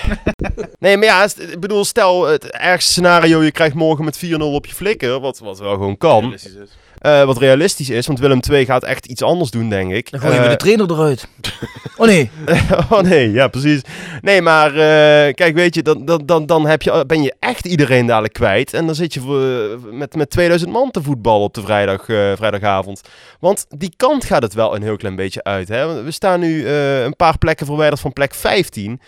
Speaker 8: Nee, maar ja, st- ik bedoel, stel het ergste scenario, je krijgt morgen met 4-0 op je flikker, wat, wat wel gewoon kan.
Speaker 10: Realistisch
Speaker 8: Eh, wat realistisch is, want Willem II gaat echt iets anders doen, denk ik.
Speaker 7: Dan gooien we
Speaker 8: Eh,
Speaker 7: de trainer eruit. Oh nee.
Speaker 8: oh nee, ja precies. Nee, maar eh, kijk, weet je, dan, dan, dan, dan heb je, ben je echt iedereen dadelijk kwijt. En dan zit je voor, met, met 2000 man te voetballen op de vrijdag, eh, vrijdagavond. Want die kant gaat het wel een heel klein beetje uit. Hè? We staan nu eh, een paar plekken verwijderd van plek 15.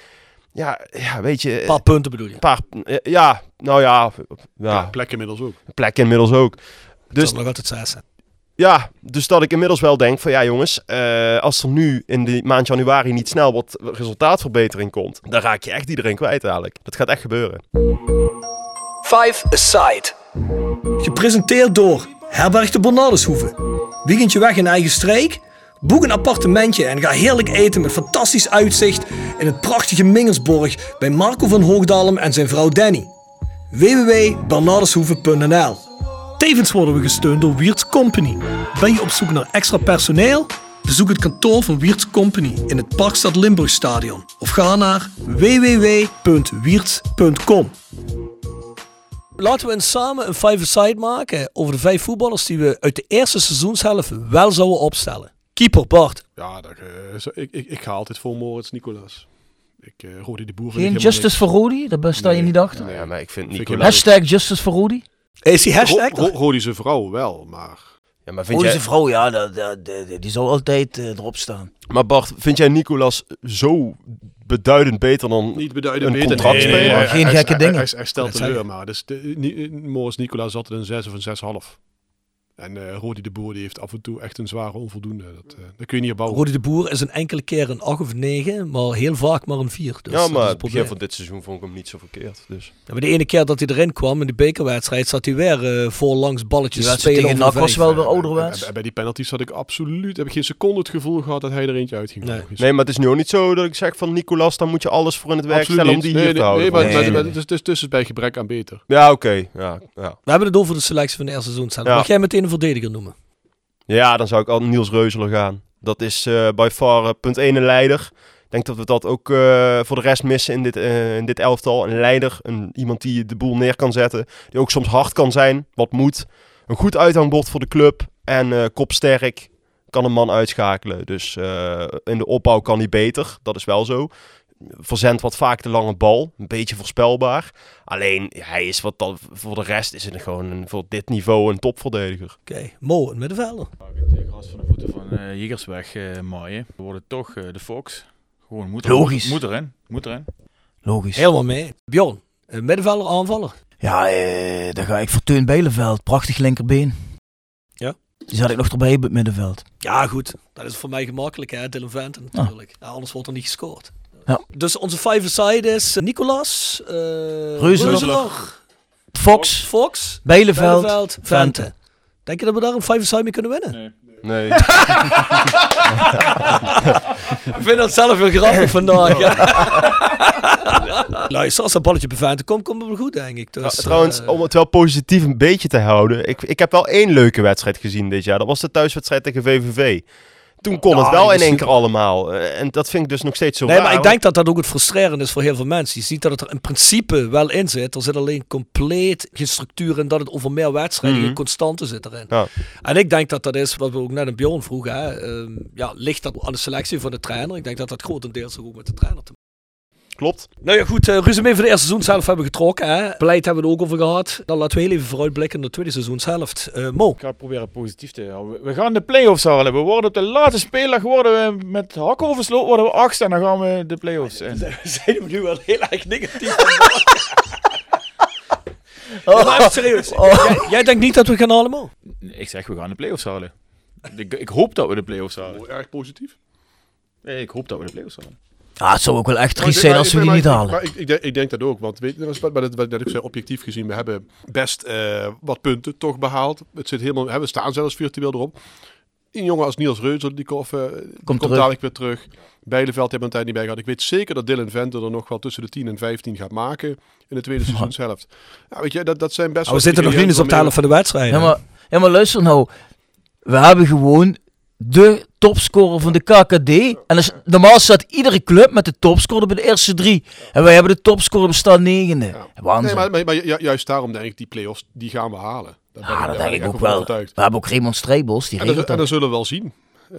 Speaker 8: Ja, ja weet je...
Speaker 6: Een paar punten bedoel je?
Speaker 8: Een paar, ja, nou ja,
Speaker 9: Ja,
Speaker 8: ja,
Speaker 9: plek inmiddels ook.
Speaker 8: plek inmiddels ook.
Speaker 6: Dus nog altijd zijn.
Speaker 8: ja, dus dat ik inmiddels wel denk van ja jongens, eh, als er nu in de maand januari niet snel wat resultaatverbetering komt, dan raak je echt iedereen kwijt dadelijk. Dat gaat echt gebeuren.
Speaker 6: Five Aside. Gepresenteerd door Herberg de Bernardeshoeve. Weekendje weg in eigen streek? Boek een appartementje en ga heerlijk eten met fantastisch uitzicht in het prachtige Mingersborg bij Marco van Hoogdalem en zijn vrouw Danny. www.bernardeshoeve.nl Tevens worden we gesteund door Wiert's Company. Ben je op zoek naar extra personeel? Bezoek het kantoor van Wiert's Company in het Parkstad Limburgstadion of ga naar www.wierts.com. Laten we eens samen een five-a-side maken over de vijf voetballers die we uit de eerste seizoenshelft wel zouden opstellen. Keeper Bart.
Speaker 9: Ja, dat, eh, ik, ik, ik ga altijd voor Moritz Nicolas. Ik, eh Rodi de Boer
Speaker 7: Geen justice voor Rodi? Daar besta je
Speaker 9: Nee.
Speaker 7: niet achter.
Speaker 8: Ja, maar ik vind Nicolas...
Speaker 7: Hashtag justice voor Rodi.
Speaker 6: Is die hashtag
Speaker 9: Ro-
Speaker 6: er?
Speaker 9: Ro- Rodi zijn vrouw wel, maar...
Speaker 8: Ja, maar, vind
Speaker 7: Rodi
Speaker 8: jij,
Speaker 7: vrouw, ja, dat- dat- dat- die zal altijd eh, erop staan.
Speaker 8: maar Bart, vind jij Nicolas zo beduidend beter dan...
Speaker 9: Niet beduidend
Speaker 8: Een
Speaker 9: beter.
Speaker 8: contractspeler.
Speaker 9: Nee,
Speaker 7: Maar geen
Speaker 9: hij-
Speaker 7: gekke
Speaker 9: hij-
Speaker 7: dingen.
Speaker 9: Hij, hij stelt teleur, maar dus de, Moritz Nicolas zat in een 6 of een 6,5. En eh Rodi de Boer die heeft af en toe echt een zware onvoldoende. Dat, eh dat kun je niet opbouwen.
Speaker 6: Rodi de Boer is een enkele keer een 8 of 9, maar heel vaak maar een 4. Dus
Speaker 8: ja, maar
Speaker 6: het
Speaker 8: het begin
Speaker 6: probleem.
Speaker 8: van dit seizoen vond ik hem niet zo verkeerd. Dus.
Speaker 6: Ja, maar de ene keer dat hij erin kwam in de bekerwedstrijd, zat hij weer eh voorlangs balletjes
Speaker 7: Die wedstrijd
Speaker 6: spelen.
Speaker 7: tegen NAC was wel weer ouderwets.
Speaker 9: bij die penalties had ik absoluut, heb ik geen seconde het gevoel gehad dat hij er eentje uitging.
Speaker 6: Nee.
Speaker 8: Nee, maar het is nu ook niet zo dat ik zeg van Nicolas, dan moet je alles voor in het werk
Speaker 9: Absoluut
Speaker 8: stellen om die hier
Speaker 9: nee,
Speaker 8: te
Speaker 9: nee,
Speaker 8: houden.
Speaker 9: Nee, maar,
Speaker 7: Nee,
Speaker 9: maar-
Speaker 7: nee,
Speaker 9: maar
Speaker 7: nee.
Speaker 9: het is- het is dus bij gebrek aan beter.
Speaker 8: Ja, oké. Ja, ja.
Speaker 6: We hebben het over de selectie van de eerste seizoen.
Speaker 8: Ja.
Speaker 6: Mag jij meteen een verdediger noemen?
Speaker 8: Ja, dan zou ik al Niels Reuzeler gaan. Dat is eh by far eh, punt 1 een leider. Ik denk dat we dat ook eh, voor de rest missen in dit, in dit elftal. Een leider, een, iemand die de boel neer kan zetten. Die ook soms hard kan zijn, wat moet. Een goed uithangbord voor de club. En kopsterk, kan een man uitschakelen. Dus in de opbouw kan hij beter, dat is wel zo. Verzendt wat vaak de lange bal, een beetje voorspelbaar. Alleen, hij is wat dan, voor de rest is het gewoon een, voor dit niveau een topverdediger.
Speaker 6: Oké, Mo, een middenvelder.
Speaker 10: Het gras van de voeten van eh Jegersweg eh maaien. We worden toch eh, de Fox. Gewoon moet,
Speaker 7: Logisch.
Speaker 10: Moet erin. Moet erin.
Speaker 7: Logisch.
Speaker 6: Helemaal mee. Bjorn, een middenvelder, aanvaller.
Speaker 7: Ja, eh, dan ga ik voor Teun Belenveld. Prachtig linkerbeen.
Speaker 6: Ja.
Speaker 7: Die zat ik nog erbij op het middenveld.
Speaker 6: Ja, goed. Dat is voor mij gemakkelijk, hè? Dylan Venten natuurlijk. Ja, anders wordt er niet gescoord.
Speaker 7: Ja.
Speaker 6: Dus onze five-a-side is eh, Nicolas, eh
Speaker 7: Reuzeler. Fox,
Speaker 6: Fox,
Speaker 7: Belenveld,
Speaker 6: Belenveld,
Speaker 7: Vente.
Speaker 6: Vente. Denk je dat we daar een five-a-side mee kunnen winnen?
Speaker 10: Nee.
Speaker 8: Nee.
Speaker 6: Ik vind dat zelf weer grappig vandaag. ja. Luister, als dat balletje beveiligd komt, komt het wel goed, denk ik. Dus,
Speaker 8: Ja, trouwens,
Speaker 6: eh,
Speaker 8: om het wel positief een beetje te houden. Ik, ik heb wel één leuke wedstrijd gezien dit jaar. Dat was de thuiswedstrijd tegen VVV. Toen kon
Speaker 6: Ja,
Speaker 8: het wel in één keer allemaal. Eh, En dat vind ik dus nog steeds zo
Speaker 6: Nee,
Speaker 8: raar.
Speaker 6: maar ik denk dat dat ook het frustrerend is voor heel veel mensen. Je ziet dat het er in principe wel in zit. Er zit alleen compleet geen structuur in dat het over meer wedstrijden, geen constante zit erin.
Speaker 8: Ja.
Speaker 6: En ik denk dat dat is wat we ook net aan Bjorn vroegen. Hè. Ehm, ja, ligt dat aan de selectie van de trainer? Ik denk dat dat grotendeels ook met de trainer te maken
Speaker 8: Klopt.
Speaker 6: Nou ja, goed. eh resume van de eerste seizoen zelf hebben we getrokken. Hè. Beleid hebben we het ook over gehad. Dan laten we heel even vooruitblikken naar de tweede seizoenshelft. Eh Mo.
Speaker 10: Ik ga het proberen positief te houden. We- gaan de play-offs halen. We worden op de laatste speeldag worden we met hakken over sloot worden we achtste en dan gaan we de play-offs in.
Speaker 6: We zijn hem nu wel heel erg negatief. Ja, maar serieus. Jij, jij denkt niet dat we gaan halen, Mo?
Speaker 10: Ik zeg, we gaan de play-offs halen. Ik, ik hoop dat we de play-offs halen.
Speaker 9: Oh, erg positief.
Speaker 10: Nee, ik hoop dat we de play-offs halen.
Speaker 7: Ah, het zou ook wel echt triest zijn als we die niet halen.
Speaker 9: Maar ik, ik, denk, ik denk dat ook, want weet je, wat, wat, wat ik zei, objectief gezien, we hebben best eh, wat punten toch behaald. Het zit helemaal, hè, we staan zelfs virtueel erop. Een jongen als Niels Reuzer, die, komt, uh, dadelijk weer terug. Bijleveld hebben een tijd niet bij gehad. Ik weet zeker dat Dylan Venter er nog wel tussen de 10 en 15 gaat maken in de tweede seizoenshelft. Ja, weet je, dat, dat zijn best
Speaker 6: we zitten nog niet eens op de helft van de wedstrijd.
Speaker 7: Ja maar, ja, maar luister nou. We hebben gewoon de topscorer van de KKD. En dus, normaal staat iedere club met de topscorer bij de eerste drie. En wij hebben de topscorer op stand negende.
Speaker 9: Ja. Nee, maar, maar, maar ju- juist daarom denk ik, die play-offs, die gaan we halen. Daar ben
Speaker 7: ja,
Speaker 9: ik-
Speaker 7: dat denk ik ook wel.
Speaker 9: overtuigd.
Speaker 7: We hebben ook Raymond Strijbos, die
Speaker 9: En
Speaker 7: regelt
Speaker 9: en dan
Speaker 7: dat.
Speaker 9: zullen we wel zien eh,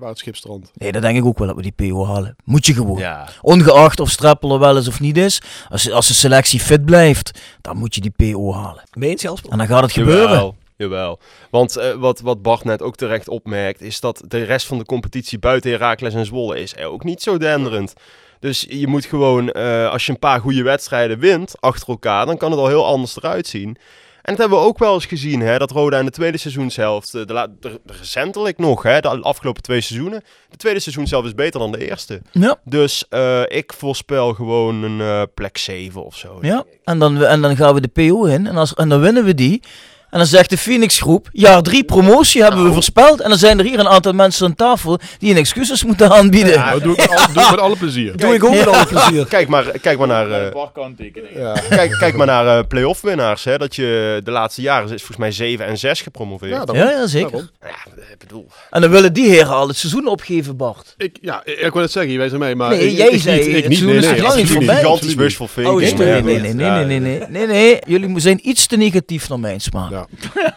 Speaker 9: waar het schip strandt.
Speaker 7: Nee, dat denk ik ook wel dat we die PO halen. Moet je gewoon.
Speaker 10: Ja.
Speaker 7: Ongeacht of Streppel er wel is of niet is. Als, als de selectie fit blijft, dan moet je die PO halen.
Speaker 6: Je, Jasper?
Speaker 7: En dan gaat het gebeuren.
Speaker 8: Jawel, jawel. Want eh, wat, wat Bart net ook terecht opmerkt, is dat de rest van de competitie buiten Heracles en Zwolle is ook niet zo denderend. Dus je moet gewoon, eh, als je een paar goede wedstrijden wint achter elkaar, dan kan het al heel anders eruit zien. En dat hebben we ook wel eens gezien, hè, dat Roda in de tweede seizoenshelft, eh, de, de, de recentelijk nog, hè, de afgelopen twee seizoenen, de tweede seizoenshelft is beter dan de eerste.
Speaker 7: Ja.
Speaker 8: Dus ik voorspel gewoon een plek 7 of zo.
Speaker 7: Ja, en dan, en dan gaan we de PO in en, als, en dan winnen we die. En dan zegt de Phoenix groep, jaar drie promotie hebben we voorspeld. En dan zijn er hier een aantal mensen aan tafel die een excuses moeten aanbieden.
Speaker 9: Ja, dat doe ik, met alle, doe ik met alle plezier.
Speaker 6: Doe ik ook met alle plezier.
Speaker 8: Kijk maar, kijk maar naar... eh.
Speaker 9: Ja.
Speaker 8: Kijk, kijk maar naar eh play-off winnaars. Hè, dat je de laatste jaren is volgens mij 7 en 6 gepromoveerd.
Speaker 9: Ja, daarom.
Speaker 7: Ja, ja, zeker.
Speaker 8: Ja, ik bedoel.
Speaker 7: En dan willen die heren al het seizoen opgeven, Bart.
Speaker 9: Ik, ja, ik, ik wil het zeggen, jij zei mij, maar...
Speaker 7: Nee,
Speaker 9: ik,
Speaker 7: jij
Speaker 9: ik
Speaker 7: zei,
Speaker 9: niet, ik
Speaker 7: het
Speaker 9: niet,
Speaker 7: seizoen
Speaker 9: nee,
Speaker 7: is
Speaker 9: nee,
Speaker 7: lang niet voorbij.
Speaker 8: Gigantisch wishful thinking.
Speaker 6: Oh,
Speaker 7: Nee,
Speaker 6: is
Speaker 7: nee,
Speaker 6: het?
Speaker 7: nee, nee, nee, nee, nee, nee, nee, nee. Jullie zijn iets te negatief naar mijn smaak.
Speaker 9: Ja.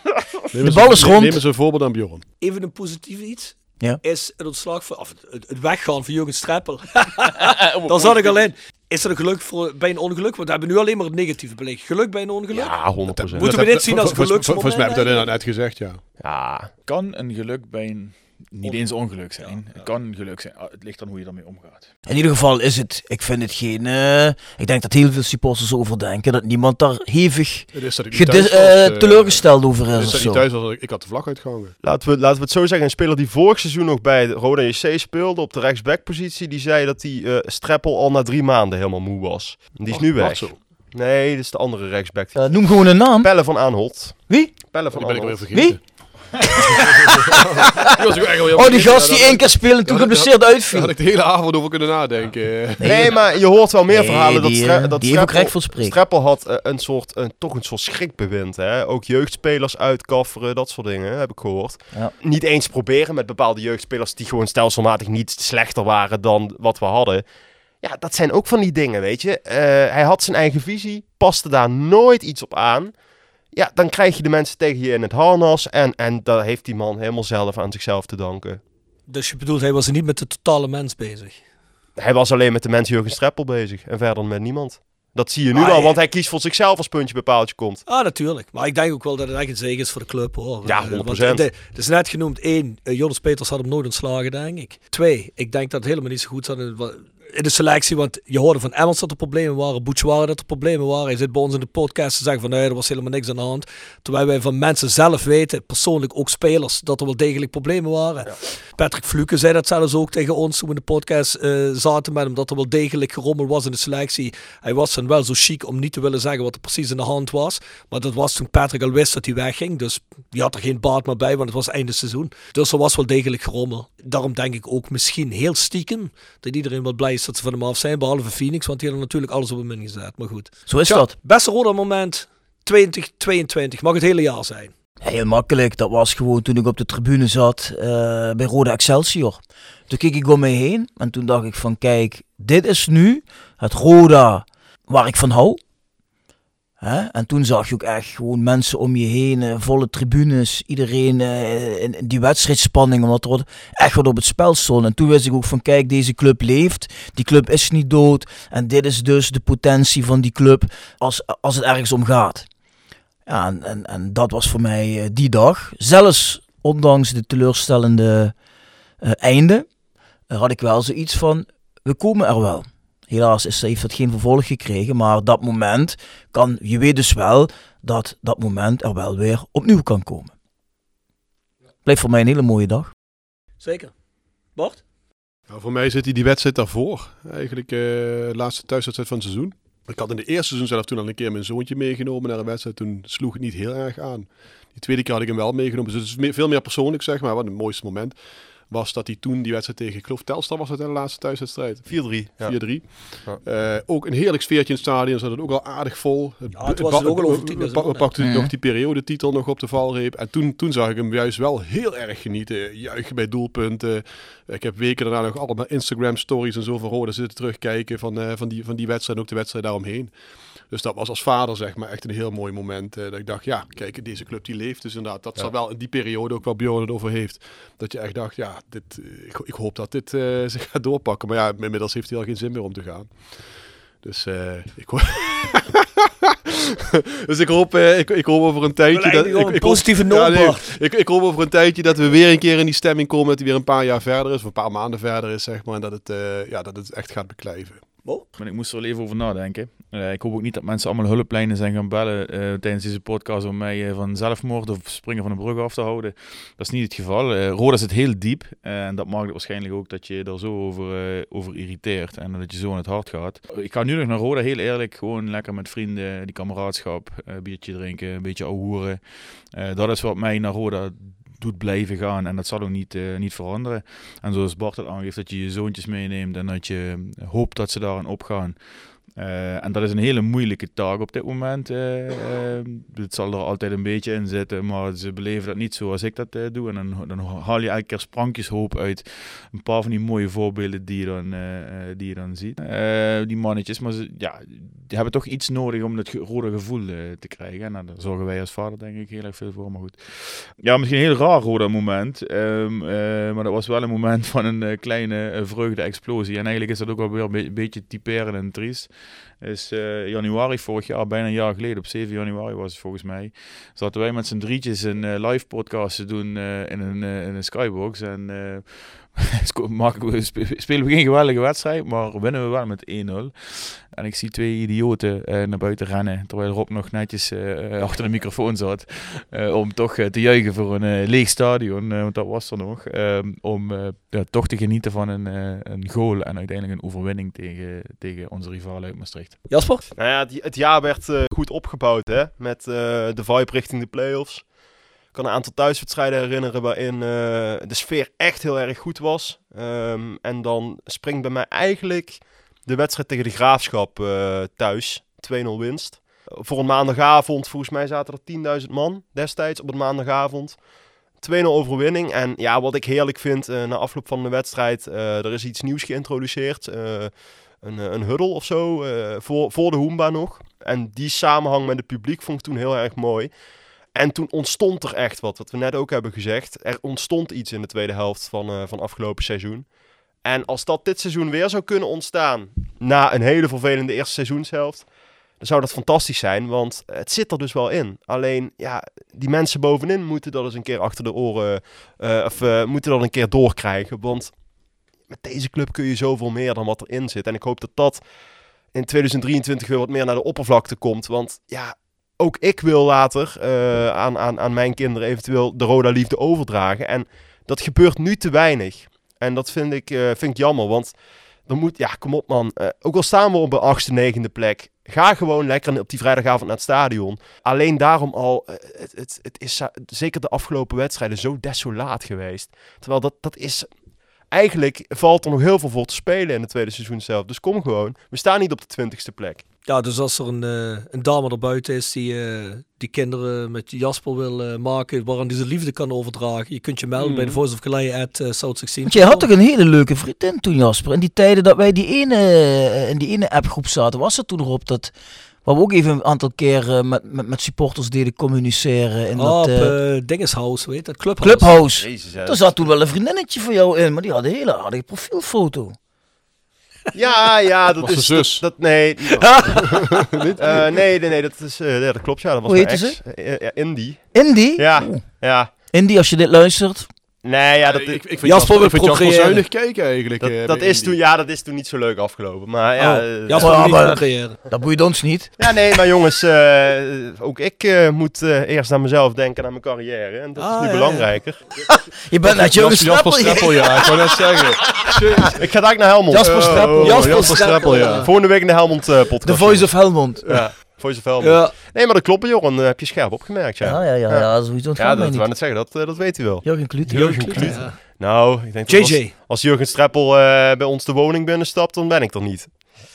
Speaker 7: De bal is rond.
Speaker 9: Neem eens een voorbeeld aan Bjorn.
Speaker 6: Even een positief iets.
Speaker 7: Ja.
Speaker 6: Is het ontslag van, of het, weggaan van Jurgen Streppel. Dan zat ik alleen. Is er een geluk voor, bij een ongeluk? Want we hebben nu alleen maar het negatieve beleid. Geluk bij een ongeluk?
Speaker 8: Ja, 100%.
Speaker 6: Moeten we dit zien als geluksmoment
Speaker 9: Volgens mij heb ik dat net gezegd, ja.
Speaker 8: Ja,
Speaker 10: Kan een geluk bij een... Niet eens ongeluk zijn. Het kan geluk zijn. Ah, Het ligt aan hoe je daarmee omgaat.
Speaker 7: In ieder geval is het, ik vind het geen, eh, ik denk dat heel veel supporters over denken dat niemand daar hevig
Speaker 9: dat thuis
Speaker 7: eh,
Speaker 9: eh,
Speaker 7: teleurgesteld over
Speaker 9: het
Speaker 7: is
Speaker 9: is
Speaker 7: of
Speaker 9: dat
Speaker 7: zo.
Speaker 9: thuis was, ik had de vlag uitgehangen.
Speaker 8: laten we, laten we het zo zeggen. Een speler die vorig seizoen nog bij de Roda JC speelde op de rechtsbackpositie, die zei dat die eh Streppel al na drie maanden helemaal moe was. Die is
Speaker 9: Wacht-
Speaker 8: nu weg.
Speaker 9: zo.
Speaker 8: Nee, dit is de andere rechtsback.
Speaker 7: Noem gewoon een naam.
Speaker 8: Pelle van Aanholt.
Speaker 7: Wie?
Speaker 8: Pelle van
Speaker 9: Die ben ik alweer
Speaker 8: Aanholt.
Speaker 9: vergeten.
Speaker 7: Oh, die gast die
Speaker 9: Daar-
Speaker 7: één keer speelde en toen geblesseerd
Speaker 9: Daar
Speaker 7: uitviel.
Speaker 9: had ik de hele avond over kunnen nadenken.
Speaker 8: Nee, maar je hoort wel meer verhalen dat, Stre-
Speaker 7: eh,
Speaker 8: dat Streppel. Streppel had eh, een soort, een, toch een soort schrikbewind. Hè? Ook jeugdspelers uitkafferen, dat soort dingen, heb ik gehoord.
Speaker 7: Ja.
Speaker 8: Niet eens proberen met bepaalde jeugdspelers die gewoon stelselmatig niet slechter waren dan wat we hadden. Ja, dat zijn ook van die dingen, weet je. Eh, hij had zijn eigen visie, paste daar nooit iets op aan. Ja, dan krijg je de mensen tegen je in het harnas. En, en daar heeft die man helemaal zelf aan zichzelf te danken.
Speaker 6: Dus je bedoelt, hij was niet met de totale mens bezig.
Speaker 8: Hij was alleen met de mensen Jurgen Streppel bezig en verder met niemand. Dat zie je nu
Speaker 6: Ah,
Speaker 8: al,
Speaker 6: ja.
Speaker 8: want hij kiest voor zichzelf als puntje bij paaltje komt.
Speaker 6: Ah, natuurlijk. Maar ik denk ook wel dat het echt een zege is voor de club, hoor.
Speaker 8: Ja,
Speaker 6: Eh,
Speaker 8: 100%.
Speaker 6: want de- Het is net genoemd, één, eh, Jonas Peters had hem nooit ontslagen, denk ik. Twee, ik denk dat het helemaal niet zo goed zat. In wat- de selectie, want je hoorde van Emmels dat er problemen waren, Bouchouari dat er problemen waren. Hij zit bij ons in de podcast te zeggen van nee, er was helemaal niks aan de hand. Terwijl wij van mensen zelf weten, persoonlijk ook spelers, dat er wel degelijk problemen waren. Patrick Fluke zei dat zelfs ook tegen ons toen we in de podcast eh, zaten met hem, dat er wel degelijk gerommel was in de selectie. Hij was dan wel zo chic om niet te willen zeggen wat er precies in de hand was. Maar dat was toen Patrick al wist dat hij wegging. Dus die had er geen baat meer bij, want het was einde seizoen. Dus er was wel degelijk gerommel. Daarom denk ik ook misschien heel stiekem dat iedereen wel blij ze van hem af zijn. Behalve Phoenix, want die hadden natuurlijk alles op hem min gezet. Maar goed.
Speaker 7: Zo is
Speaker 6: Tja,
Speaker 7: dat.
Speaker 6: Beste rode moment 2022. Mag het hele jaar zijn.
Speaker 7: Heel makkelijk. Dat was gewoon toen ik op de tribune zat eh, bij Rode Excelsior. Toen keek ik om mij heen en toen dacht ik van kijk, dit is nu het Roda waar ik van hou. Hè? En toen zag je ook echt gewoon mensen om je heen, eh, volle tribunes, iedereen eh, in, die wedstrijdspanning, omdat er echt wat op het spel stond. En toen wist ik ook van kijk, deze club leeft, die club is niet dood en dit is dus de potentie van die club als, als het ergens om gaat. Ja, en, en, dat was voor mij eh, die dag. Zelfs ondanks de teleurstellende einde, had ik wel zoiets van, we komen er wel. Helaas is, heeft dat geen vervolg gekregen, maar dat moment kan, je weet dus wel dat dat moment er wel weer opnieuw kan komen. Blijft voor mij een hele mooie dag.
Speaker 6: Zeker. Bart?
Speaker 9: Nou, voor mij zit hij die wedstrijd daarvoor. Eigenlijk eh laatste thuiswedstrijd van het seizoen. Ik had in de eerste seizoen zelf toen al een keer mijn zoontje meegenomen naar een wedstrijd. Toen sloeg het niet heel erg aan. Die tweede keer had ik hem wel meegenomen. Dus het is veel meer persoonlijk, zeg maar. Wat het mooiste moment was dat hij toen die wedstrijd tegen, ik geloof Telstar was het in de laatste thuiswedstrijd.
Speaker 8: 4-3. Ja.
Speaker 9: 4-3. Eh, ook een heerlijk sfeertje in het stadion. Zat het ook al aardig vol.
Speaker 6: Ja, toen was het ook al over 10.000
Speaker 9: We
Speaker 6: hè.
Speaker 9: pakten nog die periodetitel nog op de valreep. En toen, toen zag ik hem juist wel heel erg genieten. Juichen bij doelpunten. Ik heb weken daarna nog allemaal Instagram stories en zo van Roda zitten terugkijken van, eh, van, die, van die wedstrijd en ook de wedstrijd daaromheen. Dus dat was als vader zeg maar echt een heel mooi moment. eh, dat ik dacht, ja, kijk, deze club die leeft dus inderdaad. Dat zal wel in die periode ook wel Bjorn het over heeft. Dat je echt dacht, ja, dit, eh, ik, ik hoop dat dit eh, zich gaat doorpakken. Maar ja, inmiddels heeft hij al geen zin meer om te gaan. Dus ik hoop... dus ik hoop, eh, ik, ik hoop over een tijdje...
Speaker 6: Eindigen op een
Speaker 9: ik,
Speaker 6: positieve
Speaker 9: hoop, Ja, nee, ik, ik hoop over een tijdje dat we weer een keer in die stemming komen... dat hij weer een paar jaar verder is, of een paar maanden verder is, zeg maar. En dat het, ja, dat het echt gaat beklijven.
Speaker 10: Maar ik moest er wel even over nadenken. Eh, ik hoop ook niet dat mensen allemaal hulplijnen zijn gaan bellen eh, tijdens deze podcast om mij eh, van zelfmoord of springen van een brug af te houden. Dat is niet het geval. Roda zit heel diep en dat maakt het waarschijnlijk ook dat je er zo over, over irriteert en dat je zo aan het hart gaat. Ik ga nu nog naar Roda, heel eerlijk, gewoon lekker met vrienden, die kameraadschap, biertje drinken, een beetje ouwehoeren. Eh dat is wat mij naar Roda doet blijven gaan. En dat zal ook niet, eh, niet veranderen. En zoals Bart het aangeeft, dat je je zoontjes meeneemt en dat je hoopt dat ze daarin opgaan. Eh, en dat is een hele moeilijke taak op dit moment. eh, eh, het zal er altijd een beetje in zitten, maar ze beleven dat niet zoals ik dat eh, doe. En dan, dan haal je elke keer sprankjeshoop uit een paar van die mooie voorbeelden die je dan, eh, eh, ziet. Eh, die mannetjes, maar ze, ja, die hebben toch iets nodig om dat rode gevoel eh, te krijgen. En nou, daar zorgen wij als vader denk ik heel erg veel voor, maar goed. Ja, misschien een heel raar rode moment, ehm, eh, maar dat was wel een moment van een eh, kleine vreugde-explosie. En eigenlijk is dat ook wel weer een be- beetje typerend en triest is januari vorig jaar, bijna een jaar geleden, op 7 januari was het volgens mij, zaten wij met z'n drietjes een live podcast te doen in, een, in een skybox. En eh, we, spe- spelen we geen geweldige wedstrijd, maar winnen we wel met 1-0. En ik zie twee idioten eh, naar buiten rennen, terwijl Rob nog netjes eh, achter de microfoon zat, eh, om toch eh, te juichen voor een eh, leeg stadion, eh, want dat was er nog, ehm, om eh, ja, toch te genieten van een, eh, een goal en uiteindelijk een overwinning tegen, tegen onze rivalen uit Maastricht.
Speaker 6: Jasper?
Speaker 8: Nou ja, die, het jaar werd eh, goed opgebouwd hè, met eh, de vibe richting de play-offs. Kan een aantal thuiswedstrijden herinneren waarin eh, de sfeer echt heel erg goed was. Ehm, en dan springt bij mij eigenlijk de wedstrijd tegen de Graafschap eh, thuis. 2-0 winst. Voor een maandagavond, volgens mij zaten er 10.000 man destijds op een maandagavond. 2-0 overwinning. En ja, wat ik heerlijk vind eh, na afloop van de wedstrijd, er is iets nieuws geïntroduceerd. Een, een huddle of zo, voor, voor de Hoemba nog. En die samenhang met het publiek vond ik toen heel erg mooi. En toen ontstond er echt wat, wat we net ook hebben gezegd. Er ontstond iets in de tweede helft van, eh, van afgelopen seizoen. En als dat dit seizoen weer zou kunnen ontstaan, na een hele vervelende eerste seizoenshelft, dan zou dat fantastisch zijn, want het zit er dus wel in. Alleen, ja, die mensen bovenin moeten dat eens een keer achter de oren, eh, of eh, moeten dat een keer doorkrijgen. Want met deze club kun je zoveel meer dan wat erin zit. En ik hoop dat dat in 2023 weer wat meer naar de oppervlakte komt. Want ja, ook ik wil later uh, aan, aan, aan mijn kinderen eventueel de Roda liefde overdragen. En dat gebeurt nu te weinig. En dat vind ik, uh, vind ik jammer, want dan moet, ja, kom op man. Uh, ook al staan we op de achtste, negende plek. Ga gewoon lekker op die vrijdagavond naar het stadion. Alleen daarom al, het, het, het is zeker de afgelopen wedstrijden zo desolaat geweest. Terwijl dat, dat is, eigenlijk valt er nog heel veel voor te spelen in het tweede seizoen zelf. Dus kom gewoon. We staan niet op de twintigste plek.
Speaker 6: Ja, dus als er een, uh, een dame erbuiten is die, uh, die kinderen met Jasper wil uh, maken, waaraan die zijn liefde kan overdragen, je kunt je melden
Speaker 7: Mm.
Speaker 6: bij de Voice of Calais at uh, South 16.
Speaker 7: Want jij had toch een hele leuke vriendin toen, Jasper? In die tijden dat wij die ene, in die ene appgroep zaten, was er toen nog op dat... Waar we ook even een aantal keer met, met, met supporters deden communiceren. In
Speaker 6: oh,
Speaker 7: dat,
Speaker 6: op
Speaker 7: uh,
Speaker 6: Dingeshouse, weet dat? Clubhouse.
Speaker 7: Clubhouse. Jezus, er zat toen wel een vriendinnetje van jou in, maar die had een hele aardige profielfoto.
Speaker 8: Ja, ja, dat
Speaker 9: was
Speaker 8: is
Speaker 9: zus.
Speaker 8: Dat, dat, nee, uh, nee, nee, nee, dat is, uh, ja, dat klopt. Ja, dat was
Speaker 7: Hoe heette ze?
Speaker 8: Uh, ja, Indy.
Speaker 7: Indy?
Speaker 8: Ja, ja.
Speaker 7: Indy, als je dit luistert.
Speaker 8: Nee, ja, dat,
Speaker 9: ik, ik vind
Speaker 6: Jasper
Speaker 9: Jasper, Jasper zuinig kijken eigenlijk.
Speaker 8: dat,
Speaker 9: eh,
Speaker 8: dat is toen, ja, dat is toen niet zo leuk afgelopen. Maar ja,
Speaker 6: Oh,
Speaker 8: eh,
Speaker 6: Jasper niet
Speaker 7: maar-. Dat boeit ons niet.
Speaker 8: ja, nee, maar jongens, uh, ook ik uh, moet uh, eerst aan mezelf denken, aan mijn carrière. En dat
Speaker 6: Ah,
Speaker 8: is nu
Speaker 6: ja,
Speaker 8: belangrijker.
Speaker 7: Je bent net Jonas
Speaker 9: Jasper, Jasper
Speaker 7: Strappel.
Speaker 9: Streppel, ja. Ik wou net zeggen.
Speaker 8: ik ga daar naar Helmond.
Speaker 6: Jasper Streppel.
Speaker 9: Oh,
Speaker 6: Jasper
Speaker 9: Jasper Streppel, ja.
Speaker 6: ja.
Speaker 8: Volgende week in de Helmond uh, podcast.
Speaker 7: The Voice of Helmond.
Speaker 8: Ja, Helmond.
Speaker 6: Ja.
Speaker 8: Nee, maar dat klopt, Joran. Uh, heb je scherp opgemerkt, ja.
Speaker 7: Ja, ja, ja.
Speaker 8: Ja.
Speaker 7: sowieso
Speaker 8: Ja, dat wou net zeggen, dat, uh, dat weet hij wel.
Speaker 7: Jurgen Kluut.
Speaker 8: Jurgen
Speaker 6: Kluut.
Speaker 8: Nou, ik denk dat
Speaker 6: JJ.
Speaker 8: als, als Jurgen Streppel uh, bij ons de woning binnenstapt, dan ben ik er niet.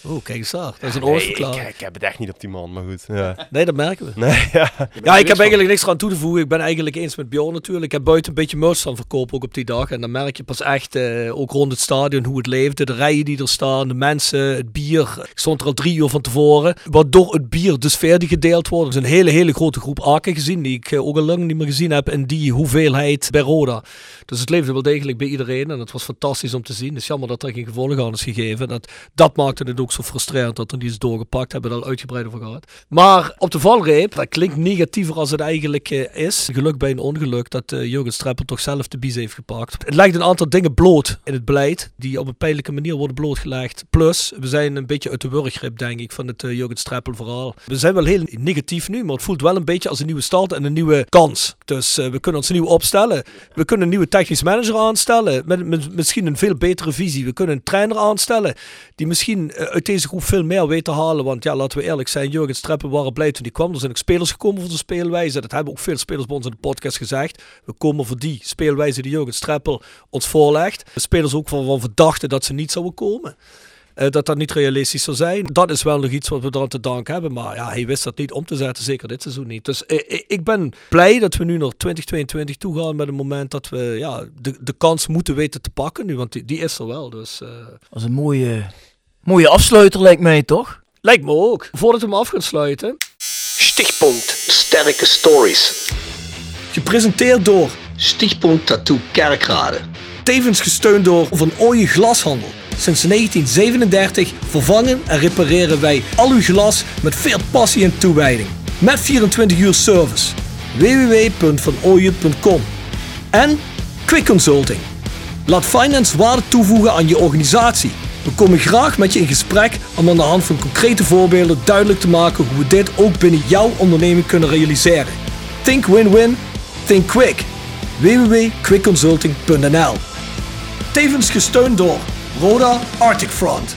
Speaker 6: Oeh, kijk eens daar. Dat is een
Speaker 8: Nee,
Speaker 6: oorverklaring.
Speaker 8: ik heb het echt niet op die man, maar goed. Ja,
Speaker 6: Nee, dat merken we.
Speaker 8: nee, ja.
Speaker 6: Ja, ik heb eigenlijk niks aan toe te voegen. Ik ben eigenlijk eens met Bjorn natuurlijk. Ik heb buiten een beetje merch staan verkopen ook op die dag. En dan merk je pas echt, eh, ook rond het stadion, hoe het leefde. De rijen die er staan, de mensen, het bier. Ik stond er al drie uur van tevoren. Waardoor het bier, de sfeer die gedeeld wordt. Er is een hele, hele grote groep Aken gezien, die ik eh, ook al lang niet meer gezien heb. En die hoeveelheid bij Roda. Dus het leefde wel degelijk bij iedereen. En het was fantastisch om te zien. Het is jammer dat er geen gevolgen aan is gegeven. Dat, dat maakte het ook zo frustrerend dat er niet is doorgepakt. Hebben we al uitgebreid over gehad. Maar op de valreep, dat klinkt negatiever als het eigenlijk eh, is. Geluk bij een ongeluk dat eh, Jurgen Streppel toch zelf de bies heeft gepakt. Het legt een aantal dingen bloot in het beleid. Die op een pijnlijke manier worden blootgelegd. Plus, we zijn een beetje uit de wurggrip denk ik van het uh, Jurgen Streppel verhaal. We zijn wel heel negatief nu, maar het voelt wel een beetje als een nieuwe start en een nieuwe kans. Dus uh, we kunnen ons nieuw opstellen. We kunnen een nieuwe technisch manager aanstellen. Met, misschien een veel betere visie. We kunnen een trainer aanstellen. Die misschien uh, uit deze groep veel meer weet te halen. Want ja, laten we eerlijk zijn. Jurgen Streppel waren blij toen die kwam. Er zijn ook spelers gekomen voor de speelwijze. Dat hebben ook veel spelers bij ons in de podcast gezegd. We komen voor die speelwijze die Jurgen Streppel ons voorlegt. De spelers ook van, verdachten dat ze niet zouden komen. Uh, dat dat niet realistisch zou zijn. Dat is wel nog iets wat we eraan te danken hebben. Maar ja, hij wist dat niet om te zetten. Zeker dit seizoen niet. Dus uh, ik ben blij dat we nu naar 2022 toe gaan. Met een moment dat we ja, de, de kans moeten weten te pakken nu. Want die, die is er wel. Dus, uh...
Speaker 7: Dat is een mooie, mooie afsluiter lijkt mij toch?
Speaker 6: Lijkt me ook. Voordat we hem af gaan sluiten.
Speaker 11: Stichtpunt Sterke Stories.
Speaker 6: Gepresenteerd door
Speaker 11: Stichtpunt Tattoo Kerkrade.
Speaker 6: Tevens gesteund door Van Ooyen Glashandel. Sinds 1937 vervangen en repareren wij al uw glas met veel passie en toewijding. Met 24 uur service. www.vanooyen.com En Quick Consulting. Laat finance waarde toevoegen aan je organisatie. We komen graag met je in gesprek om aan de hand van concrete voorbeelden duidelijk te maken hoe we dit ook binnen jouw onderneming kunnen realiseren. Think win-win, think quick. www.quickconsulting.nl Tevens gesteund door Roda Arctic Front.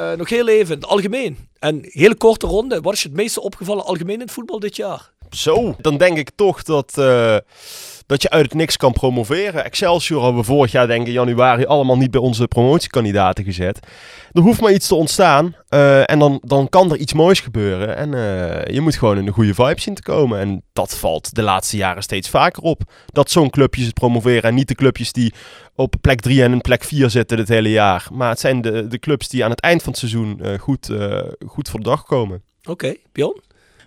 Speaker 6: Uh, nog heel even, in het algemeen. En hele korte ronde. Wat is je het meeste opgevallen algemeen in het voetbal dit jaar?
Speaker 8: Zo, dan denk ik toch dat, uh, dat je uit het niks kan promoveren. Excelsior hebben we vorig jaar, denk ik, januari allemaal niet bij onze promotiekandidaten gezet. Er hoeft maar iets te ontstaan uh, en dan, dan kan er iets moois gebeuren. En uh, je moet gewoon in een goede vibe zien te komen. En dat valt de laatste jaren steeds vaker op. Dat zo'n clubjes het promoveren en niet de clubjes die op plek 3 en plek 4 zitten het hele jaar. Maar het zijn de, de clubs die aan het eind van het seizoen uh, goed, goed voor de dag komen.
Speaker 6: Oké, Bjorn?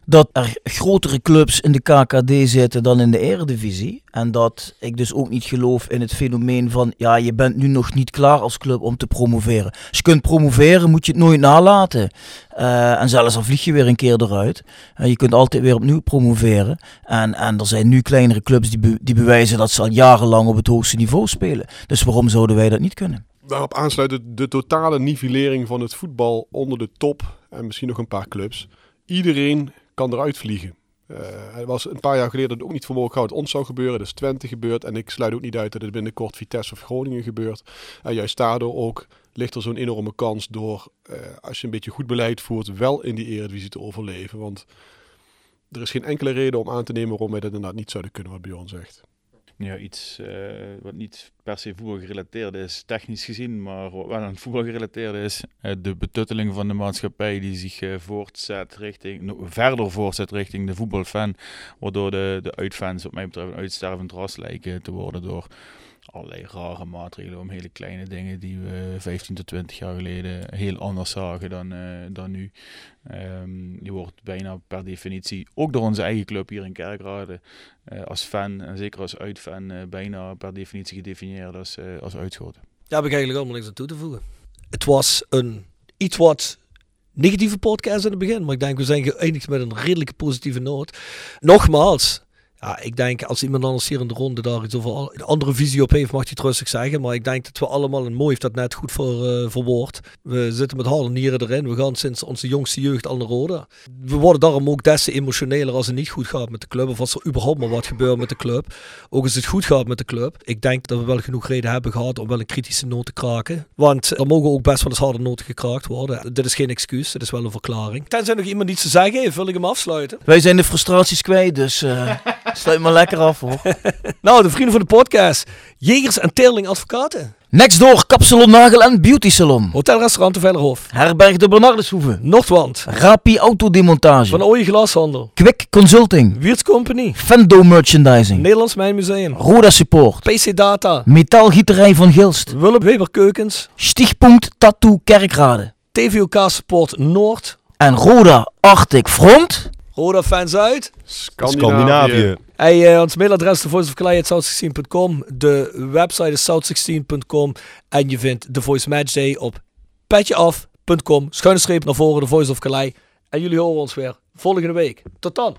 Speaker 7: Dat er grotere clubs in de KKD zitten dan in de Eredivisie. En dat ik dus ook niet geloof in het fenomeen van, ja, je bent nu nog niet klaar als club om te promoveren. Als je kunt promoveren, moet je het nooit nalaten. Uh, en zelfs al vlieg je weer een keer eruit. Uh, je kunt altijd weer opnieuw promoveren. En, en er zijn nu kleinere clubs die, die bewijzen dat ze al jarenlang op het hoogste niveau spelen. Dus waarom zouden wij dat niet kunnen?
Speaker 9: Daarop aansluit de totale nivellering van het voetbal onder de top en misschien nog een paar clubs. Iedereen kan eruit vliegen. Uh, was een paar jaar geleden ook niet voor mogelijk het ons zou gebeuren. Is Twente gebeurd. En ik sluit ook niet uit dat het binnenkort Vitesse of Groningen gebeurt. En juist daardoor ook ligt er zo'n enorme kans door, uh, als je een beetje goed beleid voert, wel in die Eredivisie te overleven. Want er is geen enkele reden om aan te nemen waarom wij dat inderdaad niet zouden kunnen, wat Bjorn zegt
Speaker 10: ja, iets uh, wat niet per se voetbal gerelateerd is, technisch gezien, maar wat wel aan voetbal gerelateerd is. Uh, de betutteling van de maatschappij die zich uh, voortzet richting, verder voortzet richting de voetbalfan, waardoor de, de uitfans op mij betreft een uitstervend ras lijken te worden door allerlei rare maatregelen om hele kleine dingen die we 15 tot 20 jaar geleden heel anders zagen dan, uh, dan nu. Um, je wordt bijna per definitie, ook door onze eigen club hier in Kerkrade, uh, als fan en zeker als uitfan, uh, bijna per definitie gedefinieerd als, als uitschoten.
Speaker 12: Daar heb ik eigenlijk allemaal niks aan toe te voegen. Het was een iets wat negatieve podcast in het begin, maar ik denk we zijn geëindigd met een redelijke positieve noot. Nogmaals, ja, ik denk als iemand anders hier in de ronde daar iets over een andere visie op heeft, mag hij het rustig zeggen. Maar ik denk dat we allemaal, en mooi heeft dat net goed voor, uh, verwoord. We zitten met handen nieren erin. We gaan sinds onze jongste jeugd al naar rode. We worden daarom ook des te emotioneler als het niet goed gaat met de club. Of als er überhaupt maar wat gebeurt met de club. Ook als het goed gaat met de club. Ik denk dat we wel genoeg reden hebben gehad om wel een kritische noot te kraken. Want er mogen ook best wel eens harde noten gekraakt worden. Dit is geen excuus, dit is wel een verklaring. Tenzij nog iemand iets te zeggen heeft, wil ik hem afsluiten.
Speaker 7: Wij zijn de frustraties kwijt, dus... Uh... Sluit maar lekker af hoor.
Speaker 12: nou, de vrienden van de podcast. Jegers en Teerling Advocaten.
Speaker 7: Next door Kapsalon Nagel en Beauty Salon.
Speaker 12: Hotelrestaurant de Vellerhof.
Speaker 7: Herberg de Bernardeshoeve.
Speaker 12: Noordwand.
Speaker 7: Rapi Autodemontage.
Speaker 12: Van Ooije Glashandel.
Speaker 7: Quick Consulting.
Speaker 12: Wiertz Company.
Speaker 7: Fendo Merchandising.
Speaker 12: Nederlands Mijnmuseum.
Speaker 7: Roda Support.
Speaker 12: PC Data.
Speaker 7: Metaalgieterij van Gilst.
Speaker 12: Willem Weber Keukens.
Speaker 7: Stichtpunt Tattoo Kerkrade.
Speaker 12: TVOK Support Noord.
Speaker 7: En Roda Arctic Front.
Speaker 12: Roda fans uit.
Speaker 8: Scandinavië.
Speaker 12: Hey, uh, ons mailadres is voiceofclay.south16.com. De website is south16.com. En je vindt The Voice Match Day op petjeaf.com. Schuine streep naar voren, The Voice of Calais. En jullie horen ons weer volgende week. Tot dan.